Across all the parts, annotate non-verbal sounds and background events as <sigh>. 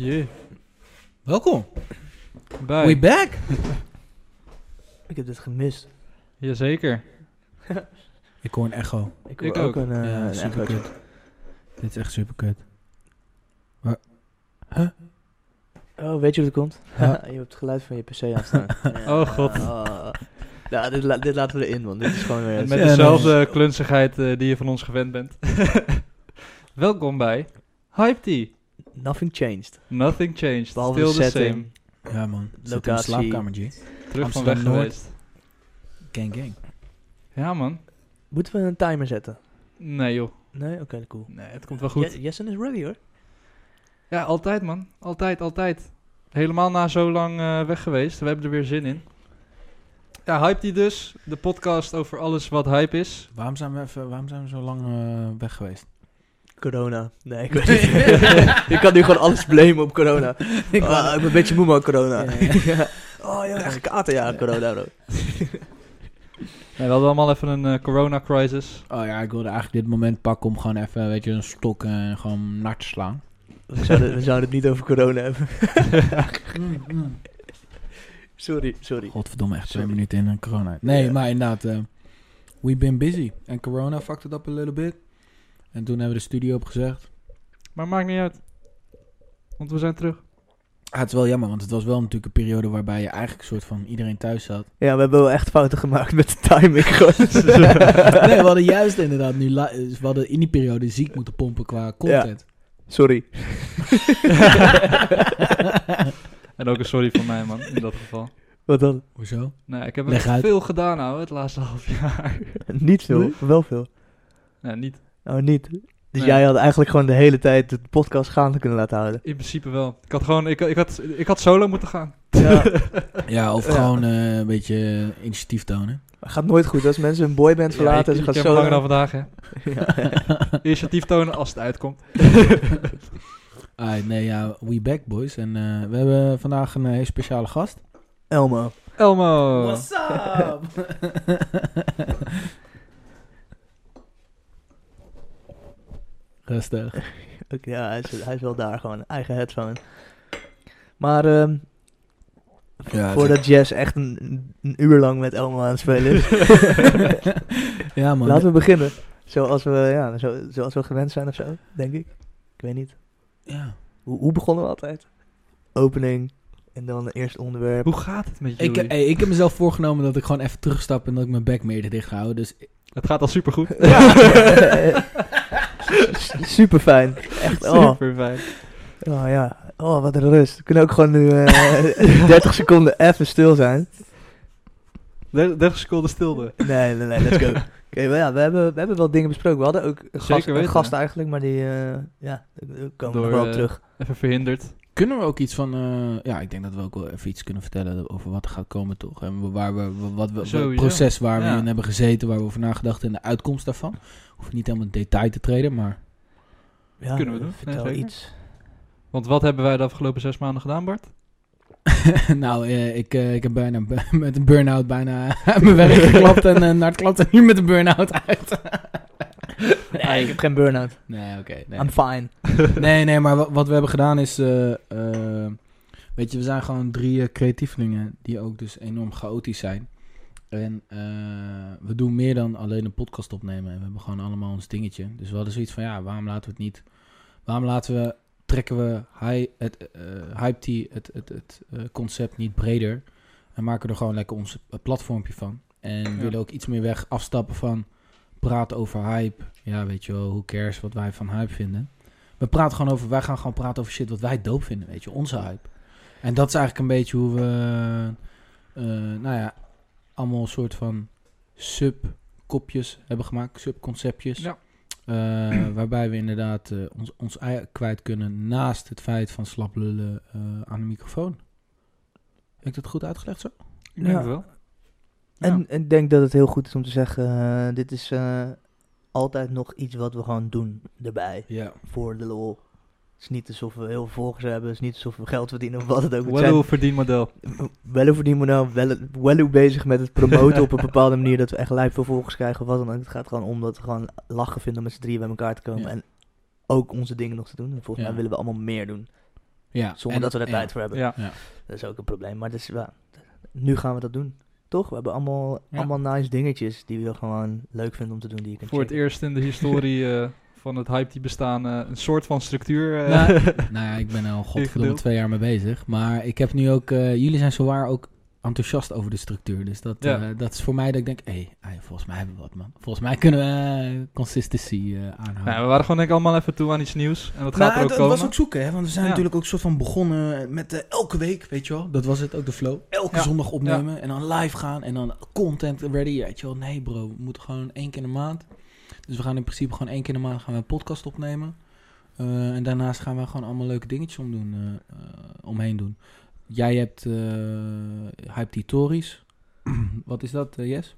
Jee. Welkom. Bij. We back. <laughs> Ik heb dit gemist. Jazeker. <laughs> Ik hoor een echo. Ik, Ik hoor ook. een, eh, ja, een super echootje. kut. Dit is echt super kut. Oh, weet je hoe het komt? Ja. <laughs> je hebt het geluid van je pc aanstaan. Oh, god. Oh. Ja, dit, la- dit laten we erin, want dit is gewoon weer... En met Ja, dezelfde klunzigheid eh, die je van ons gewend bent. Welkom bij Hype Tea. Nothing changed. Nothing changed. Behalve Still the setting. same. Ja man. Zit in de Locatie. slaapkamer, G. Terug van weg Noord. geweest. Gang gang. Ja man. Moeten we een timer zetten? Nee joh. Nee? Oké, cool. Nee, het komt wel goed. Je- Jessen is ready hoor. Ja, altijd man. Altijd, altijd. Helemaal na zo lang eh, weg geweest. We hebben er weer zin in. Ja, Hype Tea dus. De podcast over alles wat hype is. Waarom zijn we, even, waarom zijn we zo lang eh, weg geweest? Corona. Nee, ik <laughs> weet niet. <laughs> ik kan nu gewoon alles blamen op corona. <laughs> ik, wou- ik ben een beetje moe man, corona. Ja, ja. Ja. Oh, je hebt echt kater, ja, corona bro. Nee, we hadden allemaal even een eh, corona-crisis. Oh ja, ik wilde eigenlijk dit moment pakken om gewoon even, weet je, een stok en gewoon nat te slaan. We zouden, we zouden het niet over corona hebben. Sorry, sorry. Godverdomme, echt twee minuten in een corona. Nee, Ja. maar inderdaad, eh we've been busy. En corona fucked it up a little bit. En toen hebben we de studio opgezegd. Maar maakt niet uit. Want we zijn terug. Ah, het is wel jammer, want het was wel natuurlijk een periode waarbij je eigenlijk een soort van iedereen thuis zat. Ja, we hebben wel echt fouten gemaakt met de timing. gewoon. <laughs> nee, we hadden juist inderdaad nu, li- we hadden in die periode ziek moeten pompen qua content. Sorry. <laughs> En ook een sorry van mij, man, in dat geval. Wat dan? Hoezo? Nee, ik heb Leg echt veel gedaan, nou, het laatste half jaar. Niet veel, Nee? wel veel. nee, niet. Oh, niet. Dus Nee. jij had eigenlijk gewoon de hele tijd de podcast gaande kunnen laten houden. In principe wel. Ik had gewoon, ik, ik, had, ik had solo moeten gaan. Ja. <laughs> Ja, of Ja. gewoon eh, een beetje initiatief tonen. Gaat nooit goed als mensen een boyband verlaten. ja, en ik, ze ik gaan langer dan vandaag, hè. ja. <laughs> <laughs> Initiatief tonen als het uitkomt. Nee, ja, we back boys. En eh, we hebben vandaag een eh, heel speciale gast. Elmo. Elmo. up? Rustig. <laughs> Oké, ja, hij is, hij is wel daar gewoon. Eigen headphone. Maar ehm, Ja, voordat Jess echt een, een uur lang met Elmo aan het spelen is. <laughs> ja, man. Laten we beginnen. Zoals we, ja, zo, zoals we gewend zijn of zo, denk ik. Ik weet niet. Ja. Hoe, hoe begonnen we altijd? Opening. En dan het eerste onderwerp. Hoe gaat het met Ik, jullie? hey, ik heb mezelf voorgenomen dat ik gewoon even terugstap en dat ik mijn bek meer dicht hou. Dus Het gaat al supergoed. <laughs> <laughs> Super fijn. Echt, oh. Super fijn. oh ja. Oh, wat een rust. We kunnen ook gewoon nu eh <laughs> 30 seconden even stil zijn. 30 seconden stilte. Nee, nee, nee, let's go. <laughs> Oké, maar ja, we hebben, we hebben wel dingen besproken. We hadden ook een, gast, een weten. gast eigenlijk, maar die, eh, ja, komen we Door, nog wel eh, terug. Even verhinderd. Kunnen we ook iets van... eh, ja, ik denk dat we ook wel even iets kunnen vertellen over wat er gaat komen, toch? En waar we, wat we, het proces waar Ja. we in hebben gezeten, waar we over nagedacht en de uitkomst daarvan. Hoef niet helemaal in detail te treden, maar... Ja, kunnen we doen. Vertel iets. Want wat hebben wij de afgelopen zes maanden gedaan, Bart? <laughs> nou, eh, ik, eh, ik heb bijna <laughs> met een burn-out bijna <laughs> mijn werk geklapt en uh, naar het klapt en nu met een burn-out uit. Nee, ik heb geen burn-out. Nee, oké. nee. I'm fine. <laughs> nee, nee, maar wa- wat we hebben gedaan is... eh, eh, weet je, we zijn gewoon drie eh, creatievelingen die ook dus enorm chaotisch zijn. En we doen meer dan alleen een podcast opnemen. En we hebben gewoon allemaal ons dingetje. Dus we hadden zoiets van, ja, waarom laten we het niet... Waarom laten we, trekken we hi, het, Hype Tea, het, het, het concept niet breder... En maken er gewoon lekker ons platformpje van. En Ja. willen ook iets meer weg afstappen van praten over hype. Ja, weet je wel, hoe cares wat wij van hype vinden. We praten gewoon over, wij gaan gewoon praten over shit wat wij dope vinden, weet je, onze hype. En dat is eigenlijk een beetje hoe we, eh, nou ja, allemaal een soort van sub-kopjes hebben gemaakt, sub-conceptjes. Ja. Eh, <clears throat> waarbij we inderdaad eh, ons, ons ei kwijt kunnen naast het feit van slap lullen eh, aan de microfoon. Heb ik dat goed uitgelegd zo? Ik denk Ja. het wel. En ik denk dat het heel goed is om te zeggen, eh, dit is eh, altijd nog iets wat we gewoon doen erbij. Ja. Voor de lol. Het is niet alsof we heel veel volgers hebben, het is niet alsof we geld verdienen of wat het ook Wel een verdienmodel. zijn. Wel over die model, wel, bezig met het promoten op een bepaalde manier dat we echt lijp veel volgers krijgen of wat dan ook. Het gaat gewoon om dat we gewoon lachen vinden om met z'n drieën bij elkaar te komen Ja. en ook onze dingen nog te doen. En volgens mij willen we allemaal meer doen. Ja. Zonder en- dat we er tijd voor hebben. Ja. Dat is ook een probleem. Maar nu gaan we dat doen. Toch? We hebben allemaal, Ja. allemaal nice dingetjes die we gewoon leuk vinden om te doen. Die je kunt Voor het eerst in de historie <laughs> eh, van het hype die bestaan eh, een soort van structuur. eh, Nou, <laughs> nou ja, ik ben er al godverdomme twee jaar mee bezig. Maar ik heb nu ook... eh, jullie zijn zowaar ook enthousiast over de structuur. Dus dat, Ja. eh, dat is voor mij dat ik denk... Hé, hey, volgens mij hebben we wat, man. Volgens mij kunnen we eh, consistency eh, aanhouden. nou, we waren gewoon denk ik allemaal even toe aan iets nieuws. En dat Nou, gaat er ook komen. was ook zoeken, hè? Want we zijn Ja. natuurlijk ook soort van begonnen met eh, elke week, weet je wel. Dat was het ook de flow. Elke Ja. zondag opnemen en dan live gaan en dan content ready, weet je wel. Nee bro, we moeten gewoon één keer in de maand. Dus we gaan in principe gewoon één keer in de maand gaan we een podcast opnemen. Eh, en daarnaast gaan we gewoon allemaal leuke dingetjes omdoen, eh, eh, omheen doen. Jij hebt eh Hype Titories. <clears throat> Wat is dat, eh, Yes?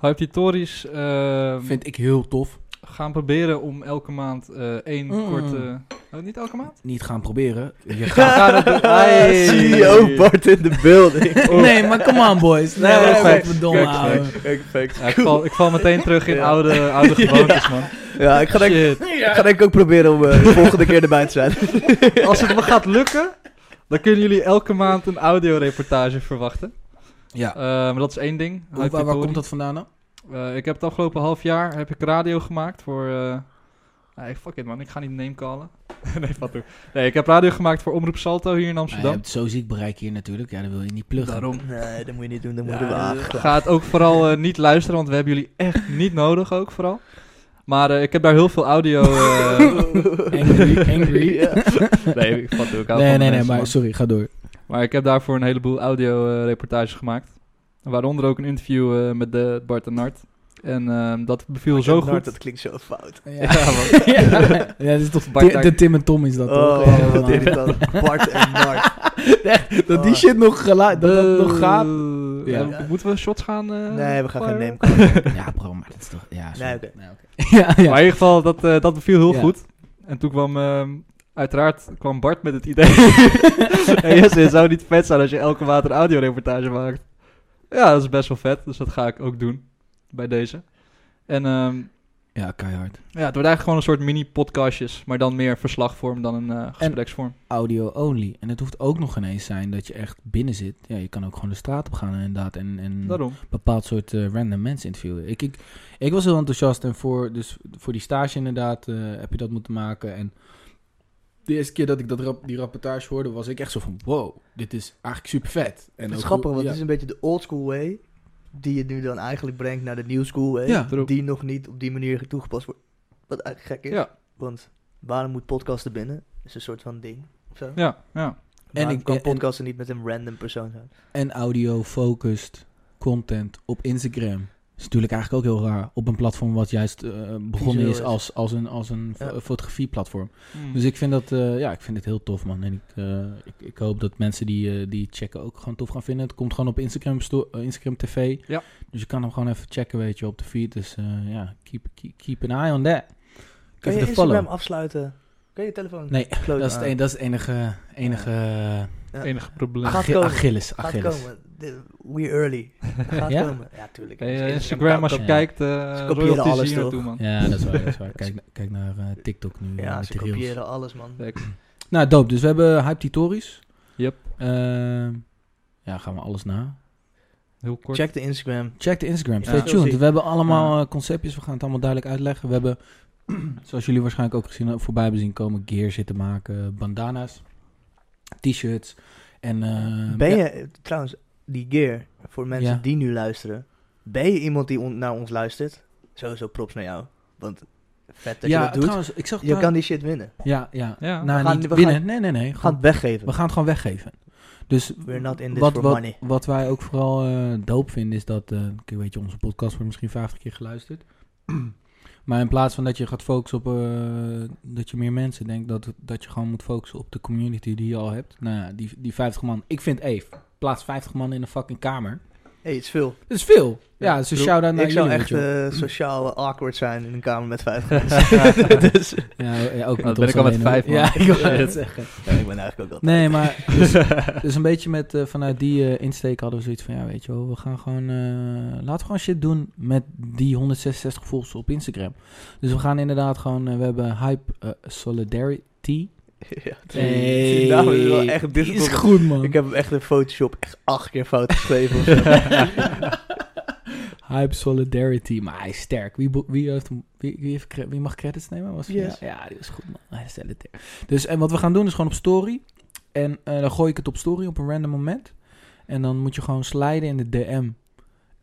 Hype Titories eh, Vind ik heel tof. gaan proberen om elke maand eh, één Mm. korte... Oh, niet elke maand? Niet gaan proberen. <laughs> Je gaat... <laughs> CEO Bart in de building. <laughs> Nee, maar come on boys. Nee, Nee, nee, facts, verdomme facts, ouwe. Ja, ik, val, ik val meteen terug in Ja. oude, oude gewoontes, man. Ja, ik ga denk, ik ga denk ik ook proberen om eh, de volgende keer erbij te zijn. Als het me gaat lukken, dan kunnen jullie elke maand een audioreportage verwachten. Ja. Eh, maar dat is één ding. Hoe- waar, komt dat vandaan dan? Eh, ik heb het afgelopen half jaar heb ik radio gemaakt voor... eh nee, fuck it man, ik ga niet name callen. <laughs> nee, wat doen. Nee, ik heb radio gemaakt voor Omroep Salto hier in Nou, je Amsterdam. hebt zo ziek bereik hier natuurlijk. Ja, dat wil je niet pluggen. Daarom. Nee, dat moet je niet doen. Dat moet Ja, je wagen. Ga het ook vooral niet luisteren, want we hebben jullie echt niet nodig ook vooral. Maar eh, ik heb daar heel veel audio... <laughs> eh, Angry, angry. <laughs> Nee, ik vat ook aan Nee, nee, nee, maar man. sorry, ga door. Maar ik heb daarvoor een heleboel audio-reportages gemaakt. Waaronder ook een interview eh, met de Bart en Nart. En ehm, dat beviel zo goed. Dat klinkt zo fout. Ja, man. <laughs> ja, <laughs> dat is toch Bart daar- de Tim en Tom is dat toch? Oh, Ja, wat man. irritant. Bart en Nart. <laughs> Dat die shit nog, gelu- dat dat nog gaat. Eh, Ja. Moeten we shots gaan? eh, Nee, we gaan geen name. Ja, bro, maar dat is toch... Ja. Nee, ja, ja. Maar in ieder geval, dat, eh, dat beviel heel Ja. goed. En toen kwam, ehm, uiteraard, kwam Bart met het idee. hey, Jesse, het zou niet vet zijn als je elke maand een audioreportage maakt. Ja, dat is best wel vet. Dus dat ga ik ook doen. Bij deze. En ehm, ja, keihard. ja, het wordt eigenlijk gewoon een soort mini-podcastjes. Maar dan meer verslagvorm dan een eh, gespreksvorm. Audio only. En het hoeft ook nog ineens zijn dat je echt binnen zit. Ja, je kan ook gewoon de straat op gaan inderdaad. En, en Daarom. bepaald soort eh, random mensen interviewen. Ik, ik, ik was heel enthousiast en voor, dus voor die stage inderdaad eh, heb je dat moeten maken. En de eerste keer dat ik dat rap- die rapportage hoorde, was ik echt zo van... Wow, dit is eigenlijk super vet. En Het is ook grappig, want ja. het is een beetje de old school way. Die je nu dan eigenlijk brengt naar de new school way. Ja. Die nog niet op die manier toegepast wordt. Wat eigenlijk gek is. Ja, Want waarom moet podcasten binnen? is een soort van ding. Of zo. ja, ja. En En ik- kan en- podcasten niet met een random persoon zijn. En audio-focused content op Instagram. Is natuurlijk eigenlijk ook heel raar. Op een platform wat juist eh, begonnen is als, als een, als een Ja. fo- fotografieplatform. Mm. Dus ik vind dat, eh, ja, ik vind het heel tof, man. En ik, eh, ik, ik hoop dat mensen die, eh, die checken ook gewoon tof gaan vinden. Het komt gewoon op Instagram, Instagram TV. Ja. Dus je kan hem gewoon even checken, weet je, op de feed. Dus eh, ja, keep, keep, keep an eye on that. Kan je Instagram follow. afsluiten? Kan je je telefoon Nee, dat is, het, aan? een- dat is het enige, enige Ja. enige probleem. Achilles. Gaat Achilles. We early. <laughs> Gaat Ja? komen. Ja, tuurlijk. Hey, eh, Instagram als je Ja. kijkt, Ze eh kopiëren alles, toch? naartoe, man. Ja, dat is waar. Dat is waar. <laughs> Kijk, kijk naar eh, TikTok nu. Ja, ze kopiëren alles, man. Nou, dope. Dus we hebben Hype Titories. Yep. Ehm, ja, gaan we alles na. Heel kort. Check de Instagram. Check de Instagram. Stay tuned. We hebben allemaal Ja. conceptjes. We gaan het allemaal duidelijk uitleggen. We hebben, <clears throat> zoals jullie waarschijnlijk ook gezien, voorbij hebben zien komen, gear zitten maken, bandana's, t-shirts. En, eh, Ben je, trouwens, die gear, voor mensen Ja. die nu luisteren. Ben je iemand die on- naar ons luistert? Sowieso props naar jou. Want vet dat ja, je dat doet. trouwens, ik zag Je kan die shit winnen. Ja, ja. Ja. Nou, We gaan- niet we winnen. gaan- nee, nee, nee. We gaan Gewoon- het weggeven. we gaan het gewoon weggeven. Dus We're not in this wat, for wat, money. wat wij ook vooral eh doop vinden is dat, eh kijk, weet je, onze podcast wordt misschien 50 keer geluisterd. <clears throat> maar in plaats van dat je gaat focussen op eh, dat je meer mensen denkt, dat, dat je gewoon moet focussen op de community die je al hebt. Nou ja, die, die 50 man. Ik vind Eve, plaats 50 man in een fucking kamer. hey, het is veel. Dat is veel. Ja, Ja, dus een shout-out naar Ik zou jullie, echt wel. eh, sociaal eh, awkward zijn in een kamer met vijf <laughs> mensen. dus, <laughs> ja, ja, ook niet ben ik al met vijf, man. Ja, ik wou Shit. het zeggen. ja, ik ben eigenlijk ook altijd. Nee, maar <laughs> dus, dus een beetje met, eh, vanuit die eh, insteek hadden we zoiets van, ja, weet je wel, we gaan gewoon, eh, laten we gewoon shit doen met die 166 volgers op Instagram. Dus we gaan inderdaad gewoon, we hebben Hype Solidarity <laughs> Ja, Hey, die naam is wel echt die difficult. is goed, man. Ik heb hem echt in Photoshop echt acht keer fout geschreven. <laughs> Hype Solidarity, maar hij is sterk. Wie, wie, heeft wie, wie, heeft, cre- wie mag credits nemen? Was Yes. ja, ja, die is goed, man. Hij is solitair. Dus en wat we gaan doen is gewoon op story. En eh, dan gooi ik het op story op een random moment. En dan moet je gewoon sliden in de DM.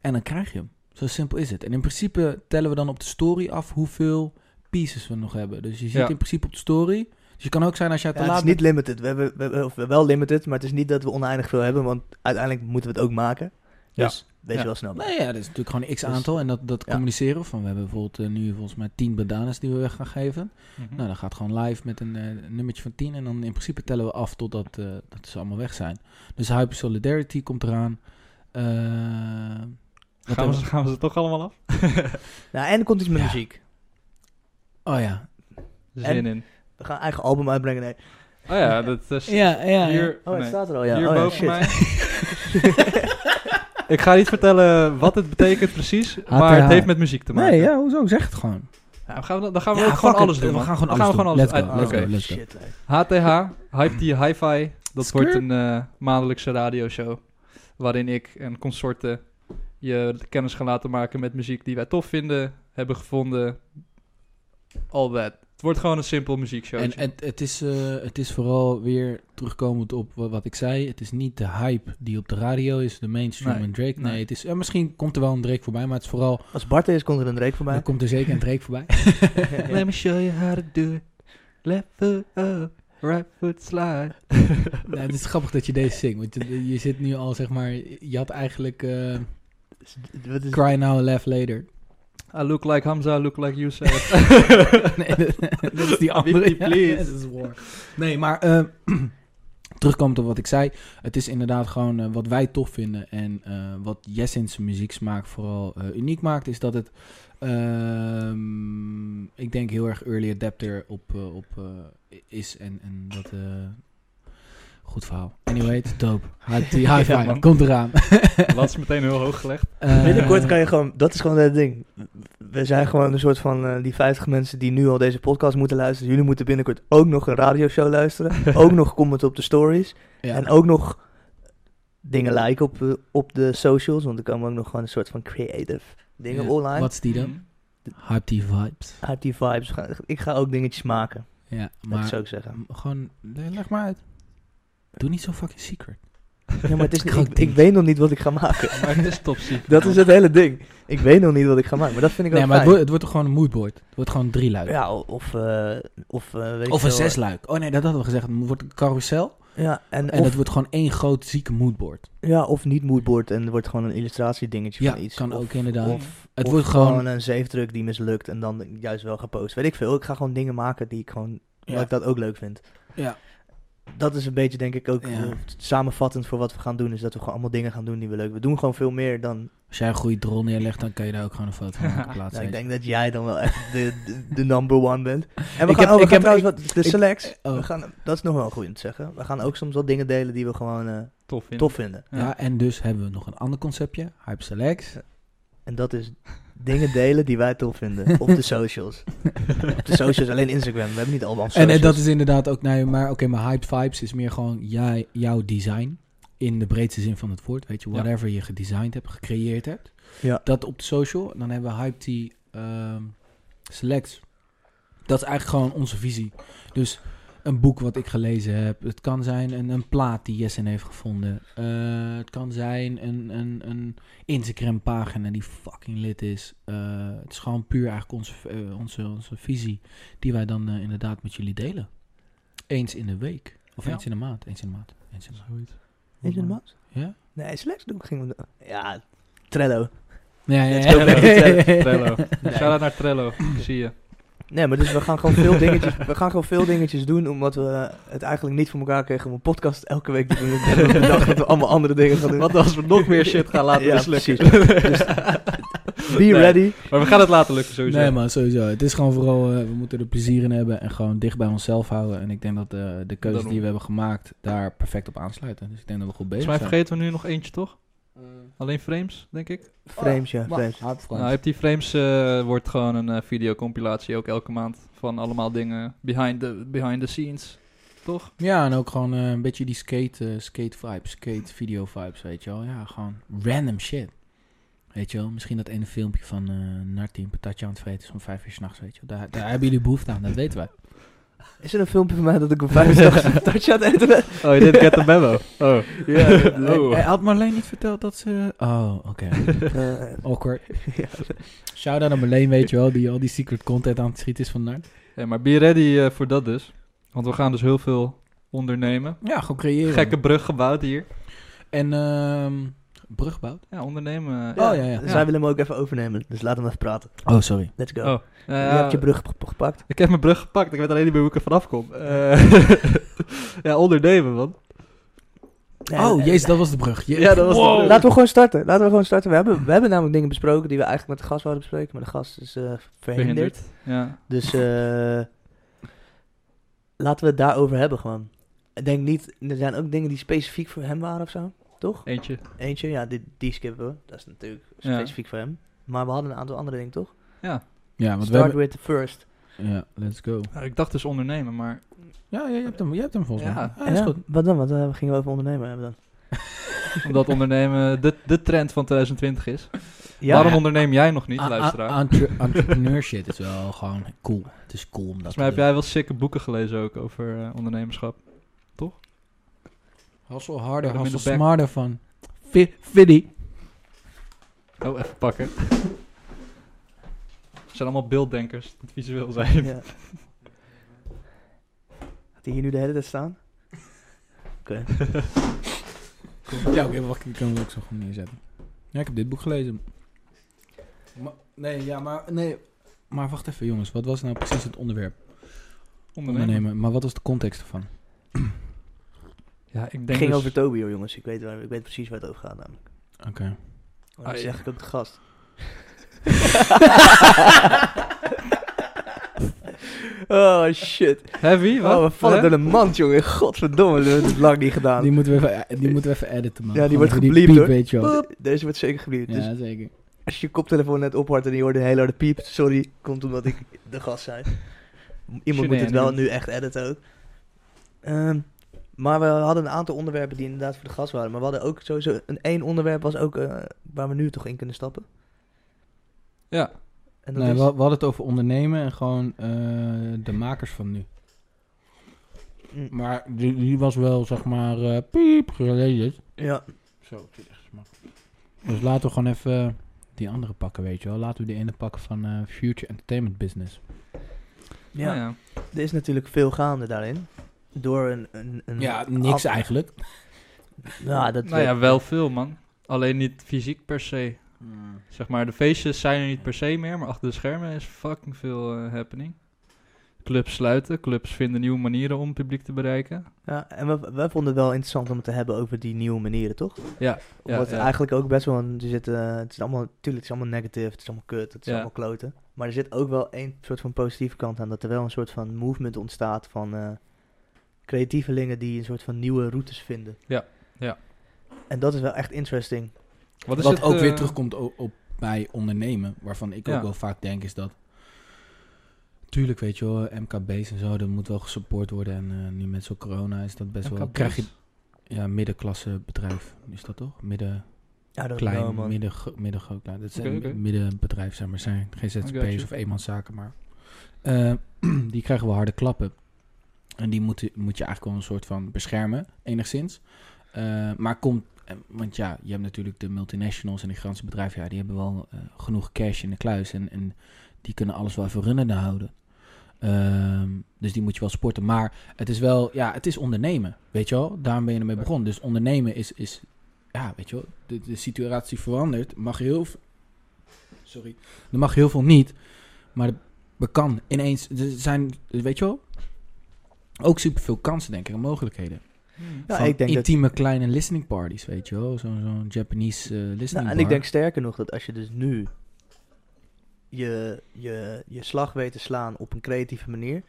En dan krijg je hem. Zo simpel is het. En in principe tellen we dan op de story af hoeveel pieces we nog hebben. Dus je ziet Ja. in principe op de story. Dus je kan ook zijn als jij te Ja, het laat is niet limited. We hebben, we hebben of wel limited, maar het is niet dat we oneindig veel hebben, want uiteindelijk moeten we het ook maken. Ja. Dus wees Ja. wel snel bij. Nee, ja, dat is natuurlijk gewoon een Dus- x-aantal. en dat, dat ja. communiceren van, we hebben bijvoorbeeld eh, nu volgens mij 10 bananas die we weg gaan geven. Mhm. Nou, dan gaat gewoon live met een, eh, nummertje van 10. En dan in principe tellen we af totdat eh, dat ze allemaal weg zijn. Dus Hyper Solidarity komt eraan. Gaan, we, ze- gaan we ze toch allemaal af? <laughs> Nou, en er komt iets met Ja. muziek. Oh ja. Zin in. We gaan een eigen album uitbrengen. Nee. Oh ja, dat is Ja, ja. hier, Oh, het nee, staat er al, ja. hier oh, ja, boven shit. mij. <laughs> Ik ga niet vertellen wat het betekent precies, maar het heeft met muziek te maken. Nee, ja, hoezo? Zeg het gewoon. Ja, dan gaan we, dan gaan we Ja, ook gewoon it. alles doen. We gaan gewoon Dan alles doen. Let's go, let's. HTH, Hype die Hi-Fi. Dat wordt een eh, maandelijkse radioshow. Waarin ik en consorten je kennis gaan laten maken met muziek die wij tof vinden, hebben gevonden. All that. Het wordt gewoon een simpel muziekshow. En het, het, is, eh, het is vooral weer terugkomend op wa- wat ik zei. Het is niet de hype die op de radio is, de mainstream Nee, en Drake. Nee, nee. het is, eh, misschien komt er wel een Drake voorbij, maar het is vooral... Als Bart is, komt er een Drake voorbij. Er komt er zeker een Drake voorbij. <laughs> <laughs> Let me show you how to do it. Left foot up, right foot slide. <laughs> nou, het is grappig dat je deze zingt, want je, je zit nu al, zeg maar... Je had eigenlijk eh, Wat is Cry Now, Laugh Later. I look like Hamza, I look like Youssef. <laughs> nee, dat, is die andere. Please. Is war. Nee, maar eh, <clears throat> terugkomend op wat ik zei. Het is inderdaad gewoon eh, wat wij tof vinden. En eh, wat Jessens muzieksmaak vooral eh, uniek maakt, is dat het... ehm, ik denk heel erg early adapter op, op is. En, en dat... goed verhaal. Anyway, het is dope. <laughs> High, high five, komt eraan. <laughs> Dat is meteen heel hoog gelegd. Eh, Binnenkort kan je gewoon, dat is gewoon het ding. We zijn gewoon een soort van eh, die 50 mensen die nu al deze podcast moeten luisteren. Jullie moeten binnenkort ook nog een radioshow luisteren. <laughs> ook nog commenten op de stories. ja. En ook nog dingen liken op, eh, op de socials. Want er komen ook nog gewoon een soort van creative dingen Ja, online. Wat is die dan? Hype die vibes. Uit die vibes. Ik ga ook dingetjes maken. Ja, Maar, maar zou ik zeggen. gewoon, le- leg maar uit. Doe niet zo fucking secret. Ja, maar het is, <laughs> ik, ik weet nog niet wat ik ga maken. <laughs> Maar het is top ziek. Dat is het hele ding. Ik weet nog niet wat ik ga maken. Maar dat vind ik Nee, ook maar het wordt, het wordt toch gewoon een moodboard. Het wordt gewoon drie luik. Ja, of, eh, of, eh, weet ik of een zes luik. Oh nee, dat hadden we gezegd. Het wordt een carousel. Ja, en, En of, dat wordt gewoon één groot zieke moodboard. ja, of niet moodboard en er wordt gewoon een illustratiedingetje Ja, van iets. kan of, ook inderdaad. Of, Het of wordt gewoon, gewoon- een zeefdruk die mislukt en dan juist wel gepost. Weet ik veel. Ik ga gewoon dingen maken die ik gewoon, Ja. dat ik dat ook leuk vind. Ja. Dat is een beetje denk ik ook Ja. samenvattend voor wat we gaan doen. Is dat we gewoon allemaal dingen gaan doen die we leuk We doen gewoon veel meer dan... Als jij een goede drol neerlegt, dan kan je daar ook gewoon een foto van maken <laughs> plaatsen. Nou, ik denk dat jij dan wel echt de, de, de number one bent. En we Ik gaan, heb- oh, we ik gaan heb- trouwens wat... De ik- selects. oh. We gaan, dat is nog wel goed om te zeggen. We gaan ook soms wel dingen delen die we gewoon eh, Tof vinden. tof vinden. je. Ja. en dus hebben we nog een ander conceptje. Hype Selects. En dat is dingen delen die wij tof vinden. Op de socials. op de socials, alleen Instagram. We hebben niet allemaal En, socials. en dat is inderdaad ook, nee, maar oké, maar Hype Vibes is meer gewoon jij, jouw design. In de breedste zin van het woord, weet je, Ja. whatever je gedesigned hebt, gecreëerd hebt. Ja. Dat op de social. Dan hebben we Hype Tea ehm, Selects. Dat is eigenlijk gewoon onze visie. Dus een boek wat ik gelezen heb. Het kan zijn een, een plaat die Jessen heeft gevonden. Eh, het kan zijn een, een, een Instagram pagina die fucking lit is. Eh, het is gewoon puur eigenlijk onze, eh, onze, onze visie die wij dan eh, inderdaad met jullie delen. Eens in de week. Of Ja. eens in de maand. Eens in de maand. Eens in de maand. Zoiets. Ja? Nee, slechts doen gingen we... Ja, Trello. Ja, ja, ja. <laughs> Trello. Trello. Nee. Shout-out naar Trello. Zie je. Nee, maar dus we gaan gewoon veel dingetjes, we gaan gewoon veel dingetjes doen, omdat we het eigenlijk niet voor elkaar kregen om een podcast elke week te doen. Ik heb bedacht dat we allemaal andere dingen gaan doen. Wat als we nog meer shit gaan laten Ja, mislukken? precies. <laughs> Dus, Be Nee. ready. Maar we gaan het laten lukken sowieso. Nee, maar sowieso. Het is gewoon vooral, eh, we moeten er plezier in hebben en gewoon dicht bij onszelf houden. En ik denk dat eh, de keuzes Daarom. die we hebben gemaakt daar perfect op aansluiten. Dus ik denk dat we goed bezig Volgens mij zijn. vergeten we nu nog eentje, toch? Alleen frames, denk ik. Frames, ja, frames. Hard Nou, die Frames eh, wordt gewoon een eh, videocompilatie ook elke maand van allemaal dingen behind the, behind the scenes. toch? Ja, en ook gewoon eh, een beetje die skate, eh, skate vibes, skate video vibes, weet je wel. Ja, gewoon random shit. Weet je wel, misschien dat ene filmpje van uh, Narty een patatje aan het vreten is om vijf uur s'nachts, weet je wel. Daar, daar hebben jullie behoefte aan, dat weten wij. Is er een filmpje van mij dat ik op vijf dagen <laughs> een touch ben? Oh, je didn't get the memo. Oh. Ja. Oh. Hij had Marleen niet verteld dat ze... Oh, oké. Eh, Awkward. <laughs> ja. Shout-out aan Marleen, weet je wel, die al die secret content aan het schieten is van Nart. Ja, maar be ready eh, voor dat dus. Want we gaan dus heel veel ondernemen. Ja, gewoon creëren. Gekke brug gebouwd hier. En, ehm brug bouwt? Ja, ondernemen. Oh, ja, ja. Dus wij willen hem ook even overnemen. Dus laat hem even praten. Oh, sorry. Let's go. Oh. Je ja, hebt je brug gep- gepakt. Ik heb mijn brug gepakt. Ik weet alleen niet meer hoe ik er vanaf kom. Eh, <laughs> ja, ondernemen, man. Oh, eh, jezus, dat was de brug. Je- Ja, dat was de brug. Laten we gewoon starten. Laten we gewoon starten. We hebben, we hebben namelijk dingen besproken die we eigenlijk met de gast wilden bespreken. Maar de gast is eh, verhinderd. Ja. Dus eh, laten we het daarover hebben gewoon. Ik denk niet, er zijn ook dingen die specifiek voor hem waren of zo. Toch? Eentje. Eentje, ja, die, die skippen we. Dat is natuurlijk Ja. specifiek voor hem. Maar we hadden een aantal andere dingen, toch? Ja. Ja, want we Start hebben... with the first. Ja, let's go. Ja, ik dacht dus ondernemen, maar... Ja, ja, je hebt hem, je hebt hem volgens Ja. mij. Ja, dat is Ja, goed. Wat dan? Wat eh, gingen we over ondernemen hebben dan? <laughs> Omdat ondernemen de, de trend van 2020 is. Ja, Waarom onderneem jij nog niet, luisteraar? entre- <laughs> entrepreneurship is wel gewoon cool. Het is cool om dat Volgens mij heb doen. jij wel sikke boeken gelezen ook over eh, ondernemerschap. Hustle harder, back. smarter van Fi- Fiddy. Oh, even pakken. Het <laughs> zijn allemaal beelddenkers, die visueel zijn. Ja. Had hij hier nu de hele tijd staan? Oké. <laughs> Ja, oké, wacht, ik kan hem ook zo gewoon neerzetten. Ja, ik heb dit boek gelezen. Ma- nee, ja, maar, nee, maar wacht even jongens, wat was nou precies het onderwerp? Ondernemen. Ondernemen. Maar wat was de context ervan? Ja, ik Het denk ging dus- over Toby hoor jongens. Ik weet, waar, ik weet precies waar het over gaat namelijk. Oké. Maar dan Ah, zeg ja. ik ook de gast. <laughs> oh shit. Heavy, wat? Oh, we vallen door de mand jongen. Godverdomme, dat hebben we lang niet gedaan. Die moeten we even, die moeten we even editen, man. Ja, die Gewoon wordt gebliept, hoor. weet je wel. Boep. Deze wordt zeker geblieft. Dus Ja, zeker. als je je koptelefoon net ophoort en je hoort een hele harde piep. Sorry, komt omdat ik de gast zijn. <laughs> Iemand moet het wel nu echt editen ook. Ehm, maar we hadden een aantal onderwerpen die inderdaad voor de gast waren. Maar we hadden ook sowieso... Een één onderwerp was ook eh, waar we nu toch in kunnen stappen. Ja, En dat Nee, is... we, we hadden het over ondernemen en gewoon eh, de makers van nu. Mm, Maar die, die was wel, zeg maar, eh, piep gelezen. Ja, Zo, Dus laten we gewoon even die andere pakken, weet je wel. Laten we die ene pakken van eh, Future Entertainment Business. ja. Nou ja. er is natuurlijk veel gaande daarin. Door een... een, een Ja, niks af- eigenlijk. Ja, dat Nou ja, wel veel, man. Alleen niet fysiek per se. Zeg maar, de feestjes zijn er niet per se meer, maar achter de schermen is fucking veel eh, happening. Clubs sluiten, clubs vinden nieuwe manieren om het publiek te bereiken. Ja, en we, wij vonden het wel interessant om het te hebben over die nieuwe manieren, toch? Ja, Omdat ja. eigenlijk ook best wel een, er zit, het is allemaal, tuurlijk, het is allemaal negatief, het is allemaal kut, het is Ja. allemaal kloten. Maar er zit ook wel één soort van positieve kant aan, dat er wel een soort van movement ontstaat van eh, creatievelingen die een soort van nieuwe routes vinden. Ja, ja. En dat is wel echt interesting. Wat is Wat het, ook eh, weer terugkomt o- op bij ondernemen, waarvan ik Ja. ook wel vaak denk is dat... Tuurlijk, weet je wel, MKB's en zo, dat moet wel gesupport worden. En eh, nu met zo'n corona is dat best wel... MKB's? Krijg je, ja, middenklasse bedrijf, is dat toch? Midden, Ja, dat klein, man. midden, midden, groot, klein. Dat zijn oké. middenbedrijf, zeg maar. zijn geen you. of eenmanszaken, maar... eh, <clears throat> die krijgen wel harde klappen. En die moet, moet je eigenlijk wel een soort van beschermen, enigszins. Eh, maar komt... eh, Want ja, je hebt natuurlijk de multinationals en die grootste bedrijven... Ja, die hebben wel eh, genoeg cash in de kluis. En, en die kunnen alles wel even runnende houden. Ehm, dus die moet je wel sporten. Maar het is wel... Ja, het is ondernemen, weet je wel. Daarom ben je ermee begonnen. Dus ondernemen is... is ja, weet je wel. De, de situatie verandert. Mag heel... Sorry. Er mag heel veel niet. Maar er kan ineens... Er zijn, weet je wel... Ook superveel kansen, denk ik, en mogelijkheden. hmm. Ja, Van ik denk dat- intieme kleine listening parties, weet je wel. Zo'n zo'n Japanese eh listening Nou, en bar. ik denk sterker nog dat als je dus nu je, je, je slag weet te slaan op een creatieve manier,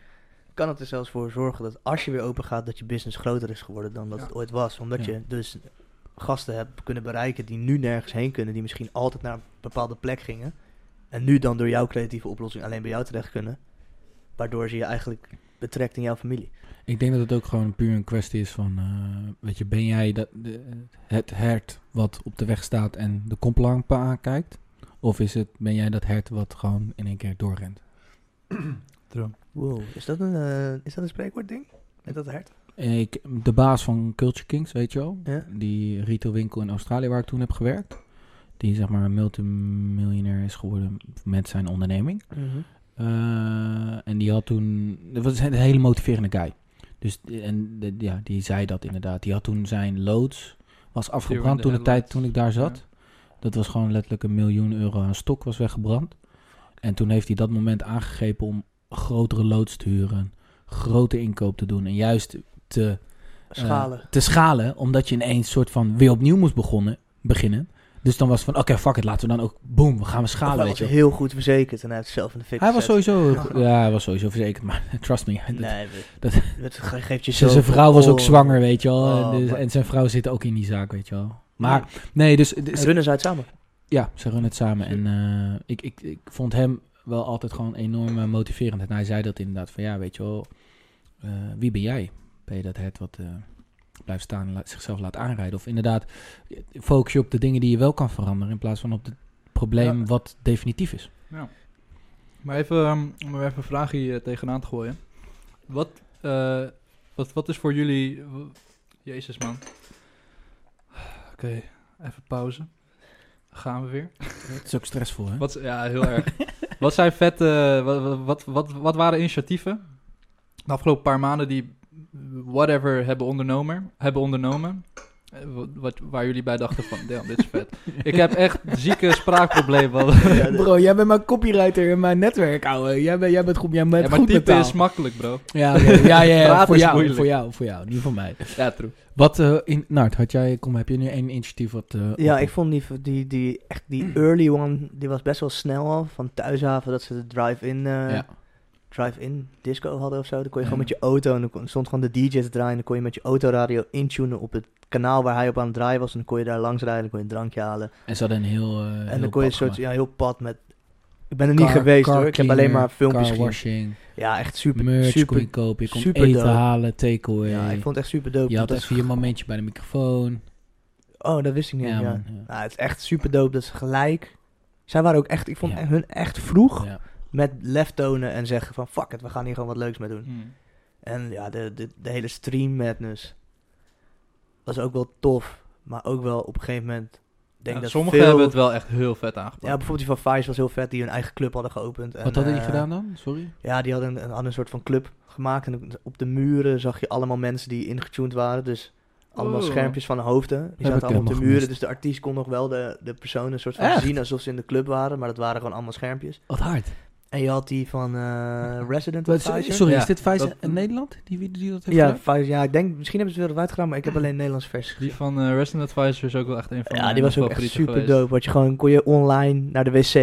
kan het er zelfs voor zorgen dat als je weer open gaat, dat je business groter is geworden dan dat Ja. het ooit was. Omdat Ja. je dus gasten hebt kunnen bereiken die nu nergens heen kunnen, die misschien altijd naar een bepaalde plek gingen. En nu dan door jouw creatieve oplossing alleen bij jou terecht kunnen. Waardoor ze je eigenlijk betrekt in jouw familie. Ik denk dat het ook gewoon puur een kwestie is van, eh, weet je, ben jij dat, de, het hert wat op de weg staat en de komplampen aankijkt? Of is het, ben jij dat hert wat gewoon in één keer doorrent? <clears throat> Wow, is dat een, eh, is dat een spreekwoord ding? Met dat hert? Ik, de baas van Culture Kings, weet je wel, Ja. die retailwinkel in Australië waar ik toen heb gewerkt, die zeg maar een multimiljonair is geworden met zijn onderneming. Eh, en die had toen. Dat was een hele motiverende guy. Dus en de- ja, die zei dat inderdaad. Die had toen zijn loods was afgebrand toen de tijd toen ik daar zat. Dat was gewoon letterlijk een miljoen euro aan stok was weggebrand. En toen heeft hij dat moment aangegrepen om grotere loods te huren, grote inkoop te doen en juist te eh, Schalen. te schalen, omdat je ineens soort van weer opnieuw moest begonnen, beginnen. Dus dan was het van, oké, fuck it, laten we dan ook, boom, we gaan we schalen, hij weet was je. heel goed verzekerd en hij heeft het zelf in de fik Hij was sowieso, ja, hij was sowieso verzekerd, maar <laughs> trust me. dat- Nee, dat- dat, dat ge- geeft je zo... zijn vrouw was ook oh. zwanger, weet je wel. Oh, en, dus- maar- en zijn vrouw zit ook in die zaak, weet je wel. Maar, nee, dus, dus- Runnen ze uit samen. ja, ze runnen het samen. En eh, ik, ik, ik vond hem wel altijd gewoon enorm eh, motiverend. En hij zei dat inderdaad van, ja, weet je wel, eh, wie ben jij? Ben je dat het wat eh, blijft staan en zichzelf laat aanrijden? Of inderdaad, focus je op de dingen die je wel kan veranderen... in plaats van op het probleem Ja. wat definitief is. Maar even, ehm, om er even een vraagje hier tegenaan te gooien. Wat, eh, wat, wat is voor jullie... Jezus, man. Oké, even pauze. Gaan we weer. Het is ook stressvol, hè? Wat, ja, heel erg. wat zijn vette... Wat, wat, wat, wat waren initiatieven de afgelopen paar maanden die whatever hebben ondernomen? Hebben ondernomen eh, wat, wat- waar jullie bij dachten van, damn, dit is vet. <laughs> Ik heb echt zieke spraakproblemen. <laughs> Bro, jij bent mijn copywriter in mijn netwerk, ouwe. Jij bent, jij bent goed, jij bent Ja, maar goed is makkelijk, bro. Ja, ja, ja, <laughs> voor jou, moeilijk. voor jou, voor jou, niet voor mij. Ja, true. Wat, eh in, Nart, had jij, kom, heb je nu één initiatief wat... eh, Ja, op- ik vond die, die, die, echt die <clears throat> early one, die was best wel snel al. Van Thuishaven, dat ze de drive-in eh, Ja. Drive-in disco hadden of zo. Dan kon je Ja. gewoon met je auto, en dan kon- stond gewoon de DJ te draaien. Dan kon je met je autoradio intunen op het kanaal waar hij op aan het draaien was. En dan kon je daar langs rijden, dan kon je een drankje halen. En ze hadden een heel... eh, en heel dan kon je een soort, ja, heel pad met... Ik ben er niet geweest hoor, ik heb alleen maar filmpjes gezien. Ja, echt super, merch kon super. je kopen, je kon super eten dope. halen, takeaway. Ja, ik vond het echt super dope. je had even je momentje bij de microfoon. Oh, dat wist ik niet. Ja, Ja, man, ja. Nou, het is echt super dope, dat ze gelijk... Zij waren ook echt, ik vond Ja. hun echt vroeg Ja. Met lef tonen en zeggen van fuck it, we gaan hier gewoon wat leuks mee doen. Hmm. En ja, de, de, de hele stream madness was ook wel tof, maar ook wel op een gegeven moment denk Ja, dat sommigen veel- hebben het wel echt heel vet aangepakt. Ja, bijvoorbeeld die van Vice was heel vet, die hun eigen club hadden geopend. En, Wat hadden die eh, gedaan dan? Sorry? Ja, die hadden een, hadden een soort van club gemaakt en op de muren zag je allemaal mensen die ingetuned waren, dus allemaal Oh. schermpjes van de hoofden. Die zaten allemaal op de muren, gemist. dus de artiest kon nog wel de, de personen een soort van Echt? zien alsof ze in de club waren, maar dat waren gewoon allemaal schermpjes. Wat hard. En je had die van eh, Resident Wat- Advisor. sorry, Ja, is dit Pfizer dat- in Nederland? Die, die, die dat heeft Ja, ja, ik denk, misschien hebben ze het wereldwijd gedaan, maar ik heb alleen een Nederlandse versie Die van eh Resident Advisor is ook wel echt een van Ja, mijn die was ook echt super geweest. dope. Want je gewoon kon je online naar de wc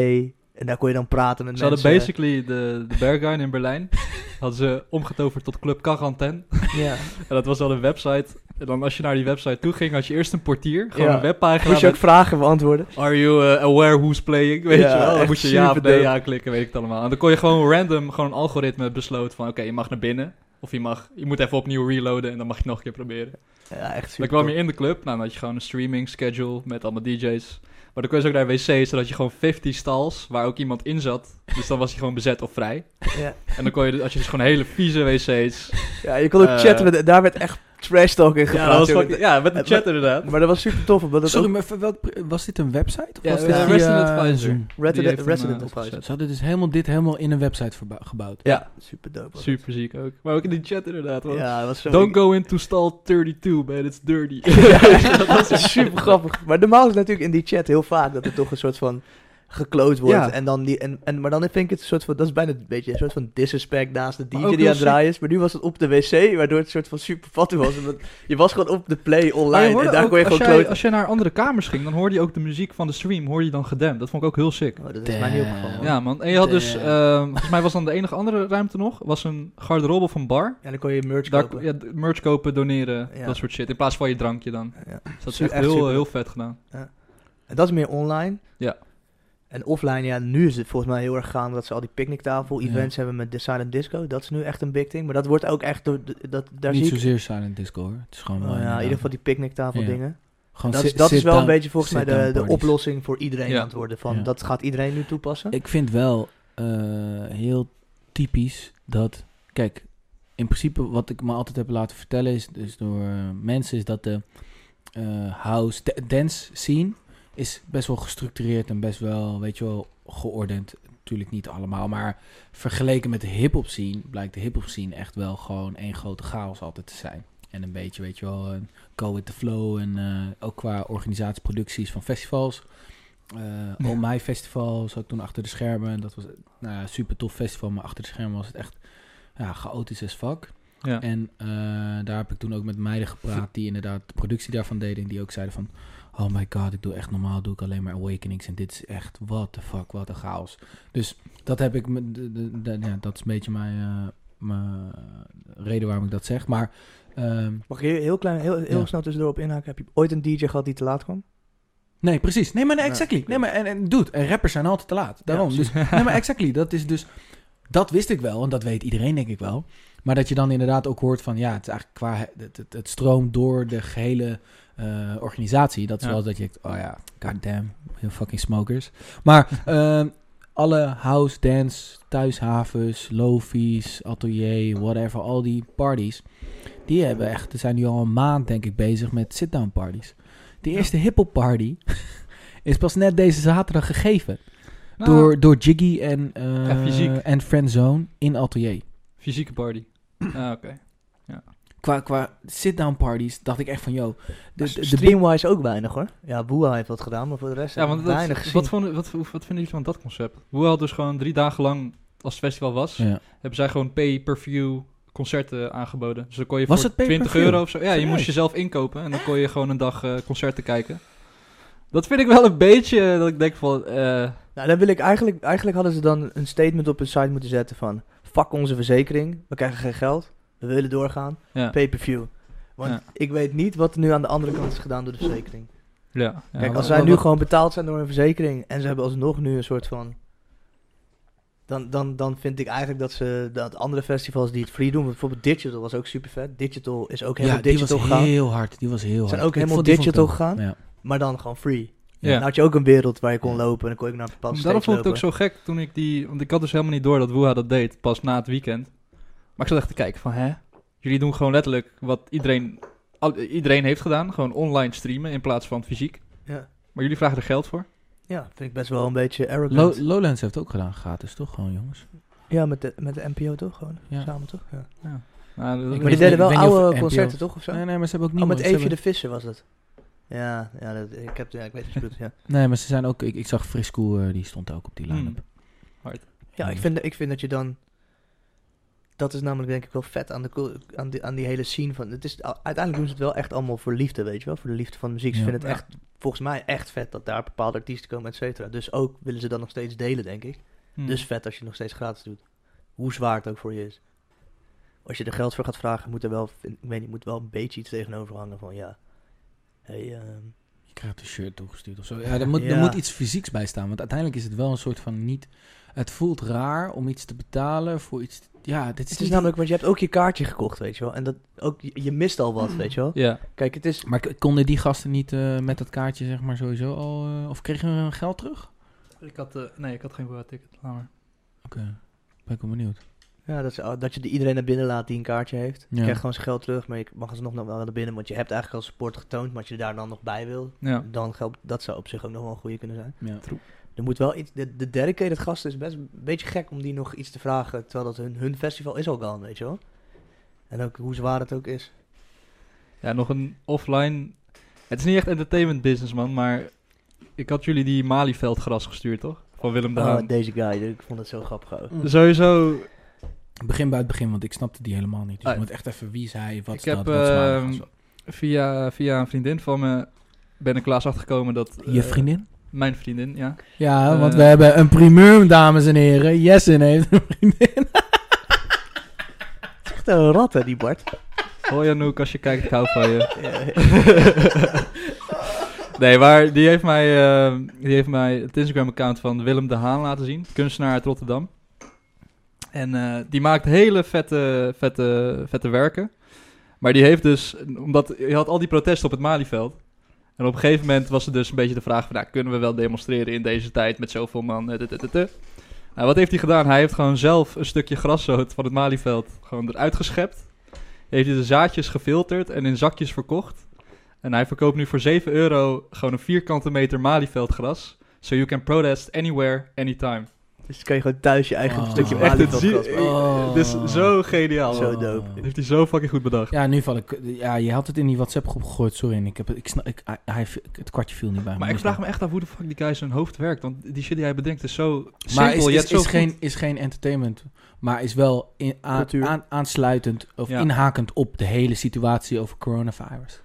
en daar kon je dan praten met Ze hadden mensen. basically de, de Berghain in Berlijn <laughs> hadden ze omgetoverd tot Club Quarantaine. Ja. <laughs> En dat was dan een website. En dan als je naar die website toe ging, had je eerst een portier. Gewoon Ja. een webpagina Moest je ook met, vragen beantwoorden. Are you uh, aware who's playing? Weet Ja, je wel? Dan moest je ja of nee superdope. ja klikken, weet ik het allemaal. En dan kon je gewoon random, gewoon een algoritme besloten van... Oké, je mag naar binnen. Of je, mag, je moet even opnieuw reloaden en dan mag je het nog een keer proberen. Ja, echt Dan super. kwam je in de club. Nou, dan had je gewoon een streaming schedule met allemaal DJ's. Maar dan kon je dus ook naar wc's, zodat je gewoon 50 stalls waar ook iemand in zat. Dus dan was hij gewoon bezet of vrij. Ja. En dan kon je, als je dus gewoon hele vieze wc's... ja, je kon ook Eh, chatten daar werd echt trash talk in Ja, dat was fucking- ja, met de chat inderdaad. Maar dat was super tof, omdat het Sorry, ook maar voor welk, was dit een website? Of Ja, was dit via, Resident Advisor. Resident, Resident eh, Advisor. Ze hadden dus helemaal dit helemaal in een website gebouwd. Ja, Super dope. was super ziek ook. Maar ook in die chat inderdaad. man. Ja, was zo... Don't go into stall 32, man. It's dirty. Ja, <laughs> <laughs> dat is super grappig. Maar normaal is het natuurlijk in die chat heel vaak dat er toch een soort van gekloot wordt. Ja. En dan die, en, en, maar dan vind ik het een soort van, dat is bijna een beetje een soort van disrespect naast de DJ die aan het draaien is. Maar nu was het op de wc, waardoor het een soort van super fatty was. Omdat je was gewoon op de play online en daar ook, kon je als, gewoon jij, kloten. als je naar andere kamers ging, dan hoorde je ook de muziek van de stream hoorde je dan gedempt. Dat vond ik ook heel sick. Oh, dat is mij niet Damn. opgevallen. Ja, man. En je had dus, ehm, volgens mij was dan de enige andere ruimte nog, was een garderobe van bar. Ja, dan kon je merch Daar, kopen. ja, merch kopen, doneren, Ja. dat soort shit. In plaats van je drankje dan. Ja. Dus dat is echt echt heel, super. heel vet gedaan. En dat is meer online. Ja. En offline, ja, nu is het volgens mij heel erg gaande dat ze al die picknicktafel-events hebben met de Silent Disco. Dat is nu echt een big thing. Maar dat wordt ook echt door, dat, daar Niet zie ik... zozeer Silent Disco hoor. Het is gewoon Oh wel ja, in ieder geval die picknicktafel Ja. dingen. gewoon Dat, sit- is, dat is wel een beetje volgens mij de, de oplossing voor iedereen Ja. aan het worden. Van, Ja. Dat gaat iedereen nu toepassen. Ik vind wel eh, heel typisch dat, kijk, in principe wat ik me altijd heb laten vertellen is dus door eh, mensen is dat de eh, house da- dance scene is best wel gestructureerd en best wel, weet je wel, geordend. Natuurlijk niet allemaal, maar vergeleken met de hip-hop scene blijkt de hip-hop scene echt wel gewoon één grote chaos altijd te zijn. En een beetje, weet je wel, een go with the flow en eh, ook qua organisatieproducties van festivals. Eh All My Festival zat ik toen achter de schermen. En dat was nou ja, super tof festival, maar achter de schermen was het echt ja, chaotisch as fuck. Ja. En eh, daar heb ik toen ook met meiden gepraat <laughs> die inderdaad de productie daarvan deden. En die ook zeiden van, oh my god, ik doe echt normaal, doe ik alleen maar Awakenings. En dit is echt, what the fuck, wat een chaos. Dus dat heb ik, me- de, de, de- ja, dat is een beetje mijn, eh, mijn reden waarom ik dat zeg. Maar ehm, Mag ik heel, heel klein, heel, heel Ja. snel tussendoor op inhaken? Heb je ooit een DJ gehad die te laat kwam? Nee, precies. Nee, maar nee, exactly. Nee, maar en, en dude, en rappers zijn altijd te laat. Daarom. Ja, dus, nee, maar <laughs> exactly. Dat is dus, dat wist ik wel en dat weet iedereen denk ik wel. Maar dat je dan inderdaad ook hoort van, ja, het is eigenlijk qua, het, het, het stroomt door de gehele eh, organisatie. Dat is Ja. wel dat je, denkt, oh ja, goddamn, you fucking smokers. Maar <laughs> ehm, alle house, dance, thuishavens, lofies, atelier, whatever, al die parties, die hebben echt, die zijn nu al een maand denk ik bezig met sit-down parties. De Ja. eerste hip-hop party <laughs> is pas net deze zaterdag gegeven. Nou, door, door Jiggy en, Ja, fysiek. en Friendzone in Atelier. Fysieke party. Ah, oké. Qua, qua sit-down parties dacht ik echt van, yo... De, de, Streamwise ook weinig hoor. Ja, Boeha heeft wat gedaan, maar voor de rest Ja, want dat, weinig gezien. wat, vonden, wat, wat vinden jullie van dat concept? Hoe had dus gewoon drie dagen lang, als het festival was, ja. hebben zij gewoon pay-per-view concerten aangeboden. Dus dan kon je Was voor het pay-per-view? 20 euro of zo. Ja, je moest jezelf inkopen en dan kon je gewoon een dag eh, concerten kijken. Dat vind ik wel een beetje eh, dat ik denk van. eh, Nou, dan wil ik eigenlijk, eigenlijk hadden ze dan een statement op hun site moeten zetten van... Fuck onze verzekering, we krijgen geen geld, we willen doorgaan, ja. pay-per-view. Want Ja. ik weet niet wat er nu aan de andere kant is gedaan door de verzekering. ja, ja. Kijk, als zij nu wat- gewoon betaald zijn door een verzekering en ze hebben alsnog nu een soort van... Dan, dan, dan vind ik eigenlijk dat ze dat andere festivals die het free doen, bijvoorbeeld Digital was ook super vet. Digital is ook helemaal ja, die was digital gegaan, heel hard. Die was heel Zijn hard. ook Ik helemaal vond- die vond ik digital ook- gegaan? Ja. maar dan gewoon free. Ja. Dan had je ook een wereld waar je kon lopen en dan kon je naar een bepaalde Daarom vond ik het ook zo gek toen ik die... Want ik had dus helemaal niet door dat Woeha dat deed, pas na het weekend. Maar ik zat echt te kijken van, hè? Jullie doen gewoon letterlijk wat iedereen, al- iedereen heeft gedaan. Gewoon online streamen in plaats van fysiek. Ja. Maar jullie vragen er geld voor? ja, vind ik best wel een beetje arrogant. Lo- Lowlands heeft ook gedaan gratis, toch? Gewoon, jongens. ja, met de, met de NPO toch gewoon? Ja. Samen toch? Ja. Nou, dat- Ik Maar die deden wel oude NPO concerten toch of zo? Nee, nee, maar ze hebben ook oh, niet met Eefje de Visser was dat. Ja, ja, dat, ik, heb, ja ik weet het goed. Ja, Nee, maar ze zijn ook... Ik, ik zag Frisco, eh, die stond ook op die Hmm. line-up. ja ik, vind, ik vind dat je dan... Dat is namelijk denk ik wel vet aan, de, aan, die, aan die hele scene van... Het is, uiteindelijk doen ze het wel echt allemaal voor liefde, weet je wel? Voor de liefde van de muziek. Ze Ja. vinden het Ja. echt, volgens mij echt vet dat daar bepaalde artiesten komen, et cetera. Dus ook willen ze dat nog steeds delen, denk ik. Hmm. Dus vet als je het nog steeds gratis doet. Hoe zwaar het ook voor je is. Als je er geld voor gaat vragen, moet er wel, ik weet niet, moet wel een beetje iets tegenover hangen van ja. Hey, ehm, Je krijgt een shirt toegestuurd of zo. Ja, er moet, er Ja. moet iets fysieks bij staan. Want uiteindelijk is het wel een soort van niet... Het voelt raar om iets te betalen voor iets... Ja, dit is, het is niet- namelijk, want je hebt ook je kaartje gekocht, weet je wel. En dat ook, je, mist al wat, weet je wel. Ja, Kijk, het is, Maar konden die gasten niet eh, met dat kaartje zeg maar sowieso al... eh, of kregen we hun geld terug? ik had, eh, nee, ik had geen Woeha-ticket. Laat maar. Oké, ben ik wel benieuwd. ja, dat, is, dat je er iedereen naar binnen laat die een kaartje heeft. Je Ja. krijgt gewoon zijn geld terug, maar je mag alsnog nog wel naar binnen. Want je hebt eigenlijk al support getoond, maar als je daar dan nog bij wil, Ja. dan geldt, dat zou op zich ook nog wel een goede kunnen zijn. Ja. Er moet wel iets, de, de dedicated gasten is best een beetje gek om die nog iets te vragen, terwijl dat hun, hun festival is al gone, weet je wel. En ook hoe zwaar het ook is. ja, nog een offline... Het is niet echt entertainment business, man, maar... Ik had jullie die Malieveld-gras gestuurd, toch? Van Willem de Haan. Oh, deze guy, ik vond het zo grappig ook. Sowieso Begin bij het begin, want ik snapte die helemaal niet. Dus Ah, je moet echt even wie is hij, wat ik is heb, dat, wat zo. via, via een vriendin van me ben ik laatst achtergekomen dat... Je eh, vriendin? Mijn vriendin, ja. Ja, eh, want we hebben een primeur, dames en heren. Jessen heeft een vriendin. Echt een rat hè, die Bart. Hoi Anouk, als je kijkt, ik hou van je. <laughs> <laughs> Nee, maar die heeft mij, eh, die heeft mij het Instagram-account van Willem de Haan laten zien. Kunstenaar uit Rotterdam. En eh, die maakt hele vette, vette, vette werken. Maar die heeft dus, omdat je had al die protesten op het Malieveld. En op een gegeven moment was er dus een beetje de vraag van, nou, kunnen we wel demonstreren in deze tijd met zoveel man? Eh. Nou, wat heeft hij gedaan? Hij heeft gewoon zelf een stukje graszoot van het Malieveld gewoon eruit geschept. Heeft hij de zaadjes gefilterd en in zakjes verkocht. En hij verkoopt nu voor 7 euro gewoon een vierkante meter Malieveld-gras. So you can protest anywhere, anytime. Dus kan je gewoon thuis je eigen Oh. stukje Echt, zie-. <laughs> Oh. Het is zo geniaal. Zo man. dope. Dat heeft hij zo fucking goed bedacht. Ja, nu val ik. Ja, je had het in die WhatsApp-groep gegooid. Sorry, en ik heb het. Ik snap, ik, hij, het kwartje viel niet bij me. Maar ik vraag me echt af hoe de fuck die guy zijn hoofd werkt. Want die shit die hij bedenkt is zo simpel. Maar is, je is, zo is, geen, is geen entertainment. Maar is wel in, aan, Cultuur. aan- aansluitend of Ja. inhakend op de hele situatie over coronavirus.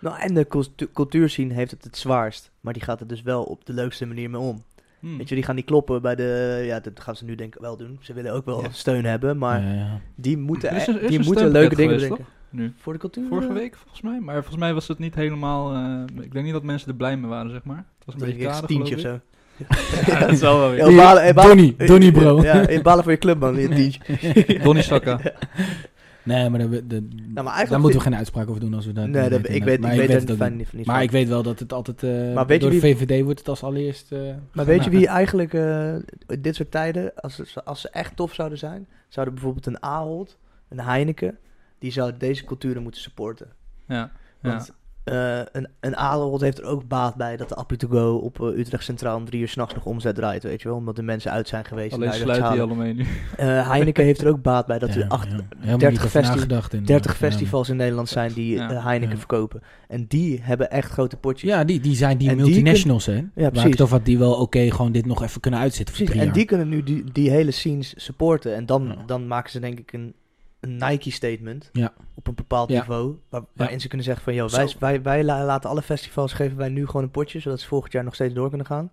Nou, en de cultu- cultuurscene heeft het het zwaarst. Maar die gaat er dus wel op de leukste manier mee om. Hmm. Weet je, die gaan niet kloppen bij de... Ja, dat gaan ze nu denk ik wel doen. Ze willen ook wel Ja. steun hebben, maar Ja, ja. die moeten, is er is die moeten leuke dingen geweest, bedenken. Nu. Voor de cultuur? Vorige eh, week volgens mij. Maar volgens mij was het niet helemaal... eh, ik denk niet dat mensen er blij mee waren, zeg maar. Het was een Dat beetje een kader, tientje of zo. <laughs> Ja, dat zal wel weer. Donnie, Donnie bro. Ja, in balen voor je club, man. Je <laughs> tientje. Donnie Saka. <laughs> Nee, maar, maar daar moeten we geen uitspraak over doen als we dat Nee, dat, ik weet, maar ik weet het ook fijn niet. Maar van. ik weet wel dat het altijd... eh, Maar weet je door de wie- VVD wordt het als allereerst... eh, Maar weet je wie eigenlijk eh, in dit soort tijden, als, ze- als ze echt tof zouden zijn, zouden bijvoorbeeld een Ahold, een Heineken, die zou deze culturen moeten supporten. Ja. ja. Want eh, een, een heeft er ook baat bij dat de Appie to Go op eh, Utrecht Centraal om drie uur s'nachts nog omzet draait, weet je wel. Omdat de mensen uit zijn geweest. Alleen sluit hij halen. allemaal mee nu. Eh, Heineken heeft er ook baat bij dat Ja, er acht, ja. Helemaal 30 niet over festi- nagedacht inderdaad, 30 ja. festivals in Nederland zijn die Ja. Heineken Ja. verkopen. En die hebben echt grote potjes. Ja, die, die zijn die En die multinationals, hè? Waar ik precies. over had, die wel oké gewoon dit nog even kunnen uitzitten voor Precies, drie en die kunnen nu die, die hele scenes supporten. En dan, Ja. dan maken ze denk ik een, een Nike-statement Ja. op een bepaald Ja. niveau. Waar, waarin ze kunnen zeggen van, joh, wij, wij, wij la- laten alle festivals, geven wij nu gewoon een potje, zodat ze volgend jaar nog steeds door kunnen gaan.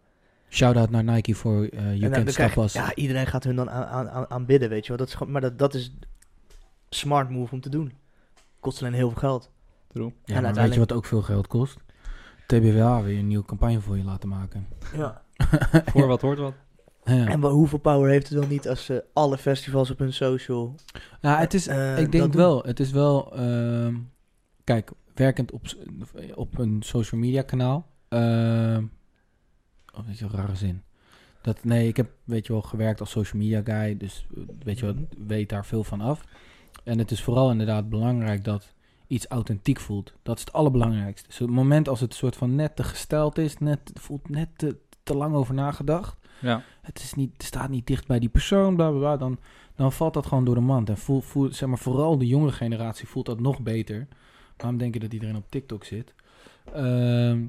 Shout-out naar Nike voor uh, You en dan, Can dan Stop Us. ja, iedereen gaat hun dan aan, aan, aan, aanbidden, weet je wel. Dat is gewoon, maar dat, dat is smart move om te doen. Kost alleen heel veel geld. True. Ja, en weet je wat ook veel geld kost? TBWA weer een nieuwe campagne voor je laten maken. Ja. <laughs> Voor wat hoort wat. Ja. En hoeveel power heeft het dan niet als ze alle festivals op hun social... Ja, het is, Eh, ik dat denk doen. wel, het is wel, ehm, kijk, werkend op, op een social media kanaal. ehm oh, weet je, een rare zin. Dat, nee, ik heb, weet je wel, gewerkt als social media guy, dus eh, weet je wel, weet daar veel van af. En het is vooral inderdaad belangrijk dat iets authentiek voelt. Dat is het allerbelangrijkste. Dus het moment als het soort van net te gesteld is, net, voelt net te, te lang over nagedacht Ja. het, is niet, het staat niet dicht bij die persoon, bla bla bla, dan, dan valt dat gewoon door de mand. En voel, voel, zeg maar, vooral de jonge generatie voelt dat nog beter. Waarom denk je dat iedereen op TikTok zit? Ehm,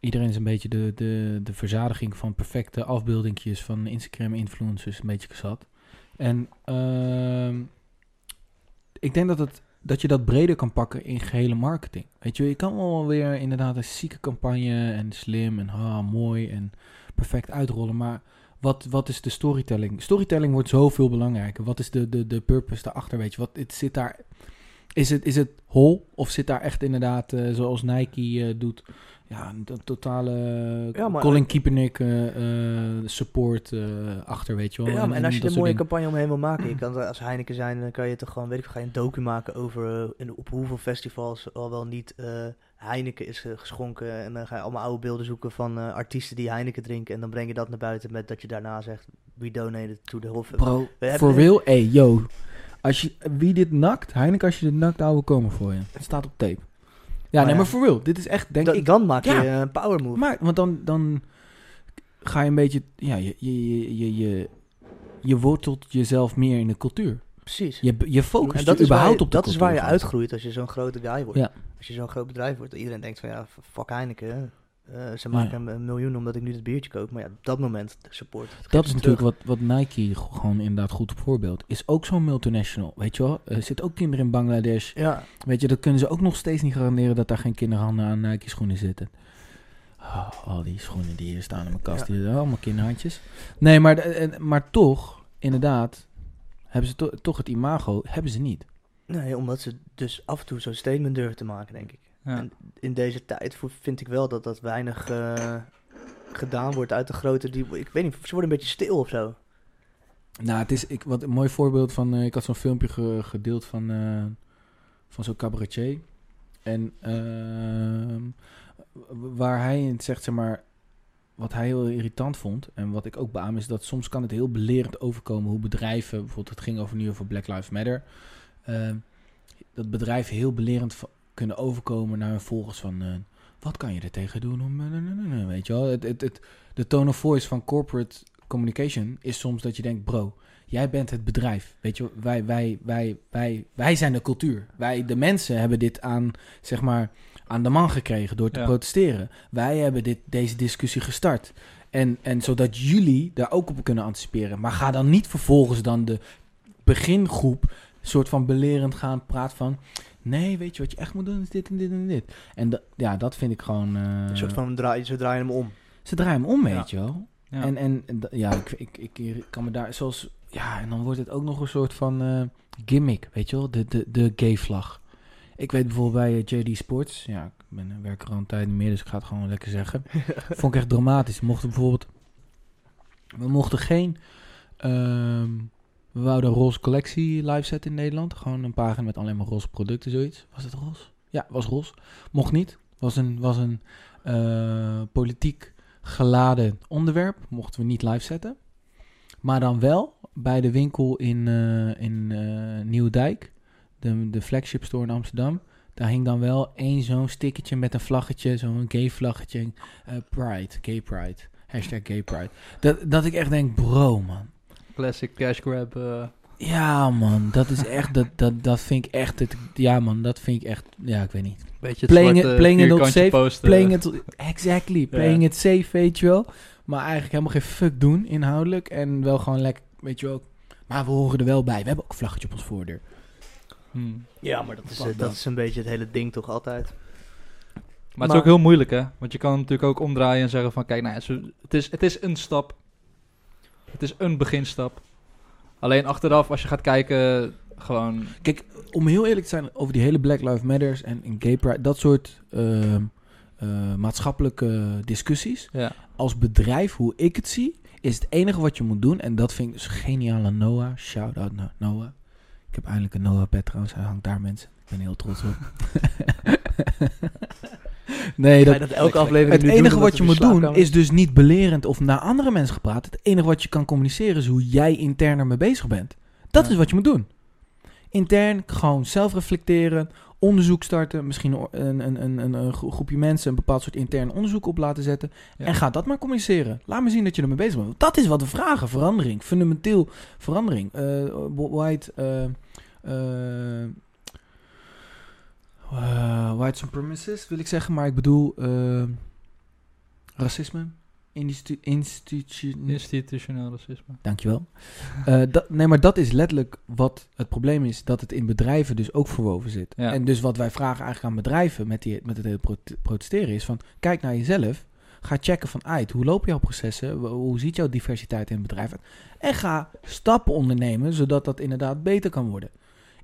iedereen is een beetje de, de, de verzadiging van perfecte afbeeldingjes van Instagram-influencers een beetje gezat. En ehm, ik denk dat, het, dat je dat breder kan pakken in gehele marketing. Weet je, je kan wel weer inderdaad een zieke campagne en slim en ha, mooi en perfect uitrollen, maar wat, wat is de storytelling? Storytelling wordt zoveel belangrijker. Wat is de, de, de purpose daarachter? Weet je, wat het zit daar. Is het, is het hol? Of zit daar echt inderdaad, eh, zoals Nike eh, doet, ja, een to- totale Ja, maar- Colin Kaepernick eh, support achter, weet je wel? Ja, maar en als je er een mooie dingen. campagne omheen wil maken, je <clears throat> kan als Heineken zijn, dan kan je toch gewoon, weet ik, ga je een docu maken over in, op hoeveel festivals al wel niet Heineken is eh, geschonken. En dan ga je allemaal oude beelden zoeken van eh, artiesten die Heineken drinken. En dan breng je dat naar buiten met dat je daarna zegt, we donated to the whole Bro, voor real, hey, yo. Als je, wie dit nakt, Heineken, als je dit nakt, ouwe komen voor je. Het staat op tape. Ja, Maar nee, ja. maar voor real. Dit is echt, denk Da- ik, dan maak je Ja. eh, een power move. Maar, want dan, dan ga je een beetje, ja, je, je, je, je, je, je wortelt jezelf meer in de cultuur. Precies. Je, je focust en dat je überhaupt je, op de dat is waar je uitgroeit als je zo'n grote guy wordt. Ja. Als je zo'n groot bedrijf wordt, dat iedereen denkt van ja, fuck Heineken. Eh, ze maken een, een miljoen omdat ik nu dit biertje koop. Maar ja, op dat moment de support. het Dat is natuurlijk terug. wat, wat Nike gewoon inderdaad goed voorbeeld. Is ook zo'n multinational, weet je wel. Er zitten ook kinderen in Bangladesh. Ja, Weet je, dat kunnen ze ook nog steeds niet garanderen dat daar geen kinderhanden aan Nike schoenen zitten. Oh, al die schoenen die hier staan in mijn kast, Ja. die allemaal kinderhandjes. Nee, maar, en- maar toch, inderdaad, hebben ze to- toch het imago, hebben ze niet. nee, omdat ze dus af en toe zo'n statement durven te maken, denk ik. Ja. En in deze tijd vind ik wel dat dat weinig eh, gedaan wordt uit de grote... Die, ik weet niet, ze worden een beetje stil of zo. Nou, het is ik, wat een mooi voorbeeld van. eh, ik had zo'n filmpje ge- gedeeld van, eh, van zo'n cabaretier. En ehm, waar hij in zegt, zeg maar. Wat hij heel irritant vond. En wat ik ook beaam is dat soms kan het heel belerend overkomen hoe bedrijven. Bijvoorbeeld, het ging over nu over Black Lives Matter. ehm, dat bedrijven heel belerend kunnen overkomen naar hun volgers van. eh, wat kan je er tegen doen om. eh, weet je wel? Het, het, het, de tone of voice van corporate communication is soms dat je denkt, bro, jij bent het bedrijf. Weet je, wij, wij, wij, wij, wij zijn de cultuur. Wij, de mensen, hebben dit aan, zeg maar, aan de man gekregen door te Ja. protesteren. Wij hebben dit, deze discussie gestart. En, en zodat jullie daar ook op kunnen anticiperen. Maar ga dan niet vervolgens dan de begingroep soort van belerend gaan praten van... Nee, weet je wat je echt moet doen is dit en dit en dit. En da- ja, dat vind ik gewoon... eh, Een soort van, draai, ze draaien hem om. Ze draaien hem om, Ja. weet je wel. Ja. En, en ja, ik, ik, ik, ik kan me daar zoals. Ja, en dan wordt het ook nog een soort van eh, gimmick, weet je wel? De, de, de gay vlag. Ik weet bijvoorbeeld bij eh, JD Sports. Ja, ik ben, eh, werk er al een tijd niet meer, dus ik ga het gewoon lekker zeggen. <laughs> Vond ik echt dramatisch. We mochten bijvoorbeeld. We mochten geen. ehm, we wouden een roze collectie live zetten in Nederland. Gewoon een pagina met alleen maar roze producten, zoiets. Was het roze? Ja, was roze. Mocht niet. Was een, was een eh, politiek geladen onderwerp. Mochten we niet live zetten. Maar dan wel bij de winkel in, eh in eh, Nieuwdijk. De, de flagship store in Amsterdam. Daar hing dan wel één zo'n stickertje met een vlaggetje. Zo'n gay vlaggetje. eh, pride. Gay pride. Hashtag gay pride. Dat, dat ik echt denk, bro man. Classic cash grab. eh, Ja man, dat is echt, dat, dat, dat vind ik echt, het, ja man, dat vind ik echt, ja ik weet niet. beetje het Playing zwarte it- playing it not vierkantje safe, posten. Playing it, exactly, playing it safe, weet je wel. Maar eigenlijk helemaal geen fuck doen, inhoudelijk. En wel gewoon lekker, weet je wel. Maar we horen er wel bij. We hebben ook een vlaggetje op ons voordeur. Hmm. Ja, maar dat is, Wat eh, dan? dat is een beetje het hele ding toch altijd. Maar, het is ook heel moeilijk, hè? Want je kan natuurlijk ook omdraaien en zeggen van... Kijk, nou het, is, het is een stap. Het is een beginstap. Alleen achteraf, als je gaat kijken... Gewoon... Kijk, om heel eerlijk te zijn over die hele Black Lives Matters en, en gay pride, dat soort ehm, eh, maatschappelijke discussies. Ja, Als bedrijf, hoe ik het zie, is het enige wat je moet doen. En dat vind ik dus geniaal aan Noah. Shout out naar Noah. Ik heb eindelijk een Noah pet trouwens. Hij hangt daar mensen. Ik ben heel trots op. <laughs> nee, dat, dat elke aflevering het doen, enige wat je moet doen is dus niet belerend of naar andere mensen praten. Het enige wat je kan communiceren is hoe jij intern ermee bezig bent. Dat Ja. is wat je moet doen. Intern gewoon zelf reflecteren, onderzoek starten, misschien een, een, een, een, een gro- groepje mensen een bepaald soort intern onderzoek op laten zetten. Ja. En ga dat maar communiceren. Laat me zien dat je ermee bezig bent. Dat is wat we vragen. Verandering. Fundamenteel verandering. Eh, white... eh, eh, white supremacist wil ik zeggen. Maar ik bedoel... racisme. Institu institu institutioneel racisme. Dankjewel. Eh dat, nee, maar dat is letterlijk wat het probleem is. Dat het in bedrijven dus ook verwoven zit. Ja. En dus wat wij vragen eigenlijk aan bedrijven met, die, met het hele prote- protesteren is van... Kijk naar jezelf. Ga checken van uit. Hoe lopen jouw processen? Hoe- Hoe ziet jouw diversiteit in het bedrijf uit? En ga stappen ondernemen zodat dat inderdaad beter kan worden.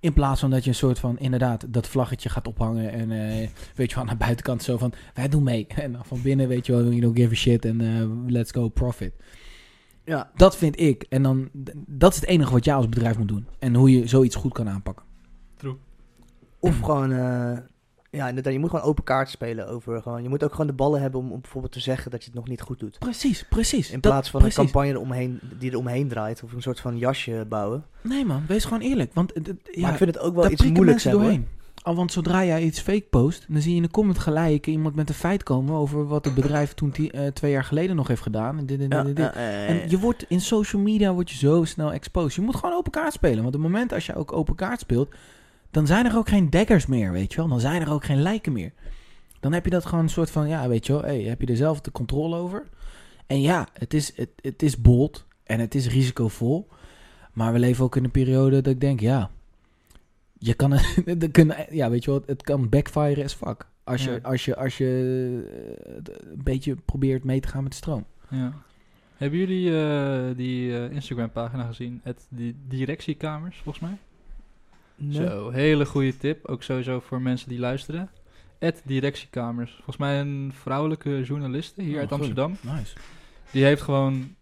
In plaats van dat je een soort van inderdaad dat vlaggetje gaat ophangen en eh, weet je wel aan de buitenkant zo van wij doen mee. <laughs> En dan van binnen weet je wel, you don't give a shit en eh, let's go profit. Ja, Dat vind ik. En dan, dat is het enige wat jij als bedrijf moet doen. En hoe je zoiets goed kan aanpakken. of gewoon... ja, inderdaad, je moet gewoon open kaart spelen over gewoon... Je moet ook gewoon de ballen hebben om, om bijvoorbeeld te zeggen dat je het nog niet goed doet. Precies, precies. In Dat- plaats van precies. een campagne eromheen, die er omheen draait. Of een soort van jasje bouwen. Nee man, wees gewoon eerlijk. Want ja, maar ik vind het ook wel iets moeilijks hebben. doorheen. Al want zodra jij iets fake post, dan zie je in de comment gelijk iemand met een feit komen over wat het bedrijf toen eh, twee jaar geleden nog heeft gedaan. En, dit, en, dit, Ja, en dit. ja, en je wordt in social media word je zo snel exposed. Je moet gewoon open kaart spelen. Want op het moment als je ook open kaart speelt, dan zijn er ook geen daggers meer, weet je wel. Dan zijn er ook geen lijken meer. Dan heb je dat gewoon een soort van, ja, weet je wel, hey, heb je er zelf de controle over. En ja, het is, het, het is bold en het is risicovol. Maar we leven ook in een periode dat ik denk, ja, je kan het, <laughs> kunnen, ja, weet je wel, het kan backfire as fuck. Als je, Ja. als je, als je eh, een beetje probeert mee te gaan met de stroom. Ja. Hebben jullie eh, die eh, Instagram-pagina gezien? Het, die directiekamers, volgens mij? Nee. Zo, hele goede tip. Ook sowieso voor mensen die luisteren. at directiekamers. Volgens mij een vrouwelijke journaliste hier Oh, uit goed. Amsterdam. Nice. Die heeft gewoon...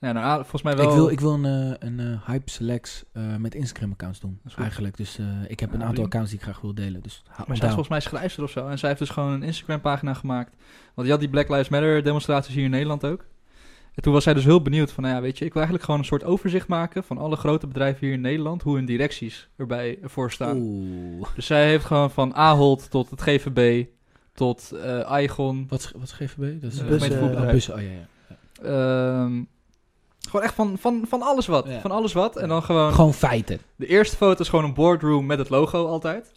Ja, nou, ah, volgens mij wel... Ik wil, ik wil een, eh, een eh, hype selects eh, met Instagram accounts doen. Eigenlijk. Dus eh, ik heb een aantal accounts die ik graag wil delen. Dus Maar zij is volgens mij schrijfster of zo. En zij heeft dus gewoon een Instagram pagina gemaakt. Want je had die Black Lives Matter demonstraties hier in Nederland ook. En toen was zij dus heel benieuwd van, nou ja, weet je, ik wil eigenlijk gewoon een soort overzicht maken van alle grote bedrijven hier in Nederland, hoe hun directies erbij voor staan. Oeh. Dus zij heeft gewoon van Ahold tot het GVB tot eh Aigon. Wat, is- wat is GVB? Dat is eh, bussen, eh, bussen. Oh ja, ja. Ehm, gewoon echt van, van, van alles wat. Ja. Van alles wat. En dan gewoon... Gewoon feiten. De eerste foto is gewoon een boardroom met het logo altijd.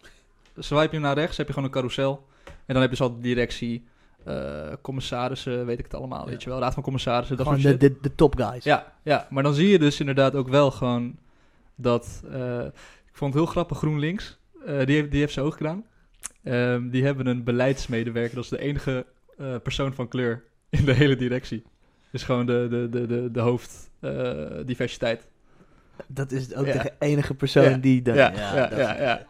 Swipe je hem naar rechts, heb je gewoon een carousel. En dan heb je dus altijd directie, eh, commissarissen, weet ik het allemaal, Ja. weet je wel. Raad van commissarissen, dat Gewoon de, de, de top guys. Ja, ja, maar dan zie je dus inderdaad ook wel gewoon dat... eh, ik vond het heel grappig, GroenLinks, eh, die, heeft, die heeft ze ook gedaan. Ehm, die hebben een beleidsmedewerker, dat is de enige persoon van kleur <laughs> in de hele directie. Dus gewoon de, de, de, de, de hoofd eh, diversiteit. Dat is ook Ja. de enige persoon Ja. die... Dat, Ja, ja, ja.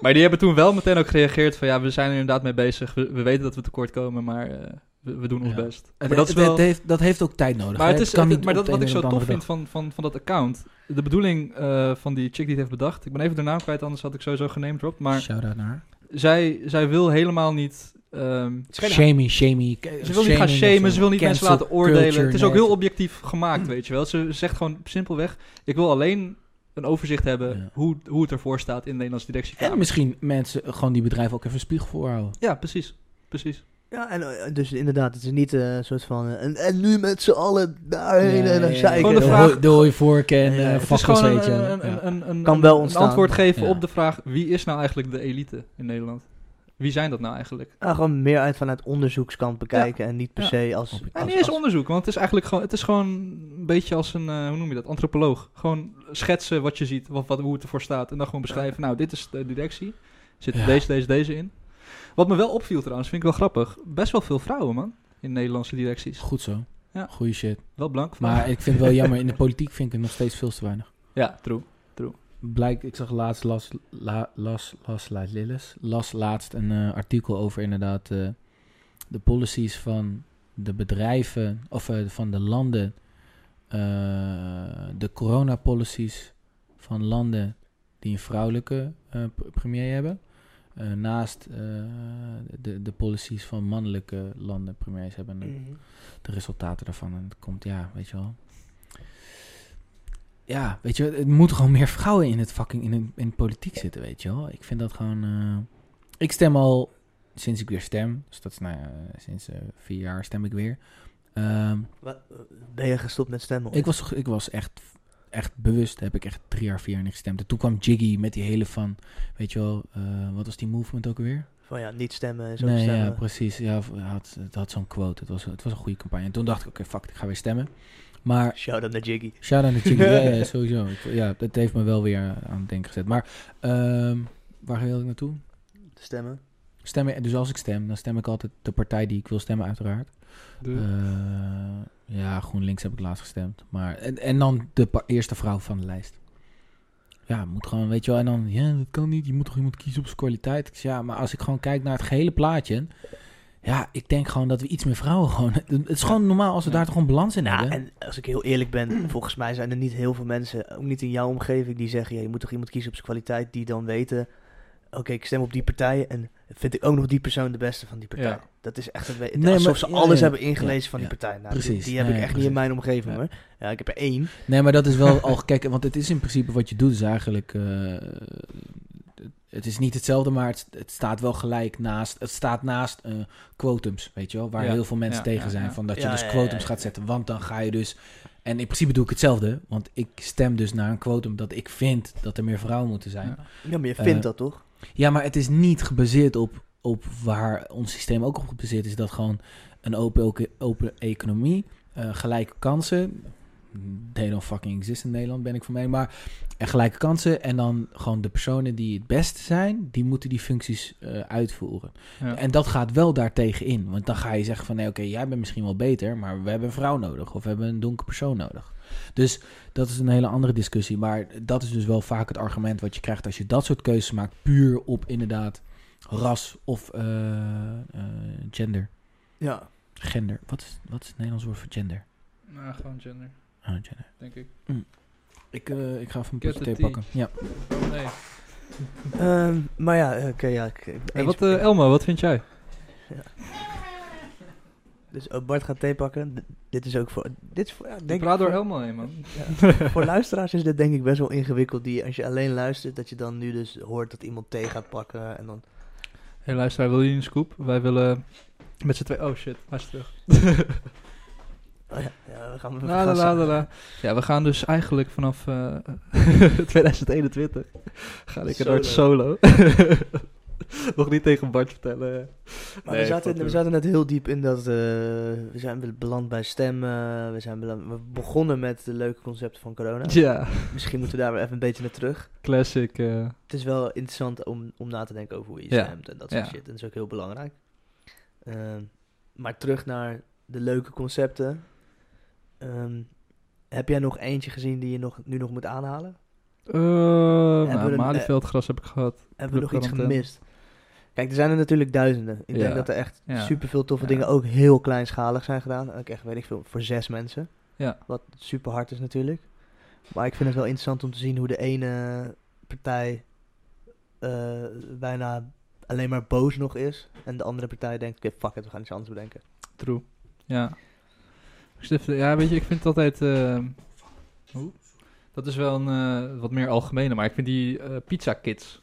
Maar die hebben toen wel meteen ook gereageerd van ja, we zijn er inderdaad mee bezig. We, we weten dat we tekort komen, maar eh, we, we doen ons Ja. best. Het, Maar dat is wel... het heeft, dat heeft ook tijd nodig. Maar hè? het is, kan het- niet maar dat, wat ik zo tof vind van, van, van dat account. De bedoeling eh, van die chick die het heeft bedacht. Ik ben even de naam kwijt, anders had ik sowieso genamedropt. Maar Shout-out naar zij, zij wil helemaal niet... ehm, Shamey, shamey. ze wil niet gaan shamen, ze wil niet mensen laten oordelen. het is ook heel objectief gemaakt, weet je wel. Ze zegt gewoon simpelweg... Ik wil alleen een overzicht hebben Ja. hoe, hoe het ervoor staat in de Nederlandse directiekamer. En misschien mensen gewoon die bedrijven ook even een spiegel voorhouden. Ja, precies. Precies. Ja, en eh, dus inderdaad, het is niet eh, een soort van... eh, en, en nu met z'n allen daarheen en dan zei Gewoon de de vraag- en Ja, eh weet je. een, een, een, een, Kan een- wel een ontstaan. antwoord geven Ja. op de vraag... Wie is nou eigenlijk de elite in Nederland? Wie zijn dat nou eigenlijk? Ja, gewoon meer uit vanuit onderzoekskant bekijken en niet per Ja. se als... Als- niet eens onderzoek, want het is eigenlijk gewoon... Het is gewoon een beetje als een... eh, hoe noem je dat? Antropoloog. Gewoon schetsen wat je ziet, wat, wat, hoe het ervoor staat. En dan gewoon beschrijven... Nou, dit is de directie. Zit Ja. deze, deze, deze in. Wat me wel opviel trouwens, vind ik wel grappig. Best wel veel vrouwen, man. In Nederlandse directies. Goed zo. Ja. Goeie shit. Wel blank. Maar ik vind het wel <laughs> jammer, in de politiek vind ik het nog steeds veel te weinig. Ja, true. Blijkt, ik zag laatst, las, la, las, las, las, Lillis, las laatst een eh, artikel over inderdaad eh, de policies van de bedrijven, of eh, van de landen, de coronapolicies van landen die een vrouwelijke eh, premier hebben. eh, naast eh, de, de policies van mannelijke landen premiers hebben. En Mhm. de resultaten daarvan. En het komt, ja, weet je wel. Ja, weet je, het moet gewoon meer vrouwen in het fucking in, in politiek zitten, weet je wel. Ik vind dat gewoon. eh, ik stem al sinds ik weer stem. Dus dat is nou ja, sinds eh, vier jaar stem ik weer. Ehm, Wat, eh, Ben je gestopt met stemmen? ik, was, ik was echt, echt bewust, heb ik echt drie jaar, vier jaar niet gestemd. En toen kwam Jiggy met die hele van, weet je wel, eh, wat was die movement ook alweer? Van ja, niet stemmen en zo Nee, stemmen. ja, precies. Ja, het had, het had zo'n quote. Het was, het was een goede campagne. En toen dacht ik, oké, fuck, ik ga weer stemmen. Maar Shout-out naar Jiggy. Shout-out naar Jiggy. ja, ja, <laughs> sowieso. Ik, ja, dat heeft me wel weer aan het denken gezet. Maar ehm, waar wil ik naartoe? Stemmen. Stemmen, dus als ik stem, dan stem ik altijd de partij die ik wil stemmen, uiteraard. De- Eh, ja, GroenLinks heb ik laatst gestemd. Maar, en, en dan de eerste vrouw van de lijst. Ja, moet gewoon, weet je wel. En dan, ja, dat kan niet. Je moet toch iemand kiezen op zijn kwaliteit. Ik zeg, ja, maar als ik gewoon kijk naar het gehele plaatje. Ja, ik denk gewoon dat we iets meer vrouwen gewoon... Het is gewoon normaal als we Ja. daar toch gewoon balans in Ja, hebben. en als ik heel eerlijk ben, <clears throat> volgens mij zijn er niet heel veel mensen, ook niet in jouw omgeving, die zeggen, ja, je moet toch iemand kiezen op zijn kwaliteit, die dan weten, oké, ik stem op die partij en vind ik ook nog die persoon de beste van die partij. Ja. Dat is echt een Nee, alsof maar- ze ja, alles ja, hebben ingelezen van die partij. Nou, Precies. Die, die heb ik echt niet in mijn omgeving Ja. hoor. Ja, ik heb er één. Nee, maar dat is wel <laughs> al gekeken, want het is in principe wat je doet, is eigenlijk. eh, het is niet hetzelfde, maar het, het staat wel gelijk naast. Het staat naast eh, quotums, weet je wel, waar heel veel mensen tegen zijn. Van dat je dus quotums gaat zetten, want dan ga je dus. En in principe doe ik hetzelfde, want ik stem dus naar een quotum dat ik vind dat er meer vrouwen moeten zijn. Ja. Maar je Eh, vindt dat toch? Ja, maar het is niet gebaseerd op, op waar ons systeem ook op gebaseerd is. Dat gewoon een open, open, economie, eh, gelijke kansen. They don't fucking exist in Nederland, ben ik van mee. Maar en gelijke kansen en dan gewoon de personen die het beste zijn, die moeten die functies eh, uitvoeren. Ja. En dat gaat wel daartegen in. Want dan ga je zeggen van, nee, oké, jij bent misschien wel beter, maar we hebben een vrouw nodig. Of we hebben een donkere persoon nodig. Dus dat is een hele andere discussie. Maar dat is dus wel vaak het argument wat je krijgt als je dat soort keuzes maakt. Puur op inderdaad ras of eh, eh, gender. Ja. Gender. Wat is, wat is het Nederlands woord voor gender? Nou, gewoon gender, Gender. denk ik. Ik, eh, ik ga even een potje thee pakken. Ja. Nee. Ehm, maar ja, oké, ja. Ik, Hey, wat, eh, Elmo, wat vind jij? dus oh, Bart gaat thee pakken. D- dit is ook voor... Dit is voor, ja, Ik denk ik praat door voor- Elmo heen, man. Ja, voor luisteraars is dit denk ik best wel ingewikkeld. Die, als je alleen luistert, dat je dan nu dus hoort dat iemand thee gaat pakken. En dan... Hey luisteraar, wil je een scoop? Wij willen met z'n twee... Oh shit, hij is terug. <laughs> Oh ja, ja, we gaan... We La, gaan la, la, samen. la, la. Ja, we gaan dus eigenlijk vanaf eh <laughs> 2021 ga ik er nooit solo. <laughs> Nog niet tegen Bart vertellen. Maar Nee, we, zaten, we zaten net heel diep in dat... eh, we zijn beland bij stemmen. We, zijn beland, we begonnen met de leuke concepten van corona. Ja, Misschien moeten we daar weer even een beetje naar terug. classic. eh, Het is wel interessant om, om na te denken over hoe je Ja. stemt en dat soort Ja. shit. En dat is ook heel belangrijk. Ehm, maar terug naar de leuke concepten. Ehm, heb jij nog eentje gezien die je nog, nu nog moet aanhalen? eh, nou, een- Malieveldgras heb ik gehad. Hebben we nog iets gemist? Kijk, er zijn er natuurlijk duizenden. Ik Ja. denk dat er echt Ja. super veel toffe Ja. dingen ook heel kleinschalig zijn gedaan. Ook echt, weet ik veel, voor zes mensen. Ja. Wat super hard is natuurlijk. Maar ik vind het wel interessant om te zien hoe de ene partij eh, bijna alleen maar boos nog is. En de andere partij denkt, oké, fuck it, we gaan iets anders bedenken. True. Ja. Ja, weet je, ik vind het altijd... eh, hoe? Dat is wel een eh, wat meer algemene, maar ik vind die eh, pizza kits...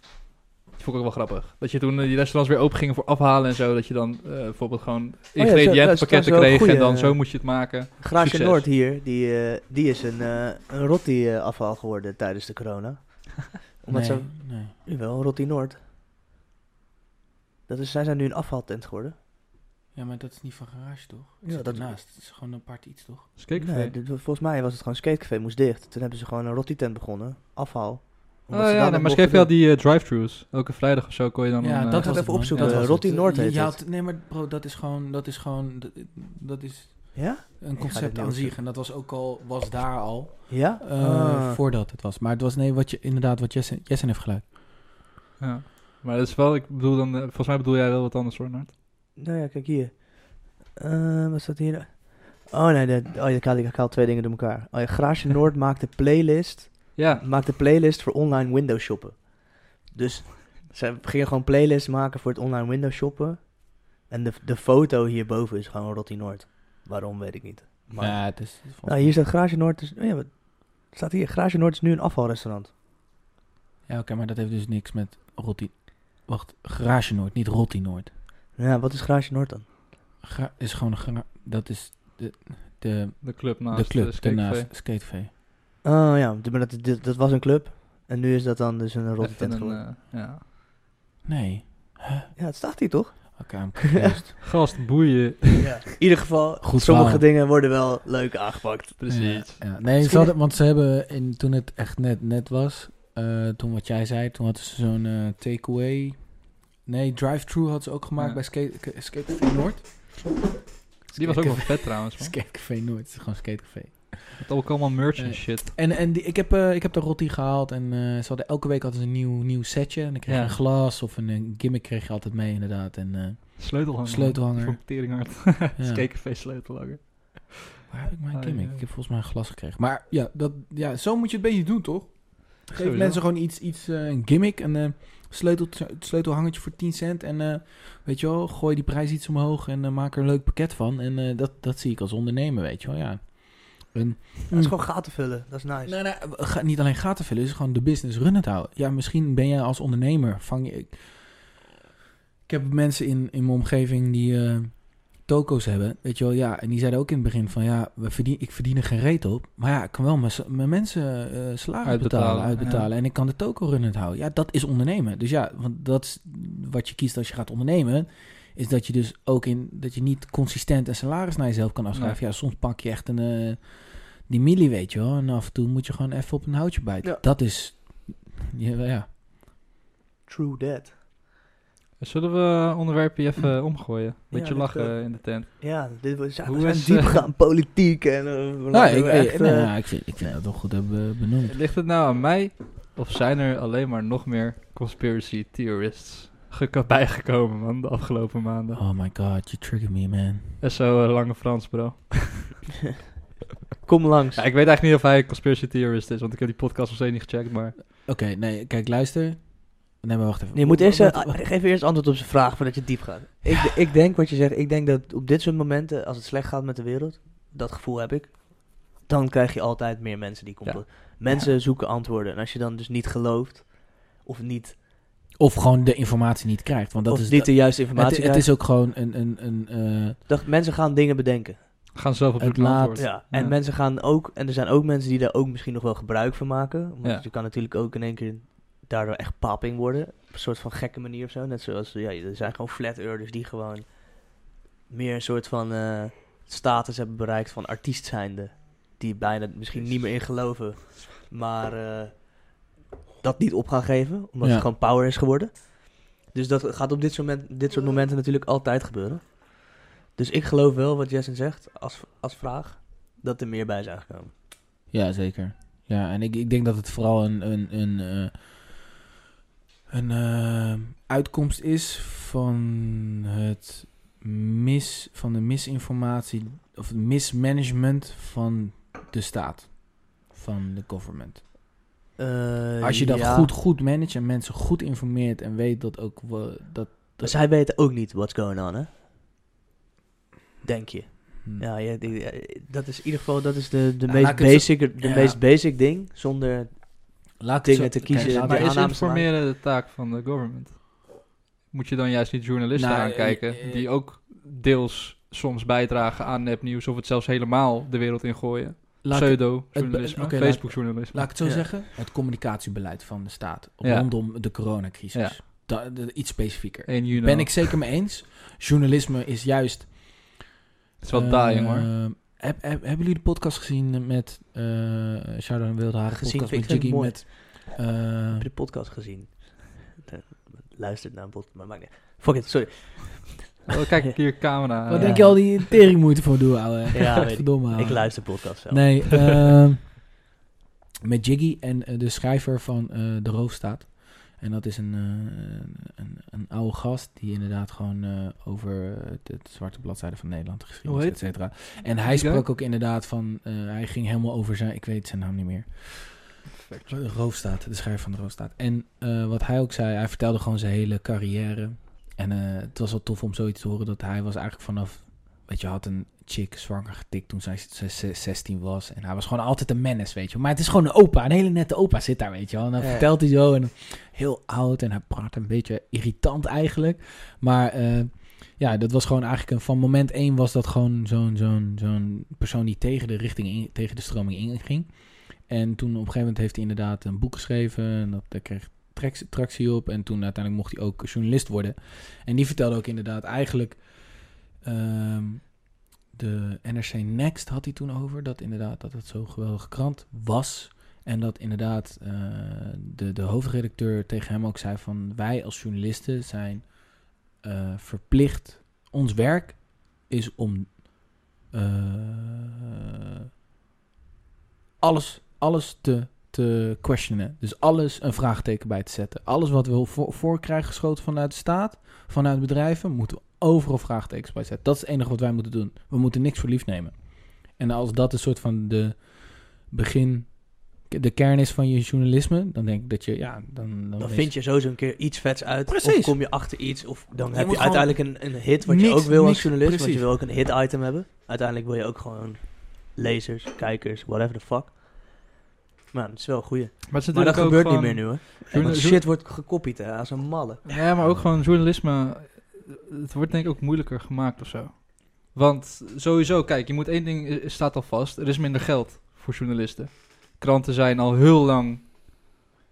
Die vond ik ook wel grappig. Dat je toen die restaurants weer open gingen voor afhalen en zo. Dat je dan eh, bijvoorbeeld gewoon wel een kreeg en dan zo moest je het maken. Graasje. Noord hier, die, eh, die is een, eh een rotti eh, afval geworden tijdens de corona. <laughs> Omdat nee, ze... nee. Jawel, Rotti Noord. Dat is, zij zijn nu een afvaltent geworden. Ja, maar dat is niet van garage, toch? Ja, Ja, dat ernaast. Het is gewoon een apart iets, toch? Skakecafé. Nee, dit- volgens mij was het gewoon Skatecafé, moest dicht. Toen hebben ze gewoon een Rotti tent begonnen. Afval. Oh ja, nee, maar mochten schreef wel doen. die eh, drive-thrus. Elke vrijdag of zo kon je dan... ja, een, eh, dat ga was even opzoeken. Dat was Rotti het. Noord Je- heet had- Nee, maar bro, dat is gewoon... Dat is gewoon... Dat, dat is Ja? een concept aan zich. En dat was ook al... Was daar al. Ja? eh, Ah. Voordat het was. Maar het was... Nee, wat je... Inderdaad, wat Jessen, Jessen heeft gelijk. Ja. Maar dat is wel, ik bedoel dan, volgens mij bedoel jij wel wat anders hoor, Nart. Nou ja, kijk hier. Eh, wat staat hier? Oh nee, oh, ik, haal, ik haal twee dingen door elkaar. Oh ja, Graasje <laughs> Noord maakt de playlist. Ja, Maakt de playlist voor online window shoppen. Dus ze gingen gewoon playlist maken voor het online window shoppen. En de, de foto hierboven is gewoon Rotti Noord. Waarom, weet ik niet. Maar, ja, het is... het nou, hier staat Graasje Noord. Dus, oh ja, wat staat hier? Graasje Noord is nu een afvalrestaurant. Ja, oké, maar dat heeft dus niks met Rotti... Wacht, Garage Noord, niet Rotti Noord. Ja, wat is Graasje Noord dan? Gra is gewoon een... Dat is de, de, de club naast de club eh, Skakecafé. daarnaast. Oh ja, d- maar dat, dat, dat was een club. En nu is dat dan dus een Rotti Even tent geworden. eh, ja. Nee. Huh? Ja, het staat hier toch? Oké, I'm confused. <laughs> Gast, boeien. Ja. In ieder geval, Goed sommige verhaal. dingen worden wel leuk aangepakt. Precies. Ja, ja. Nee, ze hadden, want ze hebben, in, toen het echt net, net was, eh, toen wat jij zei, toen hadden ze zo'n eh, takeaway. Nee, drive-thru had ze ook gemaakt Ja. bij Skate, K- Skatecafé Noord. Die was ook wel vet trouwens, man. Skatecafé Noord, het is gewoon Skatecafé. Met ook allemaal merch en Nee. shit. En, en die, ik, heb, eh, ik heb de rotti gehaald en eh, ze hadden elke week hadden ze een nieuw, nieuw setje. En dan kreeg je Ja. een glas of een, eh, gimmick kreeg je altijd mee inderdaad. En eh, Sleutelhanger. Sleutelhanger. Ja. <laughs> Skakecafé sleutelhanger. waar heb ik mijn Ah, gimmick? ja. Ik heb volgens mij een glas gekregen. Maar ja, dat, ja, zo moet je het een beetje doen toch? Geef Sowieso. mensen gewoon iets, iets eh, een gimmick, eh, sleutel, sleutelhangertje voor 10 cent. En eh, weet je wel, gooi die prijs iets omhoog en eh, maak er een leuk pakket van. En eh, dat, dat zie ik als ondernemer, weet je wel, ja. En, Het is gewoon gaten vullen, dat is nice. Nee, nee, ga, niet alleen gaten vullen, het is gewoon de business runnend houden. Ja, misschien ben jij als ondernemer, vang je... Ik, ik heb mensen in, in mijn omgeving die toko's hebben, weet je wel, ja. En die zeiden ook in het begin van, ja, we verdien, ik verdien er geen reet op. Maar ja, ik kan wel mijn, mijn mensen eh salaris Uitbetalen, betalen, uitbetalen. ja. En ik kan de toko runnend houden. Ja, dat is ondernemen. Dus ja, want dat is wat je kiest als je gaat ondernemen is dat je dus ook in dat je niet consistent een salaris naar jezelf kan afschrijven. Ja, soms pak je echt een eh, die milli, weet je wel, en af en toe moet je gewoon even op een houtje bijten. Ja. Dat is ja, ja. True that. Zullen we onderwerpje even omgooien? Beetje lachen eh, in de tent. Ja, dit was ja, Hoe is, diep eh, gaan politiek en we Nou, ik, echt, nee, eh, ja, ik, vind, ik vind dat wel goed hebben benoemd. Ligt het nou aan mij? Of zijn er alleen maar nog meer conspiracy theorists gek- bijgekomen, man, de afgelopen maanden. Oh my god, you trigger me, man. Dat is zo lange Frans, bro. <laughs> Kom langs. Ja, ik weet eigenlijk niet of hij een conspiracy theorist is, want ik heb die podcast nog steeds niet gecheckt, maar... Oké, nee, kijk, luister. Nee, maar wacht even. Nee, je moet eerst, eh, geef eerst antwoord op zijn vraag voordat je diep gaat. Ik, ik denk wat je zegt, ik denk dat op dit soort momenten, als het slecht gaat met de wereld, dat gevoel heb ik, dan krijg je altijd meer mensen die complotten. Mensen zoeken antwoorden. En als je dan dus niet gelooft, of niet, Of gewoon de informatie niet krijgt. Want dat of is niet de juiste informatie het is ook gewoon een... een, een eh, dat mensen gaan dingen bedenken. Gaan zelf op Het laat-. Ja, en mensen gaan ook, en er zijn ook mensen die daar ook misschien nog wel gebruik van maken. Want Ja. je kan natuurlijk ook in één keer daardoor echt paping worden. Op een soort van gekke manier of zo. Net zoals, ja, er zijn gewoon flat earthers die gewoon meer een soort van eh, status hebben bereikt van artiest zijnde. Die bijna misschien niet meer in geloven, maar eh, dat niet op gaan geven, omdat Ja. het gewoon power is geworden. Dus dat gaat op dit soort, moment, dit soort momenten natuurlijk altijd gebeuren. Dus ik geloof wel wat Jessen zegt als, als vraag, dat er meer bij zijn gekomen. Ja, zeker. Ja, en ik, ik denk dat het vooral een, een, een, eh, een eh, uitkomst is van het mis, van de misinformatie of het mismanagement van de staat, van de government. Eh, Als je dat ja. goed, goed managt en mensen goed informeert en weet dat ook we- dat. Zij weten ook niet what's going on, hè? Denk je. hm. Ja, ja, dat is in ieder geval dat is de, de Ja, meest, basic, de ja. meest basic ding. Zonder Laat dingen zo- te kiezen. kijk, Maar is informeren de taak van de government? Moet je dan juist niet journalisten Nou, aankijken, eh, eh, die ook deels soms bijdragen aan nepnieuws of het zelfs helemaal de wereld ingooien? Pseudo-journalisme, laat- Facebook-journalisme. Laat ik het zo Ja. zeggen. Het communicatiebeleid van de staat Ja. rondom de coronacrisis. Ja. Da- de- iets specifieker. 1 juni. Ben ik zeker mee eens. Journalisme is juist... Het is wel eh, dying hoor. Heb, heb- hebben jullie de podcast gezien met... eh Shout-out aan Wilde Haren Gezien, podcast met Jiggy mooi. met... eh, Heb je de podcast gezien? <laughs> Luistert naar een podcast, maar maakt niet. Fuck it, sorry. Oh, kijk ik <laughs> hier camera. wat denk je al die teringmoeite voor doen, ouwe? Ja, <laughs> ik. Verdomme, ouwe. Ik luister podcast zelf. Nee, ehm, met Jiggy en eh, de schrijver van eh, De Roofstaat. En dat is een, eh, een, een oude gast die inderdaad gewoon eh, over het, zwarte bladzijde van Nederland, de geschiedenis, Hoe et cetera. En hij sprak ook inderdaad van, eh, hij ging helemaal over zijn, ik weet zijn naam niet meer. Roofstaat, de schrijver van De Roofstaat. En wat hij ook zei, hij vertelde gewoon zijn hele carrière. En het was wel tof om zoiets te horen dat hij was eigenlijk vanaf, weet je, had een chick zwanger getikt toen zij ze- ze- 16 was. En hij was gewoon altijd een menace, weet je. Maar het is gewoon een opa, een hele nette opa zit daar, weet je wel. En dan Ja. vertelt hij zo en heel oud en hij praat een beetje irritant eigenlijk. Maar eh, ja, dat was gewoon eigenlijk een, van moment één was dat gewoon zo'n zo'n zo'n persoon die tegen de richting, in, tegen de stroming inging. En toen op een gegeven moment heeft hij inderdaad een boek geschreven. En dat, daar kreeg tractie op. En toen uiteindelijk mocht hij ook journalist worden. En die vertelde ook inderdaad eigenlijk... ehm, de NRC Next had hij toen over. Dat inderdaad dat het zo'n geweldige krant was. En dat inderdaad eh, de, de hoofdredacteur tegen hem ook zei van... Wij als journalisten zijn eh, verplicht... Ons werk is om... eh, alles, alles te, te questionen. Dus alles een vraagteken bij te zetten. Alles wat we voor, voor krijgen geschoten vanuit de staat, vanuit bedrijven, moeten we overal vraagtekens bij zetten. Dat is het enige wat wij moeten doen. We moeten niks voor lief nemen. En als dat een soort van de begin, de kern is van je journalisme, dan denk ik dat je, ja, dan... Dan vind je sowieso een keer iets vets uit. Precies. Of kom je achter iets. Of dan Je heb je uiteindelijk een, een hit wat je ook wil als journalist. Want je wil ook een hit item hebben. Uiteindelijk wil je ook gewoon lezers, kijkers, whatever the fuck. Maar dat is wel een goeie. Maar, het is Maar dat gebeurt niet meer nu Want shit wordt gekopieerd hè, als een malle. Ja, maar ook gewoon journalisme. Het wordt denk ik ook moeilijker gemaakt of zo. Want sowieso, kijk, je moet één ding eh, staat al vast. Er is minder geld voor journalisten. Kranten zijn al heel lang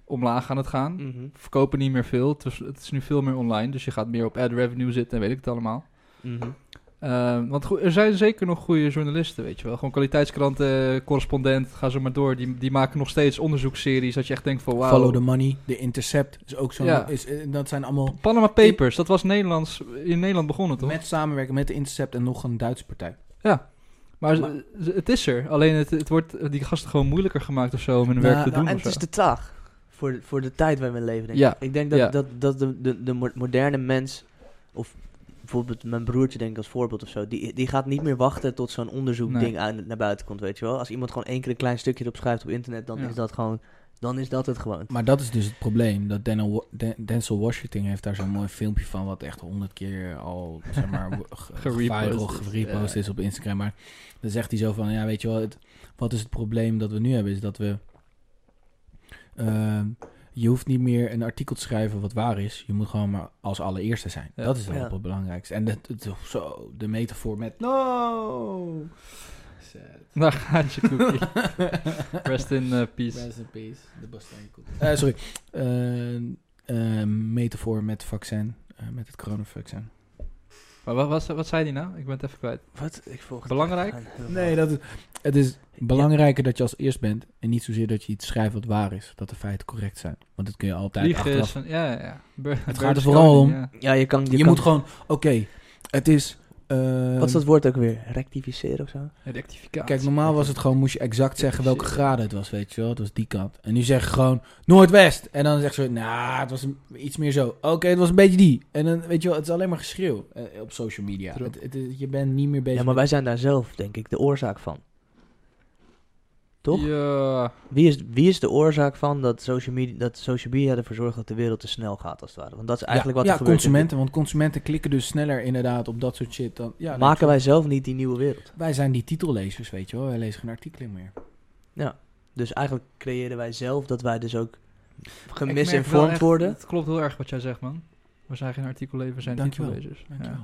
omlaag aan het gaan. Mhm. Verkopen niet meer veel. Het is, het is nu veel meer online. Dus je gaat meer op ad revenue zitten en weet ik het allemaal. Mhm. Eh, want er zijn zeker nog goede journalisten, weet je wel. Gewoon kwaliteitskranten, correspondent, ga zo maar door. Die, die maken nog steeds onderzoeksseries dat je echt denkt van wauw. Follow the Money, de Intercept is ook zo'n... Ja. Is, eh, dat zijn allemaal Panama Papers, dat was Nederlands, in Nederland begonnen toch? met samenwerken met de Intercept en nog een Duitse partij. Maar, Maar- het is er. Alleen het, het wordt die gasten gewoon moeilijker gemaakt of zo om hun Nou, werk te Nou, doen. en het is zo. te traag. voor, voor de tijd waarin we leven, denk Ja, ik. Ik denk dat, ja. dat, dat de, de, de mo- moderne mens, of bijvoorbeeld mijn broertje denk ik als voorbeeld of zo, die, die gaat niet meer wachten tot zo'n onderzoekding Nee. naar buiten komt, weet je wel. Als iemand gewoon één keer een klein stukje erop schrijft op internet, dan Ja. is dat gewoon, dan is dat het gewoon. Maar dat is dus het probleem. Dat Denzel Washington heeft daar zo'n mooi filmpje van... wat echt honderd keer al, zeg maar, <laughs> Gerepost is. op Instagram. Maar dan zegt hij zo van... Ja, weet je wel, het, wat is het probleem dat we nu hebben? Is dat we... ehm, je hoeft niet meer een artikel te schrijven wat waar is. Je moet gewoon maar als allereerste zijn. Ja. Dat is het belangrijkste. En het, het- zo, de metafoor met... No! Sad. Daar gaat je cookie. <laughs> Rest in eh, peace. Rest in peace. De. Eh, sorry. Eh, eh, metafoor met vaccin. eh, met het coronavaccin. Maar wat, wat, wat zei die nou? Ik ben het even kwijt. Wat? Ik volg het Belangrijk? Nee, dat is, het is belangrijker dat je als eerst bent. En niet zozeer dat je iets schrijft wat waar is. Dat de feiten correct zijn. Want dat kun je altijd Liegen is achteraf. van, ja, ja, ja. Bur- gaat er vooral om- ja. Ja, je kan... Je, Je, kan, moet gewoon... Oké, het is... eh, Wat is dat woord ook weer? Rectificeren of zo? Rectificatie. Kijk, normaal was het gewoon, moest je exact zeggen welke graden het was, weet je wel. Het was die kant. En nu zeg je gewoon Noordwest. En dan zeg je zo, nou, het was een- iets meer zo. Oké, het was een beetje die. En dan, weet je wel, het is alleen maar geschreeuw eh, op social media. Het, je bent niet meer bezig Ja, maar wij zijn daar zelf, denk ik, de oorzaak van. Toch? Ja, Wie, is, wie is de oorzaak van dat social, media, dat social media ervoor zorgt dat de wereld te snel gaat, als het ware? Want dat is eigenlijk ja, wat er ja, gebeurt. consumenten. Want consumenten klikken dus sneller inderdaad op dat soort shit. Dan, ja, Maken wij zelf niet die nieuwe wereld? wij zijn die titellezers, weet je wel. Wij lezen geen artikelen meer. Dus eigenlijk creëren wij zelf dat wij dus ook gemisinformed worden. Het klopt heel erg wat jij zegt, man. We zijn geen artiekelleven, we zijn titellezers. Dankjewel.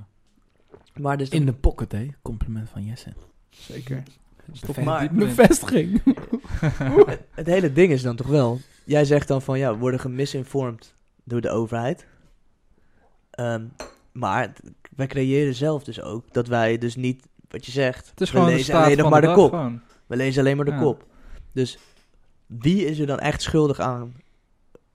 Ja, Maar dus In de pocket, hè. Compliment van Jesse. zeker. Stop maar-. <laughs> Bevestiging. <laughs> het, het hele ding is dan toch wel... Jij zegt dan van, ja, we worden gemisinformed door de overheid. Ehm, maar wij creëren zelf dus ook dat wij dus niet, wat je zegt... Het is we lezen alleen nog maar de kop. gewoon. We lezen alleen maar de Ja. kop. Dus wie is er dan echt schuldig aan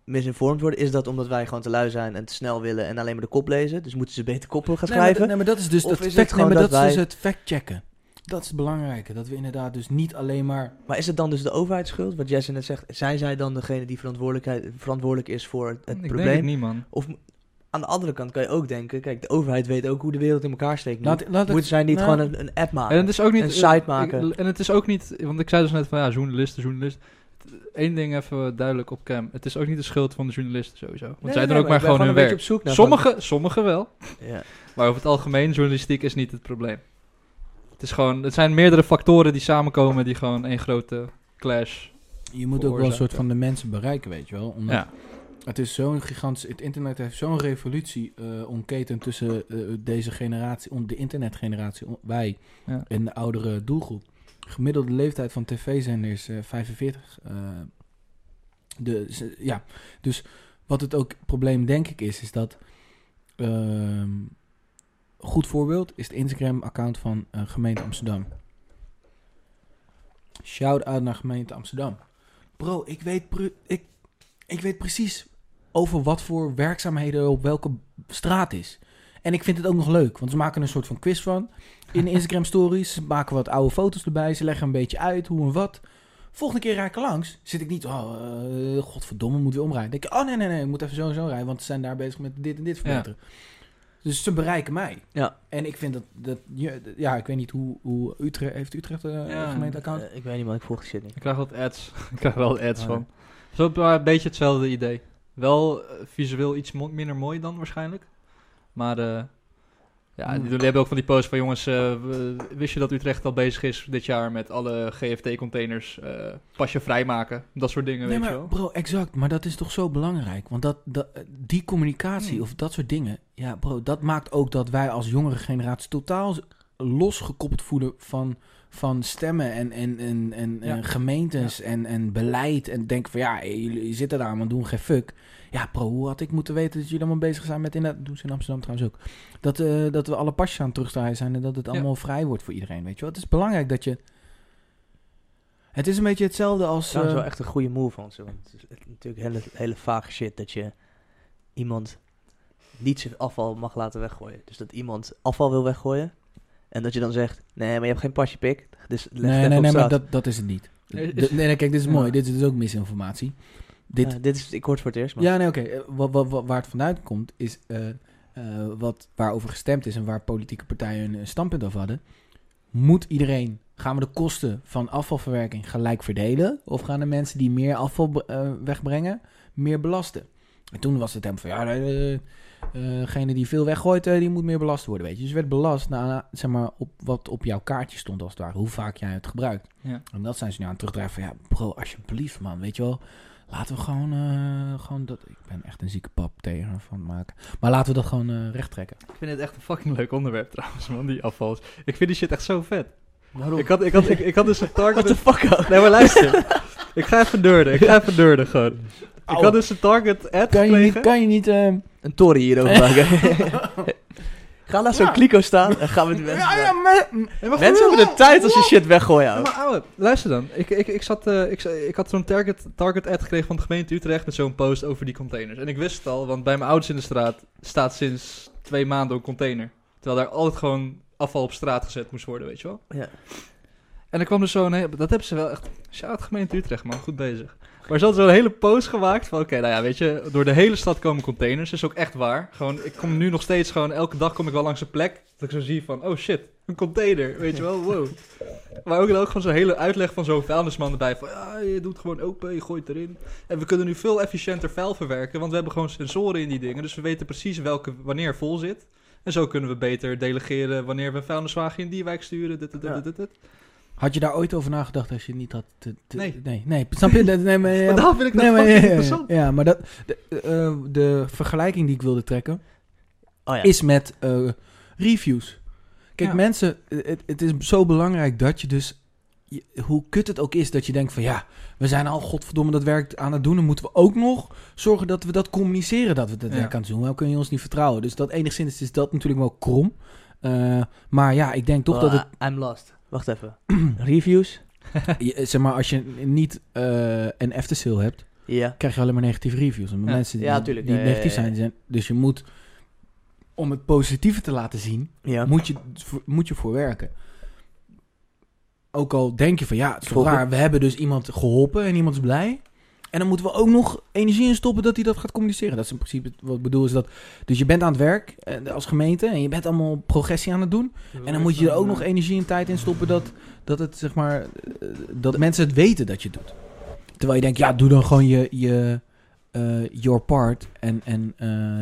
misinformed worden? Is dat omdat wij gewoon te lui zijn en te snel willen en alleen maar de kop lezen? Dus moeten ze beter koppen gaan Nee, maar, schrijven? nee, maar dat is dus, Of dat is het fact, nee, gewoon maar dat dat is dus het fact-checken. Dat is het belangrijke. Dat we inderdaad dus niet alleen maar... Maar is het dan dus de overheid schuld? Wat Jesse net zegt, zijn zij dan degene die verantwoordelijkheid, verantwoordelijk is voor het, ik probleem? het niet, man. Of aan de andere kant kan je ook denken, kijk, de overheid weet ook hoe de wereld in elkaar steekt. nu. Laat, laat Moeten zij niet nou, gewoon een, een app maken? En het is ook niet... Een site ik- maken. en het is ook niet... Want ik zei dus net van, ja, journalisten, journalisten. Eén ding even duidelijk op cam. Het is ook niet de schuld van de journalisten sowieso. Want Nee, zij nee, doen ook maar ik gewoon hun werk. op zoek naar Sommige, sommige wel. Ja. Maar over het algemeen, journalistiek is niet het probleem. Het is gewoon... Het zijn meerdere factoren die samenkomen die gewoon één grote clash... Je moet ook wel een soort van de mensen bereiken, weet je wel. Omdat Ja. Het is zo'n gigantisch... Het internet heeft zo'n revolutie omketend tussen eh, deze generatie... om de internetgeneratie, om- wij, Ja. en de oudere doelgroep. Gemiddelde leeftijd van tv-zender is eh, 45. eh, de, ja, dus wat het ook probleem denk ik is, is dat... ehm, goed voorbeeld is het Instagram-account van eh, gemeente Amsterdam. Shout-out naar gemeente Amsterdam. Bro, ik weet, ik, ik weet precies over wat voor werkzaamheden op welke straat is. En ik vind het ook nog leuk, want ze maken een soort van quiz van. In <laughs> Instagram stories, ze maken wat oude foto's erbij, ze leggen een beetje uit hoe en wat. Volgende keer rijd ik langs, zit ik niet, oh, eh, godverdomme, moet weer omrijden. Dan denk ik, oh nee, nee, nee, ik moet even zo en zo rijden, want ze zijn daar bezig met dit en dit verbeteren. Dus ze bereiken mij. Ja. En ik vind dat, dat ja, ja, ik weet niet hoe, hoe Utrecht, heeft Utrecht een Ja. gemeenteaccount? Ik weet niet, man, ik volg die shit niet. Ik krijg wat ads. <laughs> ik krijg wel ads Oh, van. Zo maar een beetje hetzelfde idee. Wel eh, visueel iets mo- minder mooi dan waarschijnlijk. Maar eh, ja, die hebben ook van die posts van jongens, eh, wist je dat Utrecht al bezig is dit jaar met alle GFT-containers eh pasje vrijmaken? Dat soort dingen, Nee, weet je maar wel. bro, exact. Maar dat is toch zo belangrijk. Want dat, dat, die communicatie Hmm. of dat soort dingen... Ja, bro, dat maakt ook dat wij als jongere generatie... totaal losgekoppeld voelen van, van stemmen en, en, en, en, Ja. en gemeentes en, en beleid. En denken van, ja, jullie zitten daar, maar doen geen fuck. Ja, bro, hoe had ik moeten weten dat jullie allemaal bezig zijn met... In dat doen ze in Amsterdam trouwens ook. Dat, eh, dat we alle pasjes aan het terugdraaien zijn... en dat het Ja. allemaal vrij wordt voor iedereen, weet je wel. Het is belangrijk dat je... Het is een beetje hetzelfde als... Dat is eh, wel echt een goede move van ze. Want het is natuurlijk hele, hele vage shit dat je iemand niet zijn afval mag laten weggooien. Dus dat iemand afval wil weggooien. En dat je dan zegt, nee, maar je hebt geen pasje pik. Dus leg Nee, nee, nee, maar dat, dat is het niet. <laughs> Nee, De- nee, nee, kijk, dit is Ja. mooi. Dit is dus ook misinformatie. dit, Ja, dit is, ik hoor het voor het eerst, maar... ja, nee, oké. Eh, wa- wa- wa- waar het vandaan komt, is eh, eh, wat, waarover gestemd is en waar politieke partijen een standpunt over hadden. Moet iedereen, gaan we de kosten van afvalverwerking gelijk verdelen? Of gaan de mensen die meer afval eh, wegbrengen, meer belasten? En toen was het hem van, ja, degene die veel weggooit, eh, die moet meer belast worden, weet je. Dus je werd belast naar, zeg maar, op wat op jouw kaartje stond, als het ware. Hoe vaak jij het gebruikt. Ja. En dat zijn ze nu aan het terugdraaien van, ja, bro, alsjeblieft, man, weet je wel. Laten we gewoon, eh, gewoon dat... Ik ben echt een zieke pap tegen van het maken. Maar laten we dat gewoon eh recht trekken. Ik vind het echt een fucking leuk onderwerp trouwens, man, die afval. Ik vind die shit echt zo vet. Waarom? Ik had, ik had, ik, ik had dus een What target... the fuck? Nee, maar luister. ik ga even deurden, ik ga even deurden gewoon. Ik had dus een target ad Kan je niet... Kan je niet eh, Een toren hierover <laughs> maken. <laughs> Ga naar zo'n Ja. kliko staan en gaan we de mensen... ja, ja, maar... Nee, maar Mensen hebben de tijd als je shit weggooien, Ja, ouwe. maar ouwe, luister dan. Ik, ik, ik, zat, eh, ik, ik had zo'n target, target ad gekregen van de gemeente Utrecht met zo'n post over die containers. En ik wist het al, want bij mijn ouders in de straat staat sinds twee maanden een container. Terwijl daar altijd gewoon afval op straat gezet moest worden, weet je wel. Ja. En er kwam dus zo'n... he- Dat hebben ze wel echt... Shout gemeente Utrecht, man. Goed bezig. Maar ze hadden zo'n hele post gemaakt van... Oké, nou ja, weet je... Door de hele stad komen containers. Dat is ook echt waar. Gewoon, ik kom nu nog steeds gewoon... Elke dag kom ik wel langs een plek... Dat ik zo zie van... Oh shit, een container. Weet je wel, wow. Maar ook, ook gewoon zo'n hele uitleg van zo'n vuilnisman erbij. Van ja, je doet gewoon open, je gooit erin. En we kunnen nu veel efficiënter vuil verwerken. Want we hebben gewoon sensoren in die dingen. Dus we weten precies welke, wanneer vol zit. En zo kunnen we beter delegeren wanneer we een vuilniswagen in die wijk sturen. Dit, dit, dit. Had je daar ooit over nagedacht als je het niet had... te- te- Nee. Nee, nee. Snap je? Dat- Nee, maar, <laughs> ja, Maar daarom vind ik dat nee, maar, ja, ja, interessant. ja, maar dat, de, eh, de vergelijking die ik wilde trekken... Oh ja. is met eh, reviews. Kijk, Ja. mensen, het, het is zo belangrijk dat je dus, je- hoe kut het ook is, dat je denkt van ja, we zijn al godverdomme dat werk aan het doen. Dan moeten we ook nog zorgen dat we dat communiceren, dat we dat Ja. werk aan het doen. Dan kun je ons niet vertrouwen. Dus dat enigszins is dat natuurlijk wel krom. Eh, maar ja, ik denk toch dat het, Oh, I'm lost. Wacht even. <clears throat> Reviews? je- zeg maar, als je niet eh, een aftersale hebt, Ja. krijg je alleen maar negatieve reviews. En Ja. mensen die, Ja, tuurlijk. die Ja, ja, negatief ja, ja. zijn, zijn, dus je moet, om het positieve te laten zien, Ja. moet, je, moet je voor werken. Ook al denk je van ja, het is toch Volgen. raar, we hebben dus iemand geholpen en iemand is blij. En dan moeten we ook nog energie in stoppen dat hij dat gaat communiceren. Dat is in principe wat ik bedoel. Is dat, dus je bent aan het werk eh, als gemeente en je bent allemaal progressie aan het doen. En dan moet je er ook nog energie en tijd in stoppen dat, dat, het, zeg maar, eh, dat mensen het weten dat je het doet. Terwijl je denkt, ja, doe dan gewoon je, je eh, your part en, en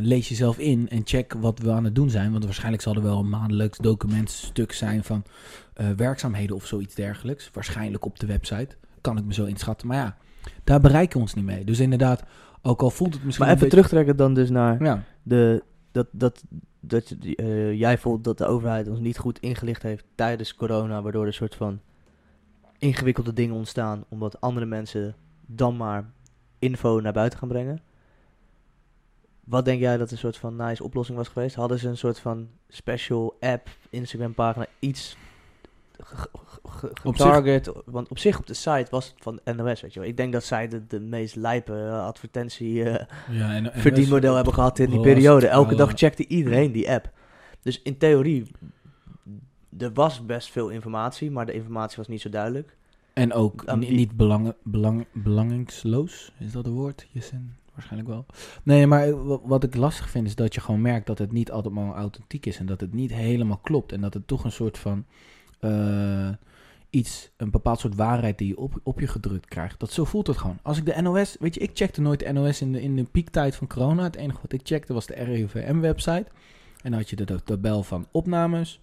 lees jezelf in en check wat we aan het doen zijn. Want waarschijnlijk zal er wel een maandelijks documentstuk zijn van werkzaamheden of zoiets dergelijks. Waarschijnlijk op de website. Kan ik me zo inschatten. Maar ja, daar bereiken we ons niet mee. Dus inderdaad, ook al voelt het misschien Maar even beetje- terugtrekken dan dus naar Ja, de, dat, dat, dat eh, jij voelt dat de overheid ons niet goed ingelicht heeft tijdens corona, waardoor er een soort van ingewikkelde dingen ontstaan, omdat andere mensen dan maar info naar buiten gaan brengen. Wat denk jij dat een soort van nice oplossing was geweest? Hadden ze een soort van special app, Instagram pagina, iets ge- Op getarget? Want op zich op de site was het van NOS, weet je wel. Ik denk dat zij de, de meest lijpe eh, advertentie eh, ja en verdienmodel hebben gehad in die periode. Elke dag checkte iedereen die app. Dus in theorie, er was best veel informatie, maar de informatie was niet zo duidelijk. En ook niet belang, belang, belangingsloos, is dat een woord? Jessen? Waarschijnlijk wel. Nee, maar wa- wat ik lastig vind is dat je gewoon merkt dat het niet altijd maar authentiek is en dat het niet helemaal klopt en dat het toch een soort van eh, iets, een bepaald soort waarheid die je op, je gedrukt krijgt. Dat zo voelt het gewoon. Als ik de NOS, weet je, ik checkte nooit de NOS in de, in de piektijd van corona. Het enige wat ik checkte was de RIVM-website. En dan had je de, tabel van opnames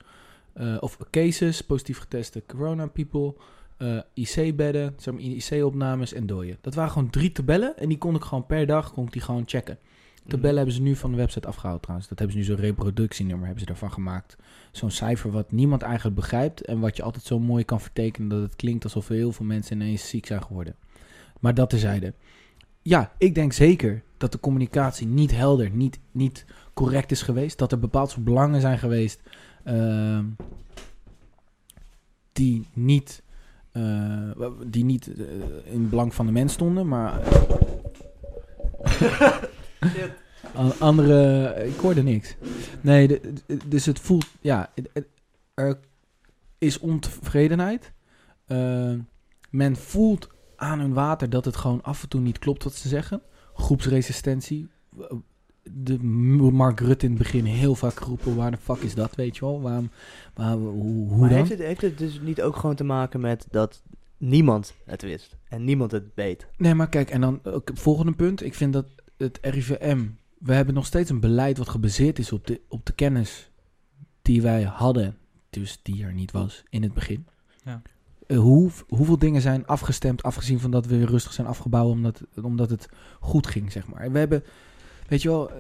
eh, of cases, positief geteste corona people eh, IC-bedden, zeg IC-opnames en dooien. Dat waren gewoon drie tabellen en die kon ik gewoon per dag kon ik die gewoon checken. Tabellen hebben ze nu van de website afgehaald trouwens. Dat hebben ze nu zo'n reproductienummer hebben ze daarvan gemaakt. Zo'n cijfer wat niemand eigenlijk begrijpt en wat je altijd zo mooi kan vertekenen dat het klinkt alsof heel veel mensen ineens ziek zijn geworden. Maar dat terzijde. Ja, ik denk zeker dat de communicatie niet helder, niet, niet correct is geweest. Dat er bepaald soort belangen zijn geweest ehm, die niet, eh, die niet eh, in belang van de mens stonden, maar... <laughs> An- andere, ik hoorde niks. Nee, de- de- dus het voelt, ja, er is ontevredenheid. Eh, men voelt aan hun water dat het gewoon af en toe niet klopt wat ze zeggen. Groepsresistentie. De Mark Rutte in het begin heel vaak geroepen, waar de fuck is dat, weet je wel? Waarom, waar, hoe, hoe Maar dan? heeft het, heeft het dus niet ook gewoon te maken met dat niemand het wist en niemand het weet? Nee, maar kijk, en dan ook het volgende punt. Ik vind dat het RIVM, we hebben nog steeds een beleid wat gebaseerd is op de, op de kennis die wij hadden, dus die er niet was in het begin. Ja. Eh, hoe, hoeveel dingen zijn afgestemd, afgezien van dat we weer rustig zijn afgebouwd omdat, omdat het goed ging, zeg maar. We hebben, weet je wel, eh,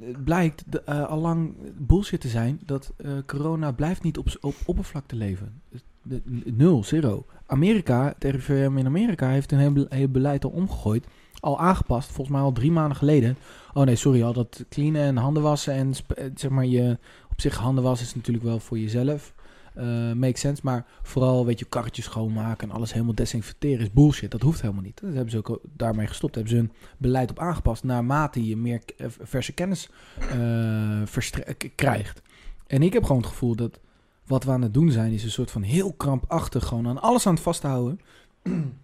het blijkt de, eh, allang bullshit te zijn dat corona blijft niet op, op oppervlakte leven. De- nul, zero. Amerika, het RIVM in Amerika heeft een heel, heel beleid al omgegooid. Al aangepast, volgens mij al drie maanden geleden. Oh nee, sorry, al dat cleanen en handen wassen en eh, zeg maar je... Op zich handen wassen is natuurlijk wel voor jezelf. eh makes sense, maar vooral weet je, karretjes schoonmaken en alles helemaal desinfecteren is bullshit. Dat hoeft helemaal niet. Dat hebben ze ook daarmee gestopt. Hebben ze hun beleid op aangepast naarmate je meer eh, verse kennis k- krijgt. En ik heb gewoon het gevoel dat wat we aan het doen zijn, is een soort van heel krampachtig gewoon aan alles aan het vasthouden. <clears throat>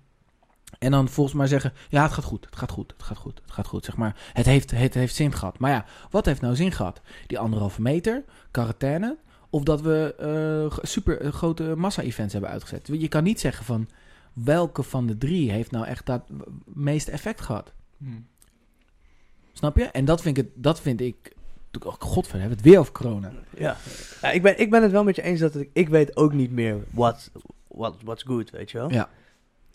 En dan volgens mij zeggen, ja, het gaat goed, het gaat goed, het gaat goed, het gaat goed. Zeg maar, het heeft, het heeft zin gehad. Maar ja, wat heeft nou zin gehad? Die anderhalve meter, quarantaine, of dat we eh, super eh, grote massa-events hebben uitgezet. Je kan niet zeggen van, welke van de drie heeft nou echt dat meeste effect gehad? Hm. Snap je? En dat vind ik, dat vind ik oh, godver, we hebben het weer over corona. Ja, ja ik, ben, ik ben het wel met je eens dat ik, ik weet ook niet meer what, what, what's good, weet je wel? Ja.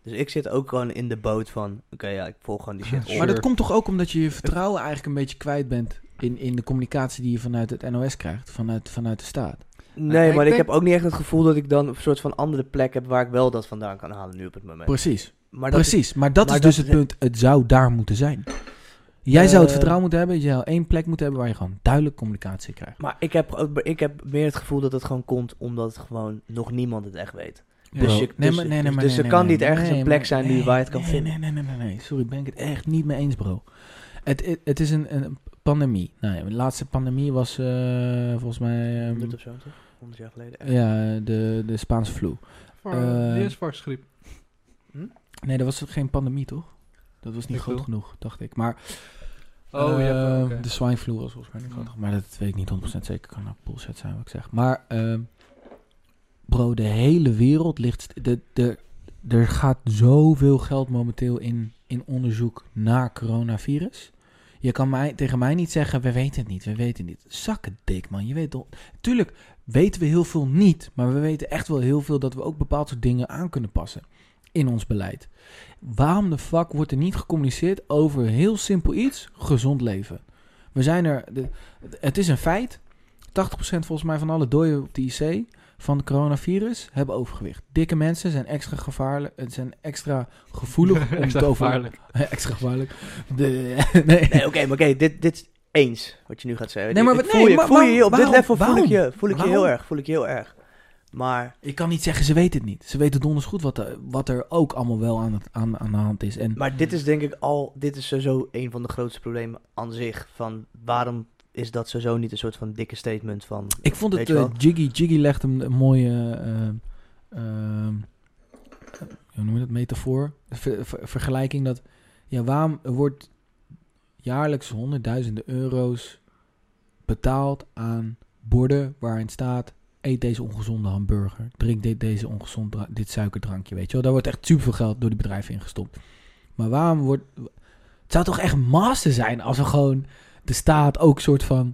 Dus ik zit ook gewoon in de boot van, oké, ja, ik volg gewoon die shit Sure. op. Maar dat komt toch ook omdat je je vertrouwen eigenlijk een beetje kwijt bent in, in de communicatie die je vanuit het NOS krijgt, vanuit, vanuit de staat. Nee, ik maar ik denk- heb ook niet echt het gevoel dat ik dan een soort van andere plek heb waar ik wel dat vandaan kan halen nu op het moment. Precies, Maar dat is- precies. maar dat maar is dus dat het punt, het zou daar moeten zijn. Jij zou het Eh, vertrouwen moeten hebben, je zou één plek moeten hebben waar je gewoon duidelijk communicatie krijgt. maar ik heb, ik heb meer het gevoel dat het gewoon komt omdat gewoon nog niemand het echt weet. Dus je- dus- dus- dus er kan niet ergens een plek zijn die- waar je het kan nee, vinden. Nee, nee, nee, nee, nee. Sorry, ben ik het echt niet mee eens, bro. Het, het, het is een, een pandemie. Nou, ja, de laatste pandemie was eh, volgens mij... ehm, 100 of zo, toch? 100 jaar geleden. ja, de, de Spaanse flu. Voor, Eh, die is varkensgriep. Nee, dat was geen pandemie, toch? Dat was niet Ik groot wil. genoeg, dacht ik. Maar Oh, ja, oké. de swine flu was volgens mij niet groot genoeg. Maar dat weet ik niet 100% zeker. Kan nou bullshit zijn wat ik zeg. Maar ehm, bro, de hele wereld ligt... De, de, er gaat zoveel geld momenteel in, in onderzoek naar coronavirus. Je kan mij, tegen mij niet zeggen, we weten het niet, we weten het niet. Zakken dik, man. Je weet toch... Tuurlijk weten we heel veel niet, maar we weten echt wel heel veel dat we ook bepaald soort dingen aan kunnen passen in ons beleid. Waarom de fuck wordt er niet gecommuniceerd over heel simpel iets, gezond leven? We zijn er, het is een feit. 80% volgens mij van alle doden op de IC van het coronavirus hebben overgewicht. Dikke mensen zijn extra gevaarlijk, het zijn extra gevoelig <laughs> om Extra te over- gevaarlijk. <laughs> extra gevaarlijk. De, <laughs> nee. Nee, oké, maar oké, dit, dit is eens wat je nu gaat zeggen. Nee, maar Ik voel nee, je, maar voel je waarom- op dit waarom- level voel ik je, voel ik je heel erg, voel ik je heel erg. Maar, Ik kan niet zeggen, ze weten het niet. Ze weten donders goed wat er, wat er ook allemaal wel aan, het, aan, aan de hand is. En maar dit is denk ik al, dit is sowieso een van de grootste problemen aan zich. Van waarom is dat sowieso niet een soort van dikke statement van... Ik vond het, eh, Jiggy, Jiggy legt een, een mooie, eh, ehm, hoe noem je dat, metafoor, ver- ver- vergelijking dat, ja, waarom wordt jaarlijks honderdduizenden euro's betaald aan borden waarin staat, eet deze ongezonde hamburger, drink dit, deze ongezond dit suikerdrankje, weet je wel. Daar wordt echt superveel geld door die bedrijven ingestopt. Maar waarom wordt, het zou toch echt master zijn als er gewoon de staat ook soort van,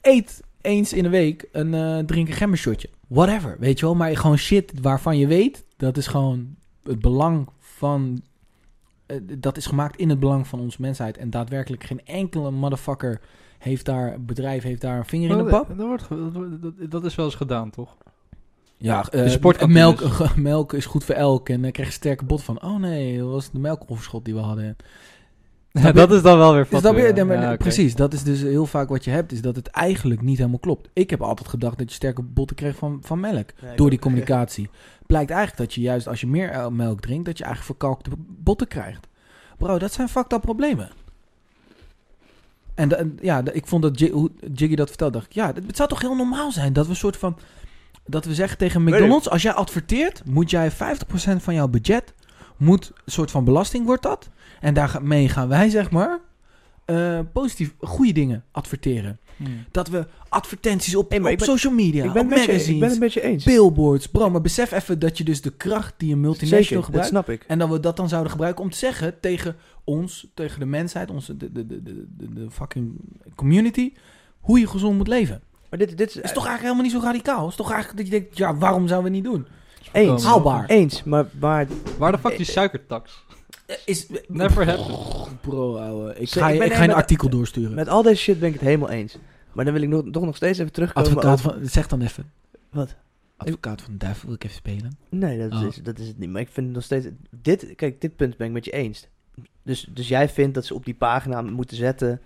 eet eens in de week een eh drink een gembershotje. Whatever, weet je wel. Maar gewoon shit waarvan je weet, dat is gewoon het belang van... eh, dat is gemaakt in het belang van onze mensheid. En daadwerkelijk geen enkele motherfucker heeft daar, bedrijf heeft daar een vinger in de Dat, pap. dat, wordt, dat, is wel eens gedaan, toch? Ja, De eh, sportkantines. melk, <laughs> melk is goed voor elk. En dan krijg je sterke bot van, oh nee, dat was de melkoverschot die we hadden. Ja, dat is dan wel weer Dus dat weer, ja. maar. Precies, dat is dus heel vaak wat je hebt, is dat het eigenlijk niet helemaal klopt. Ik heb altijd gedacht dat je sterke botten kreeg van, van melk. Nee, door die communicatie. Blijkt eigenlijk dat je juist als je meer melk drinkt, dat je eigenlijk verkalkte botten krijgt. Bro, dat zijn fucked up problemen. En, de- ja, de- ik vond dat J- hoe Jiggy dat vertelde, dacht ik, ja, het zou toch heel normaal zijn dat we een soort van, dat we zeggen tegen McDonald's, als jij adverteert, moet jij 50% van jouw budget moet een soort van belasting wordt dat. En daarmee gaan wij, zeg maar, eh, positief, goede dingen adverteren. Hmm. Dat we advertenties op, Hey, op ik ben- social media, ik, ben op je, magazines, ik ben eens. billboards. Bro, maar besef even dat je dus de kracht die een multinational Zeker, dat gebruikt... snap ik. En dat we dat dan zouden gebruiken om te zeggen tegen ons, tegen de mensheid, onze, de, de, de, de, de, fucking community, hoe je gezond moet leven. Maar dit, dit is, Het is toch eigenlijk helemaal niet zo radicaal. Het is toch eigenlijk dat je denkt, ja, waarom zouden we het niet doen? eens. Haalbaar. Eens, maar, maar Waar de fuck die suikertax? Is, Never happened. Bro, ouwe. Ik ga, ik je, ben ik ga je een met- artikel doorsturen. met al deze shit ben ik het helemaal eens. Maar dan wil ik nog, toch nog steeds even terugkomen Advocaat van, zeg dan even. Wat? Advocaat van de duivel wil ik even spelen. Nee, dat, Oh. is, dat is het niet. Maar ik vind het nog steeds... Dit, kijk, dit punt ben ik met je eens. Dus, dus jij vindt dat ze op die pagina moeten zetten...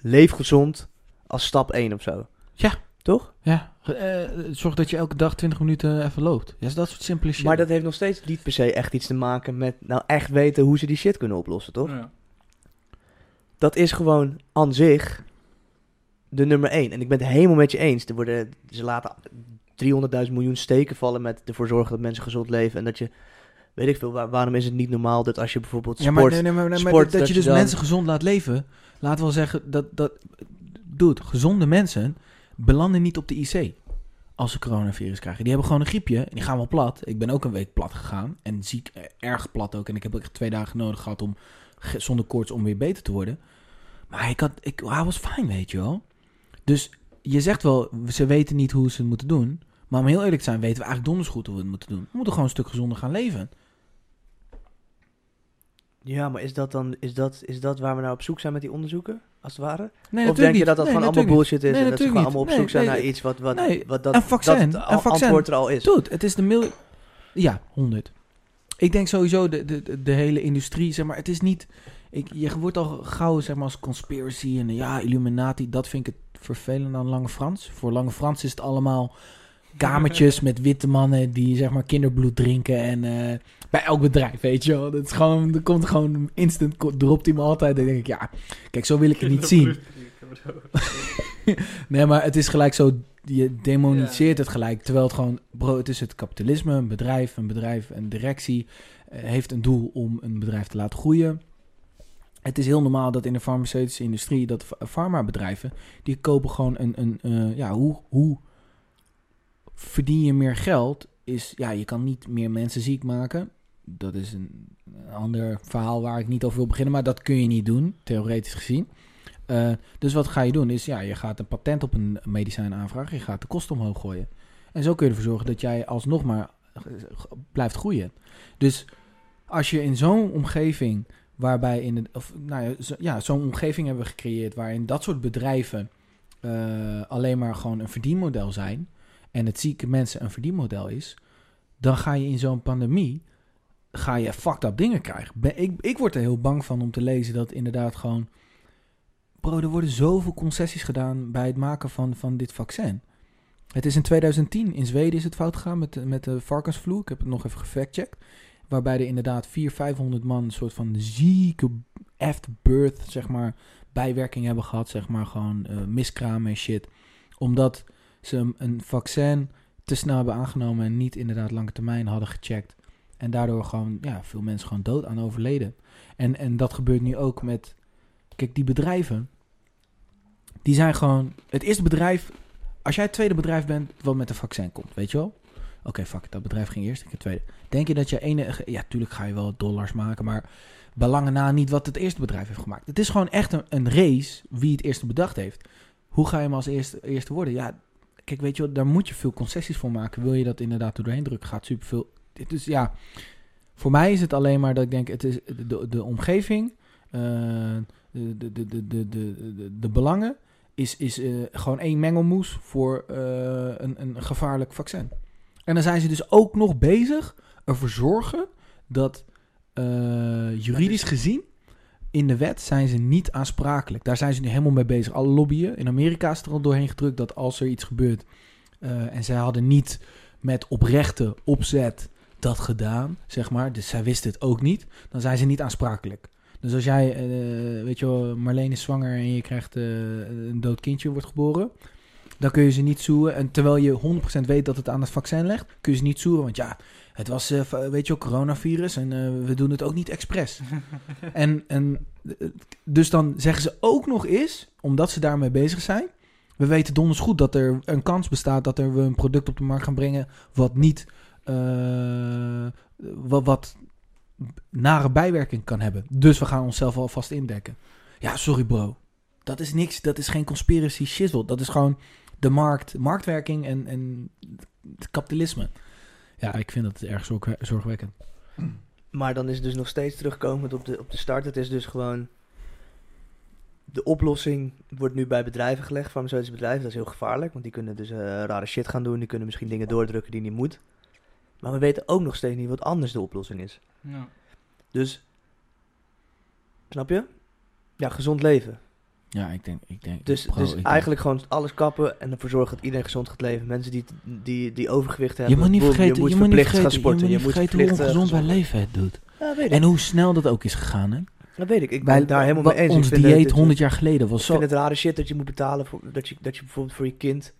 Leef gezond als stap 1 of zo. Ja. Toch? Ja, eh, zorg dat je elke dag 20 minuten even loopt. Ja, is dat soort simpele shit. Maar dat heeft nog steeds niet per se echt iets te maken met... Nou, echt weten hoe ze die shit kunnen oplossen, toch? Ja. Dat is gewoon aan zich de nummer 1. En ik ben het helemaal met je eens. Er worden, ze laten 300.000 miljoen steken vallen met ervoor zorgen dat mensen gezond leven. En dat je... Weet ik veel, waar- waarom is het niet normaal dat als je bijvoorbeeld ja, sport... maar, nee, nee, maar, nee, maar sport, dat, je dus dan- mensen gezond laat leven. Laten we wel zeggen dat... dat Dude, gezonde mensen belanden niet op de IC als ze coronavirus krijgen. Die hebben gewoon een griepje en die gaan wel plat. Ik ben ook een week plat gegaan en ziek, eh, erg plat ook. En ik heb ook twee dagen nodig gehad om zonder koorts om weer beter te worden. Maar ik had, ik, I was fine, weet je wel. Dus je zegt wel, ze weten niet hoe ze het moeten doen. Maar om heel eerlijk te zijn, weten we eigenlijk donders goed hoe we het moeten doen. We moeten gewoon een stuk gezonder gaan leven. Ja, maar is dat dan is dat, is dat waar we naar op zoek zijn met die onderzoeken, als het ware? Nee, of denk je dat dat Nee, gewoon allemaal bullshit is Nee, en dat ze gewoon allemaal op zoek zijn naar iets wat, wat, wat dat, vaccin, dat vaccin. antwoord er al is? Dude, het is de mil... Ja, 100. Ik denk sowieso de, de, de, de hele industrie, zeg maar, het is niet... Ik, je wordt al gauw, zeg maar, als conspiracy en ja, Illuminati. Dat vind ik het vervelend aan Lange Frans. Voor Lange Frans is het allemaal kamertjes met witte mannen die, zeg maar, kinderbloed drinken. En eh, bij elk bedrijf, weet je wel. Dat is gewoon, er komt gewoon instant, dropt hij me altijd. Dan denk ik, ja, kijk, zo wil ik het niet <laughs> zien. <laughs> Nee, maar het is gelijk zo, je demoniseert het gelijk. Terwijl het gewoon, bro, het is het kapitalisme, een bedrijf, een bedrijf, een directie eh, heeft een doel om een bedrijf te laten groeien. Het is heel normaal dat in de farmaceutische industrie, dat fa- farmabedrijven, die kopen gewoon een, een eh, ja, hoe, hoe verdien je meer geld? Is, ja, je kan niet meer mensen ziek maken. Dat is een, ander verhaal waar ik niet over wil beginnen, maar dat kun je niet doen, theoretisch gezien. Eh, dus wat ga je doen? Is ja, je gaat een patent op een medicijn aanvragen. Je gaat de kosten omhoog gooien. En zo kun je ervoor zorgen dat jij alsnog maar eh, blijft groeien. Dus als je in zo'n omgeving waarbij in het, of nou ja, zo'n omgeving hebben we gecreëerd waarin dat soort bedrijven eh, alleen maar gewoon een verdienmodel zijn en het zieke mensen een verdienmodel is, dan ga je in zo'n pandemie ga je fucked up dingen krijgen. Ik, ik word er heel bang van om te lezen dat inderdaad gewoon Bro, er worden zoveel concessies gedaan bij het maken van, van dit vaccin. Het is in 2010, in Zweden is het fout gegaan met, met de varkensvloer. Ik heb het nog even gefactcheckt. Waarbij er inderdaad 400, 500 man een soort van zieke afterbirth, zeg maar, bijwerking hebben gehad. Zeg maar gewoon eh, miskramen en shit. Omdat ze een vaccin te snel hebben aangenomen en niet inderdaad lange termijn hadden gecheckt. En daardoor gewoon, ja, veel mensen gewoon dood aan overleden. En, en dat gebeurt nu ook met, kijk, die bedrijven, die zijn gewoon, het eerste bedrijf, als jij het tweede bedrijf bent wat met een vaccin komt, weet je wel? Oké, fuck dat bedrijf ging eerst, ik het tweede. Denk je dat je enige, ja, tuurlijk ga je wel dollars maken, maar belangen na niet wat het eerste bedrijf heeft gemaakt. Het is gewoon echt een, een race wie het eerste bedacht heeft. Hoe ga je hem als eerste, eerste worden? Ja, kijk, weet je wel, daar moet je veel concessies voor maken. Wil je dat inderdaad er doorheen drukken, gaat superveel dus ja, voor mij is het alleen maar dat ik denk, het is de, de omgeving, uh, de, de, de, de, de, de belangen, is, is eh, gewoon één mengelmoes voor eh, een, een gevaarlijk vaccin. En dan zijn ze dus ook nog bezig ervoor zorgen dat juridisch dus- gezien in de wet zijn ze niet aansprakelijk. Daar zijn ze nu helemaal mee bezig. Alle lobbyen. In Amerika is er al doorheen gedrukt dat als er iets gebeurt. En zij hadden niet met oprechte opzet dat gedaan, zeg maar. Dus zij wisten het ook niet. Dan zijn ze niet aansprakelijk. Dus als jij, eh, weet je wel, Marleen is zwanger en je krijgt eh, een dood kindje wordt geboren, dan kun je ze niet zoeren. En terwijl je 100% weet dat het aan het vaccin ligt, kun je ze niet zoeren. Want ja, het was, va- weet je wel, coronavirus en we doen het ook niet expres. <laughs> en, en dus dan zeggen ze ook nog eens, omdat ze daarmee bezig zijn. We weten donders goed dat er een kans bestaat dat er we een product op de markt gaan brengen wat niet eh, wat, nare bijwerking kan hebben. Dus we gaan onszelf alvast indekken. Ja, sorry bro. Dat is niks. Dat is geen conspiracy shizzle. Dat is gewoon de markt, marktwerking en, en het kapitalisme. Ja, ik vind dat erg zorg- zorgwekkend. Maar dan is het dus nog steeds terugkomend op de, op de start. Het is dus gewoon... De oplossing wordt nu bij bedrijven gelegd, farmaceutische bedrijven. Dat is heel gevaarlijk, want die kunnen dus eh, rare shit gaan doen. Die kunnen misschien dingen doordrukken die niet moet. Maar we weten ook nog steeds niet wat anders de oplossing is. Ja. Dus, snap je? Ja, gezond leven. Ja, ik denk... Ik denk Dus, bro, dus ik denk- eigenlijk gewoon alles kappen en ervoor zorgen dat iedereen gezond gaat leven. Mensen die, die, die overgewicht Je hebben. moet niet vergeten, je moet je verplicht gaan vergeten, je sporten. moet niet vergeten hoe verplicht, eh, ongezond wij leven het doet. Ja, weet ik. En hoe snel dat ook is gegaan, hè? Dat weet ik. Ik ben daar helemaal mee eens. Ik Ons vind dieet het- 100 jaar geleden was Ik zo... vind het rare shit dat je moet betalen voor dat je, dat je bijvoorbeeld voor je kind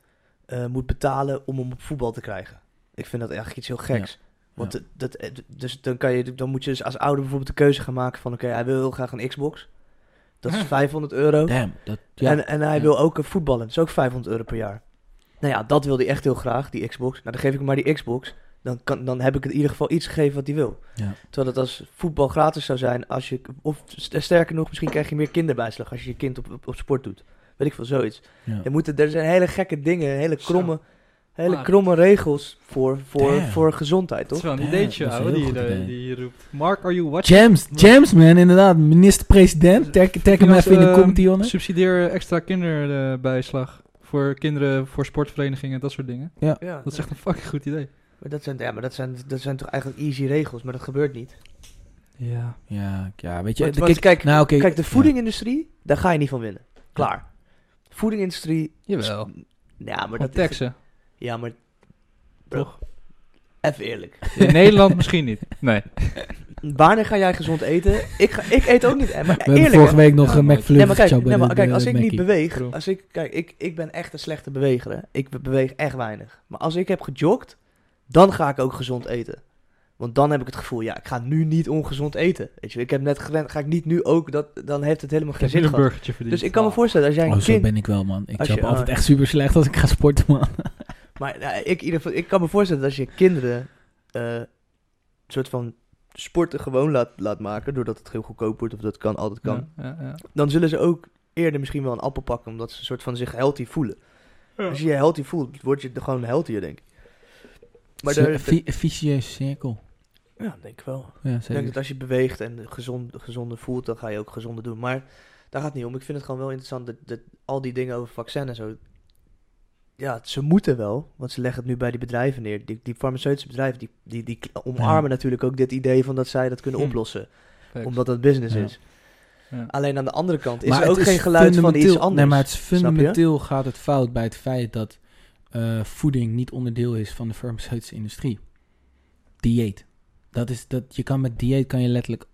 eh, moet betalen om hem op voetbal te krijgen. Ik vind dat eigenlijk iets heel geks. Want Ja. dat, eh, dus dan, kan je, dan moet je dus als ouder bijvoorbeeld de keuze gaan maken van oké, hij wil heel graag een Xbox. Dat is 500 euro. Damn, dat... Ja, En, en hij wil ook eh, voetballen. Dat is ook 500 euro per jaar. Nou ja, dat wil hij echt heel graag, die Xbox. Nou, dan geef ik hem maar die Xbox. Dan, kan, dan heb ik in ieder geval iets gegeven wat hij wil. Ja. Terwijl dat als voetbal gratis zou zijn, als je, of st- sterker nog, misschien krijg je meer kinderbijslag als je je kind op, op, op sport doet. Weet ik veel, zoiets. ja. Je moet, er zijn hele gekke dingen, hele Zo. Hele Maar- kromme regels voor, voor, Damn. voor gezondheid, Dat is toch? wel een Ja, ideetje, is ouwe, die, je- idee. die je roept. Mark, are you watching? James, James man, inderdaad. Minister-president. Tag, hem even in de Eh, comedy on. Subsidieer extra kinderbijslag voor kinderen, voor sportverenigingen, dat soort dingen. Ja, Dat is echt een fucking goed idee. maar dat zijn, ja, maar dat zijn, dat zijn toch eigenlijk easy regels, maar dat gebeurt niet. Ja. Ja, ja, weet je... Want, de- want kijk, kijk, nou, kijk, de ja. voedingindustrie, daar ga je niet van winnen. Klaar. Voedingindustrie... Jawel. Ja, maar dat... taxen, Ja, maar... Bro, toch? even eerlijk. In Nederland misschien niet. Nee. <laughs> Wanneer ga jij gezond eten? Ik, ga, ik eet ook niet. eh, Maar We hebben eerlijk, vorige hè? week nog een nooit. McFlurry Nee, maar kijk, nee, maar kijk de als ik niet beweeg, als ik, kijk, ik, ik ben echt een slechte beweger. Hè? Ik be- beweeg echt weinig. Maar als ik heb gejogd, dan ga ik ook gezond eten. Want dan heb ik het gevoel, ja, ik ga nu niet ongezond eten. Weet je, ik heb net gewend, ga ik niet nu ook, dat, dan heeft het helemaal Ik geen zin een gehad. burgertje verdiend. Dus ik kan me voorstellen, als jij een Oh, zo kind... ben ik wel, man. Ik Als heb je- altijd oh. echt super slecht als ik ga sporten, man. Maar nou, ik, in ieder geval, ik kan me voorstellen dat als je kinderen eh, een soort van sporten gewoon laat, laat maken, doordat het heel goedkoop wordt, of dat kan, altijd kan, Ja, ja, ja. dan zullen ze ook eerder misschien wel een appel pakken, omdat ze een soort van zich healthy voelen. Als je je healthy voelt, word je er gewoon healthier, denk ik. Maar daar, een vi- vicieuze cirkel. ja, denk ik wel. Ja, Ik denk dat als je beweegt en gezond, gezonder voelt, dan ga je ook gezonder doen. Maar daar gaat het niet om. Ik vind het gewoon wel interessant dat, dat al die dingen over vaccin en zo. Ja, ze moeten wel, want ze leggen het nu bij die bedrijven neer. Die, die farmaceutische bedrijven, die, die, die omarmen Ja. natuurlijk ook dit idee van dat zij dat kunnen Hm. oplossen. Omdat dat business Ja. is. Ja. Alleen aan de andere kant is Maar er ook is geen geluid van iets anders. Nee, maar het fundamenteel gaat het fout bij het feit dat eh, voeding niet onderdeel is van de farmaceutische industrie. Dieet. Dat is dat je kan met dieet kan je letterlijk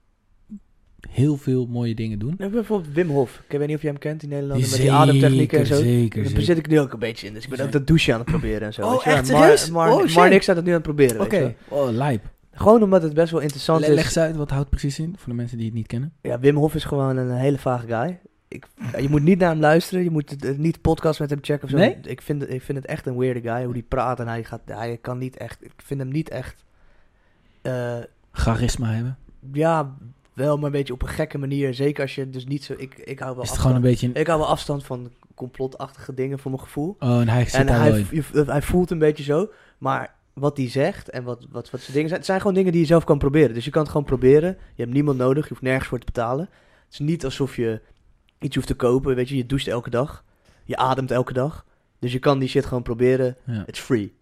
heel veel mooie dingen doen. Nou, bijvoorbeeld Wim Hof. Ik weet niet of je hem kent, die Nederlander met die ademtechnieken en zo. Zeker, Daar zit ik nu ook een beetje in. Dus ik ben ook dat douchen aan het proberen en zo. Oh, echt Maar, Oh, shit. niks aan het nu aan het proberen. Oké, oh, lijp. Gewoon omdat het best wel interessant Le- is. leg eens uit, wat houdt precies in? Voor de mensen die het niet kennen. Ja, Wim Hof is gewoon een hele vage guy. Ik, ja, je moet niet naar hem luisteren. Je moet eh, niet podcast met hem checken of zo. Nee? Ik vind, het- ik vind het echt een weirde guy. Hoe die praat en hij, gaat, hij kan niet echt... Ik vind hem niet echt... eh, Charisma hebben. ja, wel maar een beetje op een gekke manier. Zeker als je dus niet zo... Ik, ik hou wel Is het afstand, gewoon een beetje. Ik hou wel afstand van complotachtige dingen voor mijn gevoel. Oh, en hij zit En daar hij, je- hij voelt een beetje zo. Maar wat hij zegt en wat, wat, wat zijn dingen zijn... Het zijn gewoon dingen die je zelf kan proberen. Dus je kan het gewoon proberen. Je hebt niemand nodig. Je hoeft nergens voor te betalen. Het is niet alsof je iets hoeft te kopen. Weet je, je doucht elke dag. Je ademt elke dag. Dus je kan die shit gewoon proberen. Ja. It's free.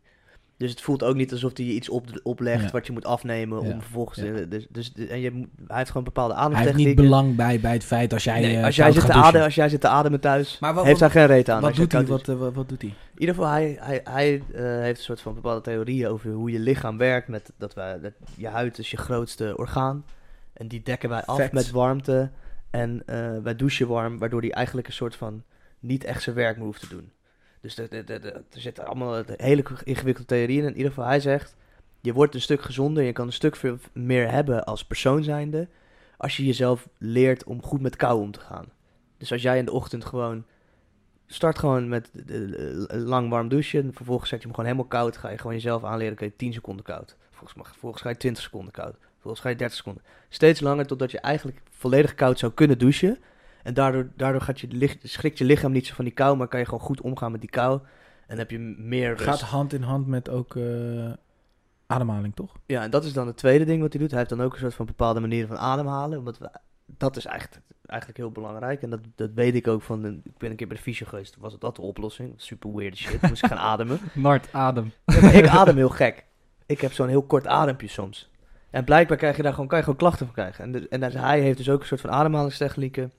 Dus het voelt ook niet alsof hij je iets op, oplegt Ja. wat je moet afnemen Ja. om vervolgens... Ja. Dus, dus, en je, moet- hij heeft gewoon bepaalde Hij heeft ademtechnieken. niet belang bij, bij het feit als jij Nee, eh, als, jij zit te ademen, als jij zit te ademen thuis, Maar wat- heeft hij geen reet aan. Wat doet hij? Wat, eh, wat, wat doet hij? In ieder geval, hij, hij, hij eh, heeft een soort van bepaalde theorieën over hoe je lichaam werkt. Met dat wij, dat je huid is je grootste orgaan. En die dekken wij af Facts. met warmte. En eh, wij douchen warm, waardoor hij eigenlijk een soort van niet echt zijn werk meer hoeft te doen. Dus er zitten allemaal hele ingewikkelde theorieën in. In ieder geval, hij zegt, je wordt een stuk gezonder. Je kan een stuk veel meer hebben als persoon zijnde. Als je jezelf leert om goed met kou om te gaan. Dus als jij in de ochtend gewoon... Start gewoon met lang warm douchen. Vervolgens zet je hem gewoon helemaal koud. Ga je gewoon jezelf aanleren. Kun je 10 seconden koud. Vervolgens, mag- vervolgens ga je 20 seconden koud. Vervolgens ga je 30 seconden. Steeds langer totdat je eigenlijk volledig koud zou kunnen douchen. En daardoor, daardoor gaat je, schrikt je lichaam niet zo van die kou. Maar kan je gewoon goed omgaan met die kou. En heb je meer rust. Gaat hand in hand met ook eh, ademhaling, toch? Ja, en dat is dan het tweede ding wat hij doet. Hij heeft dan ook een soort van bepaalde manieren van ademhalen. Omdat we, dat is eigenlijk, eigenlijk heel belangrijk. En dat, dat weet ik ook van... de- ik ben een keer bij de fysio geweest. Was het dat de oplossing. Super weird shit. Moest ik gaan ademen. <laughs> Nart, adem. Ja, ik adem heel gek. Ik heb zo'n heel kort adempje soms. En blijkbaar krijg je daar gewoon, kan je gewoon klachten van krijgen. En, de- en hij heeft dus ook een soort van ademhalingstechnieken.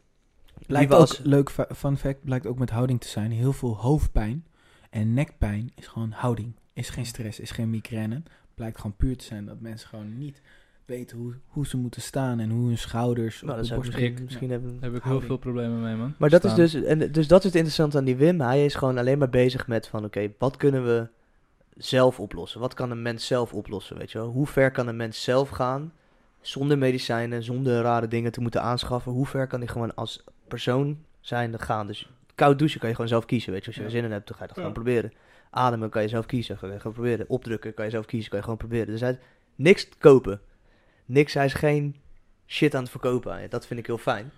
Blijkt ook, als- leuk fun fact, blijkt ook met houding te zijn. Heel veel hoofdpijn en nekpijn is gewoon houding. Is geen stress, is geen migraine. Blijkt gewoon puur te zijn dat mensen gewoon niet weten hoe, hoe ze moeten staan en hoe hun schouders Nou, op dat de zou borst misschien, Ja. misschien hebben... Daar heb ik heel veel problemen mee, man. Maar dat is dus, en dus dat is het interessante aan die Wim. Hij is gewoon alleen maar bezig met van, oké, wat kunnen we zelf oplossen? Wat kan een mens zelf oplossen, weet je wel? Hoe ver kan een mens zelf gaan, zonder medicijnen, zonder rare dingen te moeten aanschaffen? Hoe ver kan hij gewoon als persoon zijnde gaan? Dus koud douchen kan je gewoon zelf kiezen, weet je? Als je er zin in hebt, dan ga je dat gewoon proberen. Ademen kan je zelf kiezen, kan je gewoon proberen. Opdrukken kan je zelf kiezen, kan je gewoon proberen. Dus hij heeft niks te kopen. Niks, hij is geen shit aan het verkopen. Dat vind ik heel fijn.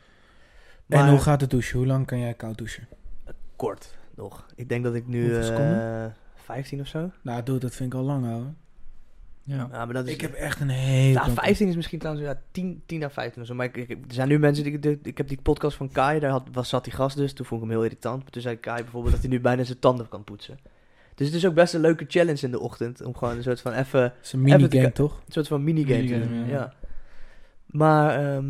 En hoe gaat het douchen? Hoe lang kan jij koud douchen? kort nog. Ik denk dat ik nu Hoeveel eh seconden? 15 of zo. Nou, doe, dat vind ik al lang, hoor. Ja. Ja, maar dat is, Ik heb echt een heel... ja, 15 is misschien trouwens ja, 10, 10 naar 15 of zo. Maar ik, ik- er zijn nu mensen die. Ik, ik heb die podcast van Kai, daar had, was, zat die gast dus. Toen vond ik hem heel irritant. Maar toen zei Kai bijvoorbeeld dat hij nu bijna zijn tanden kan poetsen. Dus het is ook best een leuke challenge in de ochtend. Om gewoon een soort van even. Het is een minigame, te- toch? Een soort van minigame te Minigame, doen. ja. Ja. Maar. ehm,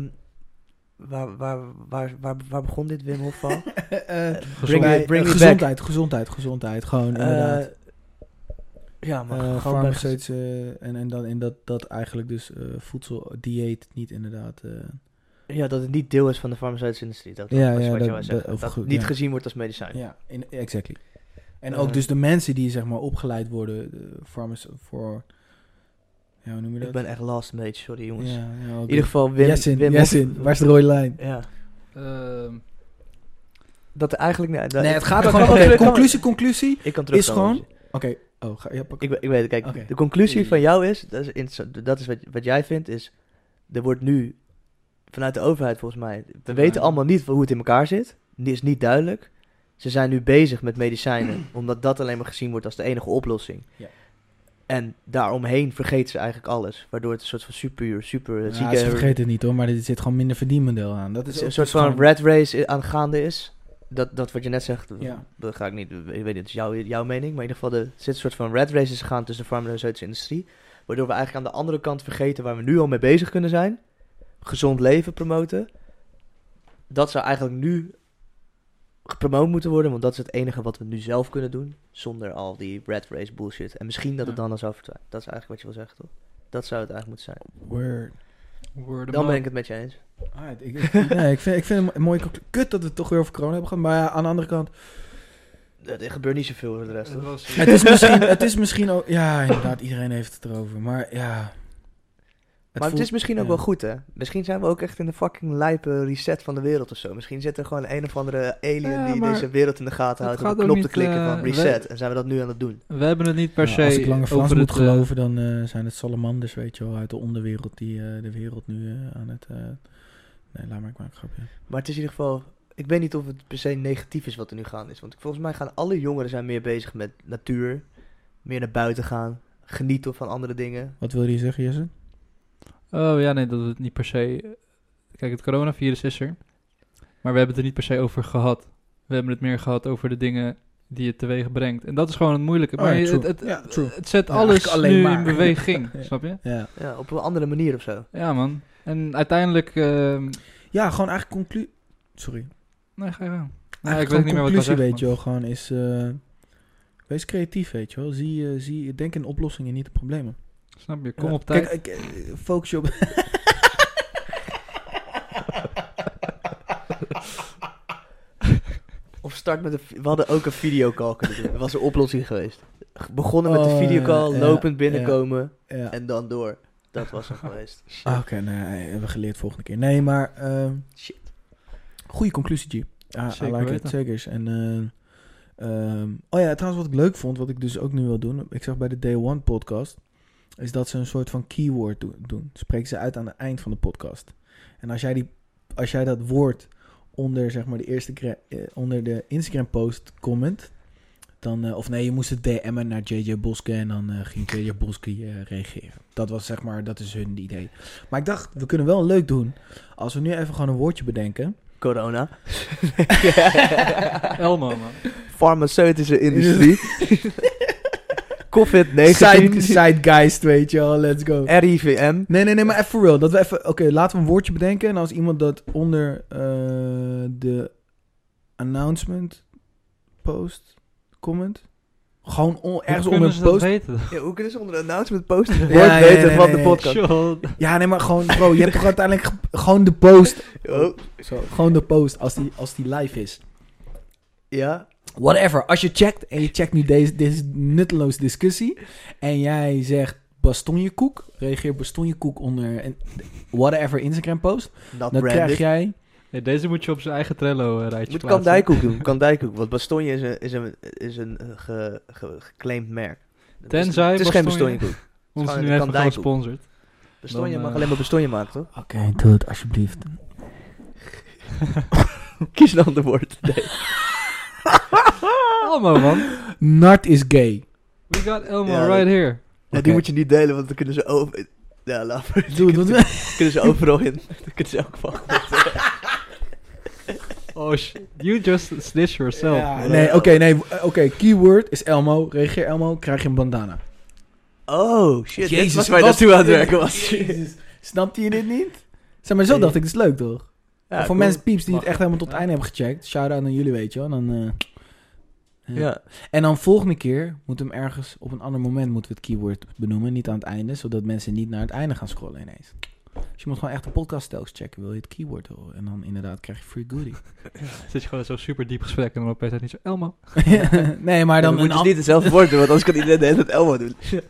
waar, waar, waar, waar, waar begon dit Wim Hof van? <laughs> Bring bij- me- bring me gezondheid, gezondheid, gezondheid. Gewoon inderdaad. Eh, ja, maar Eh, gewoon bij- farmaceutische en, en dan in dat, dat eigenlijk dus eh voedsel, dieet niet inderdaad. eh, Ja, dat het niet deel is van de farmaceutische industrie. Dat, Ja, dat is ja, wat dat- zeggen. dat- Dat, goed, niet ja. gezien wordt als medicijn. ja, in, exactly. En Eh. ook dus de mensen die zeg maar opgeleid worden, voor, ja, hoe noem je dat? Ik ben echt last een beetje, sorry jongens. ja, ja, In ieder geval Wim, Jessin, Wim Jessin, Hof- waar is de rode lijn? Ja, Ehm, dat er eigenlijk... Nee, Nee, het gaat gewoon, conclusie, conclusie. Ik kan terug is gewoon- Oké, oh, ga je pakken? Ik, we- ik weet het, kijk, de conclusie van jou is, dat is, dat is wat, wat jij vindt, is, er wordt nu vanuit de overheid volgens mij, we weten allemaal niet hoe het in elkaar zit, het is niet duidelijk. Ze zijn nu bezig met medicijnen, <clears throat> omdat dat alleen maar gezien wordt als de enige oplossing. Ja. En daaromheen vergeten ze eigenlijk alles, waardoor het een soort van super, super Ja, zieke... ze vergeten het niet hoor, maar er zit gewoon minder verdienmodel aan. Dat is een soort van gewoon- red race aangaande is. Dat, dat wat je net zegt, Ja. dat ga ik niet, ik weet niet, het is jouw, jouw mening, maar in ieder geval de, er zit een soort van red races gaan tussen de farmaceutische industrie, waardoor we eigenlijk aan de andere kant vergeten waar we nu al mee bezig kunnen zijn, gezond leven promoten. Dat zou eigenlijk nu gepromoot moeten worden, want dat is het enige wat we nu zelf kunnen doen, zonder al die red race bullshit. En misschien dat het Ja. dan al zou. Dat is eigenlijk wat je wil zeggen, toch? Dat zou het eigenlijk moeten zijn. Word. Dan ben ik het met je eens. Ik, ik- <laughs> nee, ik vind, ik vind het een mooie Kut dat we het toch weer over corona hebben gehad. Maar ja, aan de andere kant... Er gebeurt niet zoveel voor de rest, Het was- Het is misschien, het is misschien ook... Ja, inderdaad, iedereen heeft het erover. Maar ja... maar het is misschien ook ja. wel goed, hè? Misschien zijn we ook echt in de fucking lijpe reset van de wereld of zo. Misschien zit er gewoon een of andere alien Ja, die deze wereld in de gaten houdt om een knop te klikken eh, van we- reset. En zijn we dat nu aan het doen? We hebben het niet per se als ik Lange Frans moet het... eh, geloven, dan eh, zijn het salamanders, weet je wel, uit de onderwereld die eh, de wereld nu eh, aan het... eh, nee, laat maar, ik maak een grapje. Maar het is in ieder geval... Ik weet niet of het per se negatief is wat er nu gaande is. Want volgens mij gaan alle jongeren zijn meer bezig met natuur. Meer naar buiten gaan. Genieten van andere dingen. Wat wil je zeggen, Jesse? Oh ja, nee, dat het niet per se... Kijk, het coronavirus is er. Maar we hebben het er niet per se over gehad. We hebben het meer gehad over de dingen die het teweeg brengt. En dat is gewoon het moeilijke. Oh maar ja, het, het, Ja, true. het zet Ja, alles alleen nu maar. in beweging, <laughs> Ja. snap je? Ja. Ja, op een andere manier of zo. Ja, man. En uiteindelijk... ehm ja, gewoon eigenlijk conclusie... Sorry. nee, ga je gang. Nee, ik weet niet meer wat ik weet je wel, gewoon is... eh, wees creatief, weet je wel. Zie, eh, zie, denk in oplossingen, niet de problemen. Snap je? Kom Ja. op tijd. Kijk, ik, eh, focus je op... <laughs> Of gestart met een... We hadden ook een videocall kunnen doen. Dat was een oplossing geweest. Begonnen met Oh, de videocall, ja, lopend binnenkomen Ja. en dan door. Dat was hem geweest. <laughs> Ah, Oké, nee, hebben we geleerd volgende keer. Nee, maar... ehm Shit. Goede conclusie, G. Ja, I like. Zeker. En, eh, ehm, oh ja, trouwens wat ik leuk vond, wat ik dus ook nu wil doen. Ik zag bij de Day One podcast, is dat ze een soort van keyword do- doen. Spreken ze uit aan het eind van de podcast. En als jij, die, als jij dat woord onder, zeg maar, de eerste eh, onder de Instagram post comment, dan, eh, of nee, je moest het DM'en naar JJ Boske en dan eh, ging JJ Boske eh, reageren. Dat was zeg maar, dat is hun idee. Maar ik dacht, we kunnen wel leuk doen als we nu even gewoon een woordje bedenken. Corona. <laughs> Elmo, man. Farmaceutische industrie. <laughs> COVID-19. Side, Sidegeist, weet je wel, let's go. RIVM. Nee, nee, nee, maar even for real. Dat we even, oké, laten we een woordje bedenken. En als iemand dat onder eh, de announcement post, comment, gewoon on- ergens Hoe onder kunnen een ze dat post. weten? Ja, hoe kunnen ze onder de announcement posten het Ja, woord ja, weten nee, van nee, de podcast? Sure. Ja, nee, maar gewoon, bro, je hebt toch <laughs> uiteindelijk ge- gewoon de post. Oh, Zo, gewoon de post als die, als die live is. ja. Whatever. Als je checkt en je checkt nu deze, deze nutteloze discussie. En jij zegt bastonjekoek. Reageer bastonjekoek onder een whatever Instagram post. Not Dan branded. krijg jij... Nee, deze moet je op zijn eigen Trello-rijtje Je moet plaatsen. kandijkoek doen. <laughs> Kandijkoek. Want Bastonje is een, is een, is een eh, ge, ge- geclaimd merk. Tenzij Het is geen Bastonje- Bastonjekoek. <laughs> Ons nu even gesponsord. Bastonje Dan, mag eh, alleen maar Bastonje maken, toch? <laughs> Oké, doe het alsjeblieft. Kies een ander woord. Nee. <laughs> Elmo, man. Nart is gay. We got Elmo Ja, right here. Ja, Oké. die moet je niet delen, want dan kunnen ze over... Ja, laat maar. Doe het, doe het. kunnen ze overal in. Dan kunnen ze elk van. <laughs> Oh, sh- you just snitch yourself. Ja, nee, oké, nee. Oké, keyword is Elmo. Reageer Elmo, krijg je een bandana. Oh, shit. dit was waar je naartoe aan het werken was. Jezus. Snapte je dit niet? Zeg maar, zo Nee. dacht ik, dat is leuk toch? Ja, voor cool. mensen pieps die het echt helemaal tot het Ja. einde hebben gecheckt. Shout-out aan jullie, weet je wel. Dan, eh, ja. Ja. En dan volgende keer moeten we hem ergens op een ander moment moeten we het keyword benoemen. Niet aan het einde, zodat mensen niet naar het einde gaan scrollen ineens. Dus je moet gewoon echt de podcast telkens checken. Wil je het keyword horen? En dan inderdaad krijg je free goodie. <laughs> Zit je gewoon in zo'n super diep gesprek en dan opeens niet zo Elmo. <laughs> nee, maar dan dan moet je dus niet hetzelfde woord doen, want anders kan iedereen de hele tijd Elmo doen. <laughs>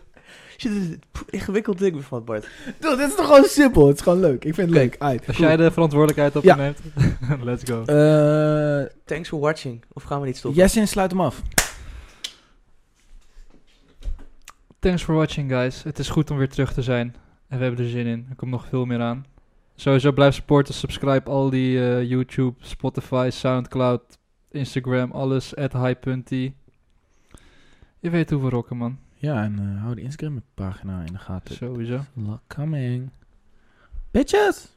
Shit, dit is een ingewikkeld ding van Bart. Dude, dit is toch gewoon simpel? Het is gewoon leuk. Ik vind het leuk. Als Cool. jij de verantwoordelijkheid op Ja. je neemt, <laughs> let's go. Eh, Thanks for watching. Of gaan we niet stoppen? Jessin, sluit hem af. Thanks for watching, guys. Het is goed om weer terug te zijn. En we hebben er zin in. Er komt nog veel meer aan. Sowieso blijf supporten. Subscribe al die eh, YouTube, Spotify, Soundcloud, Instagram, alles. At high.t. Je weet hoe we rocken, man. Ja, en eh, hou de Instagram pagina in de gaten. Sowieso. Lot coming. Bitches!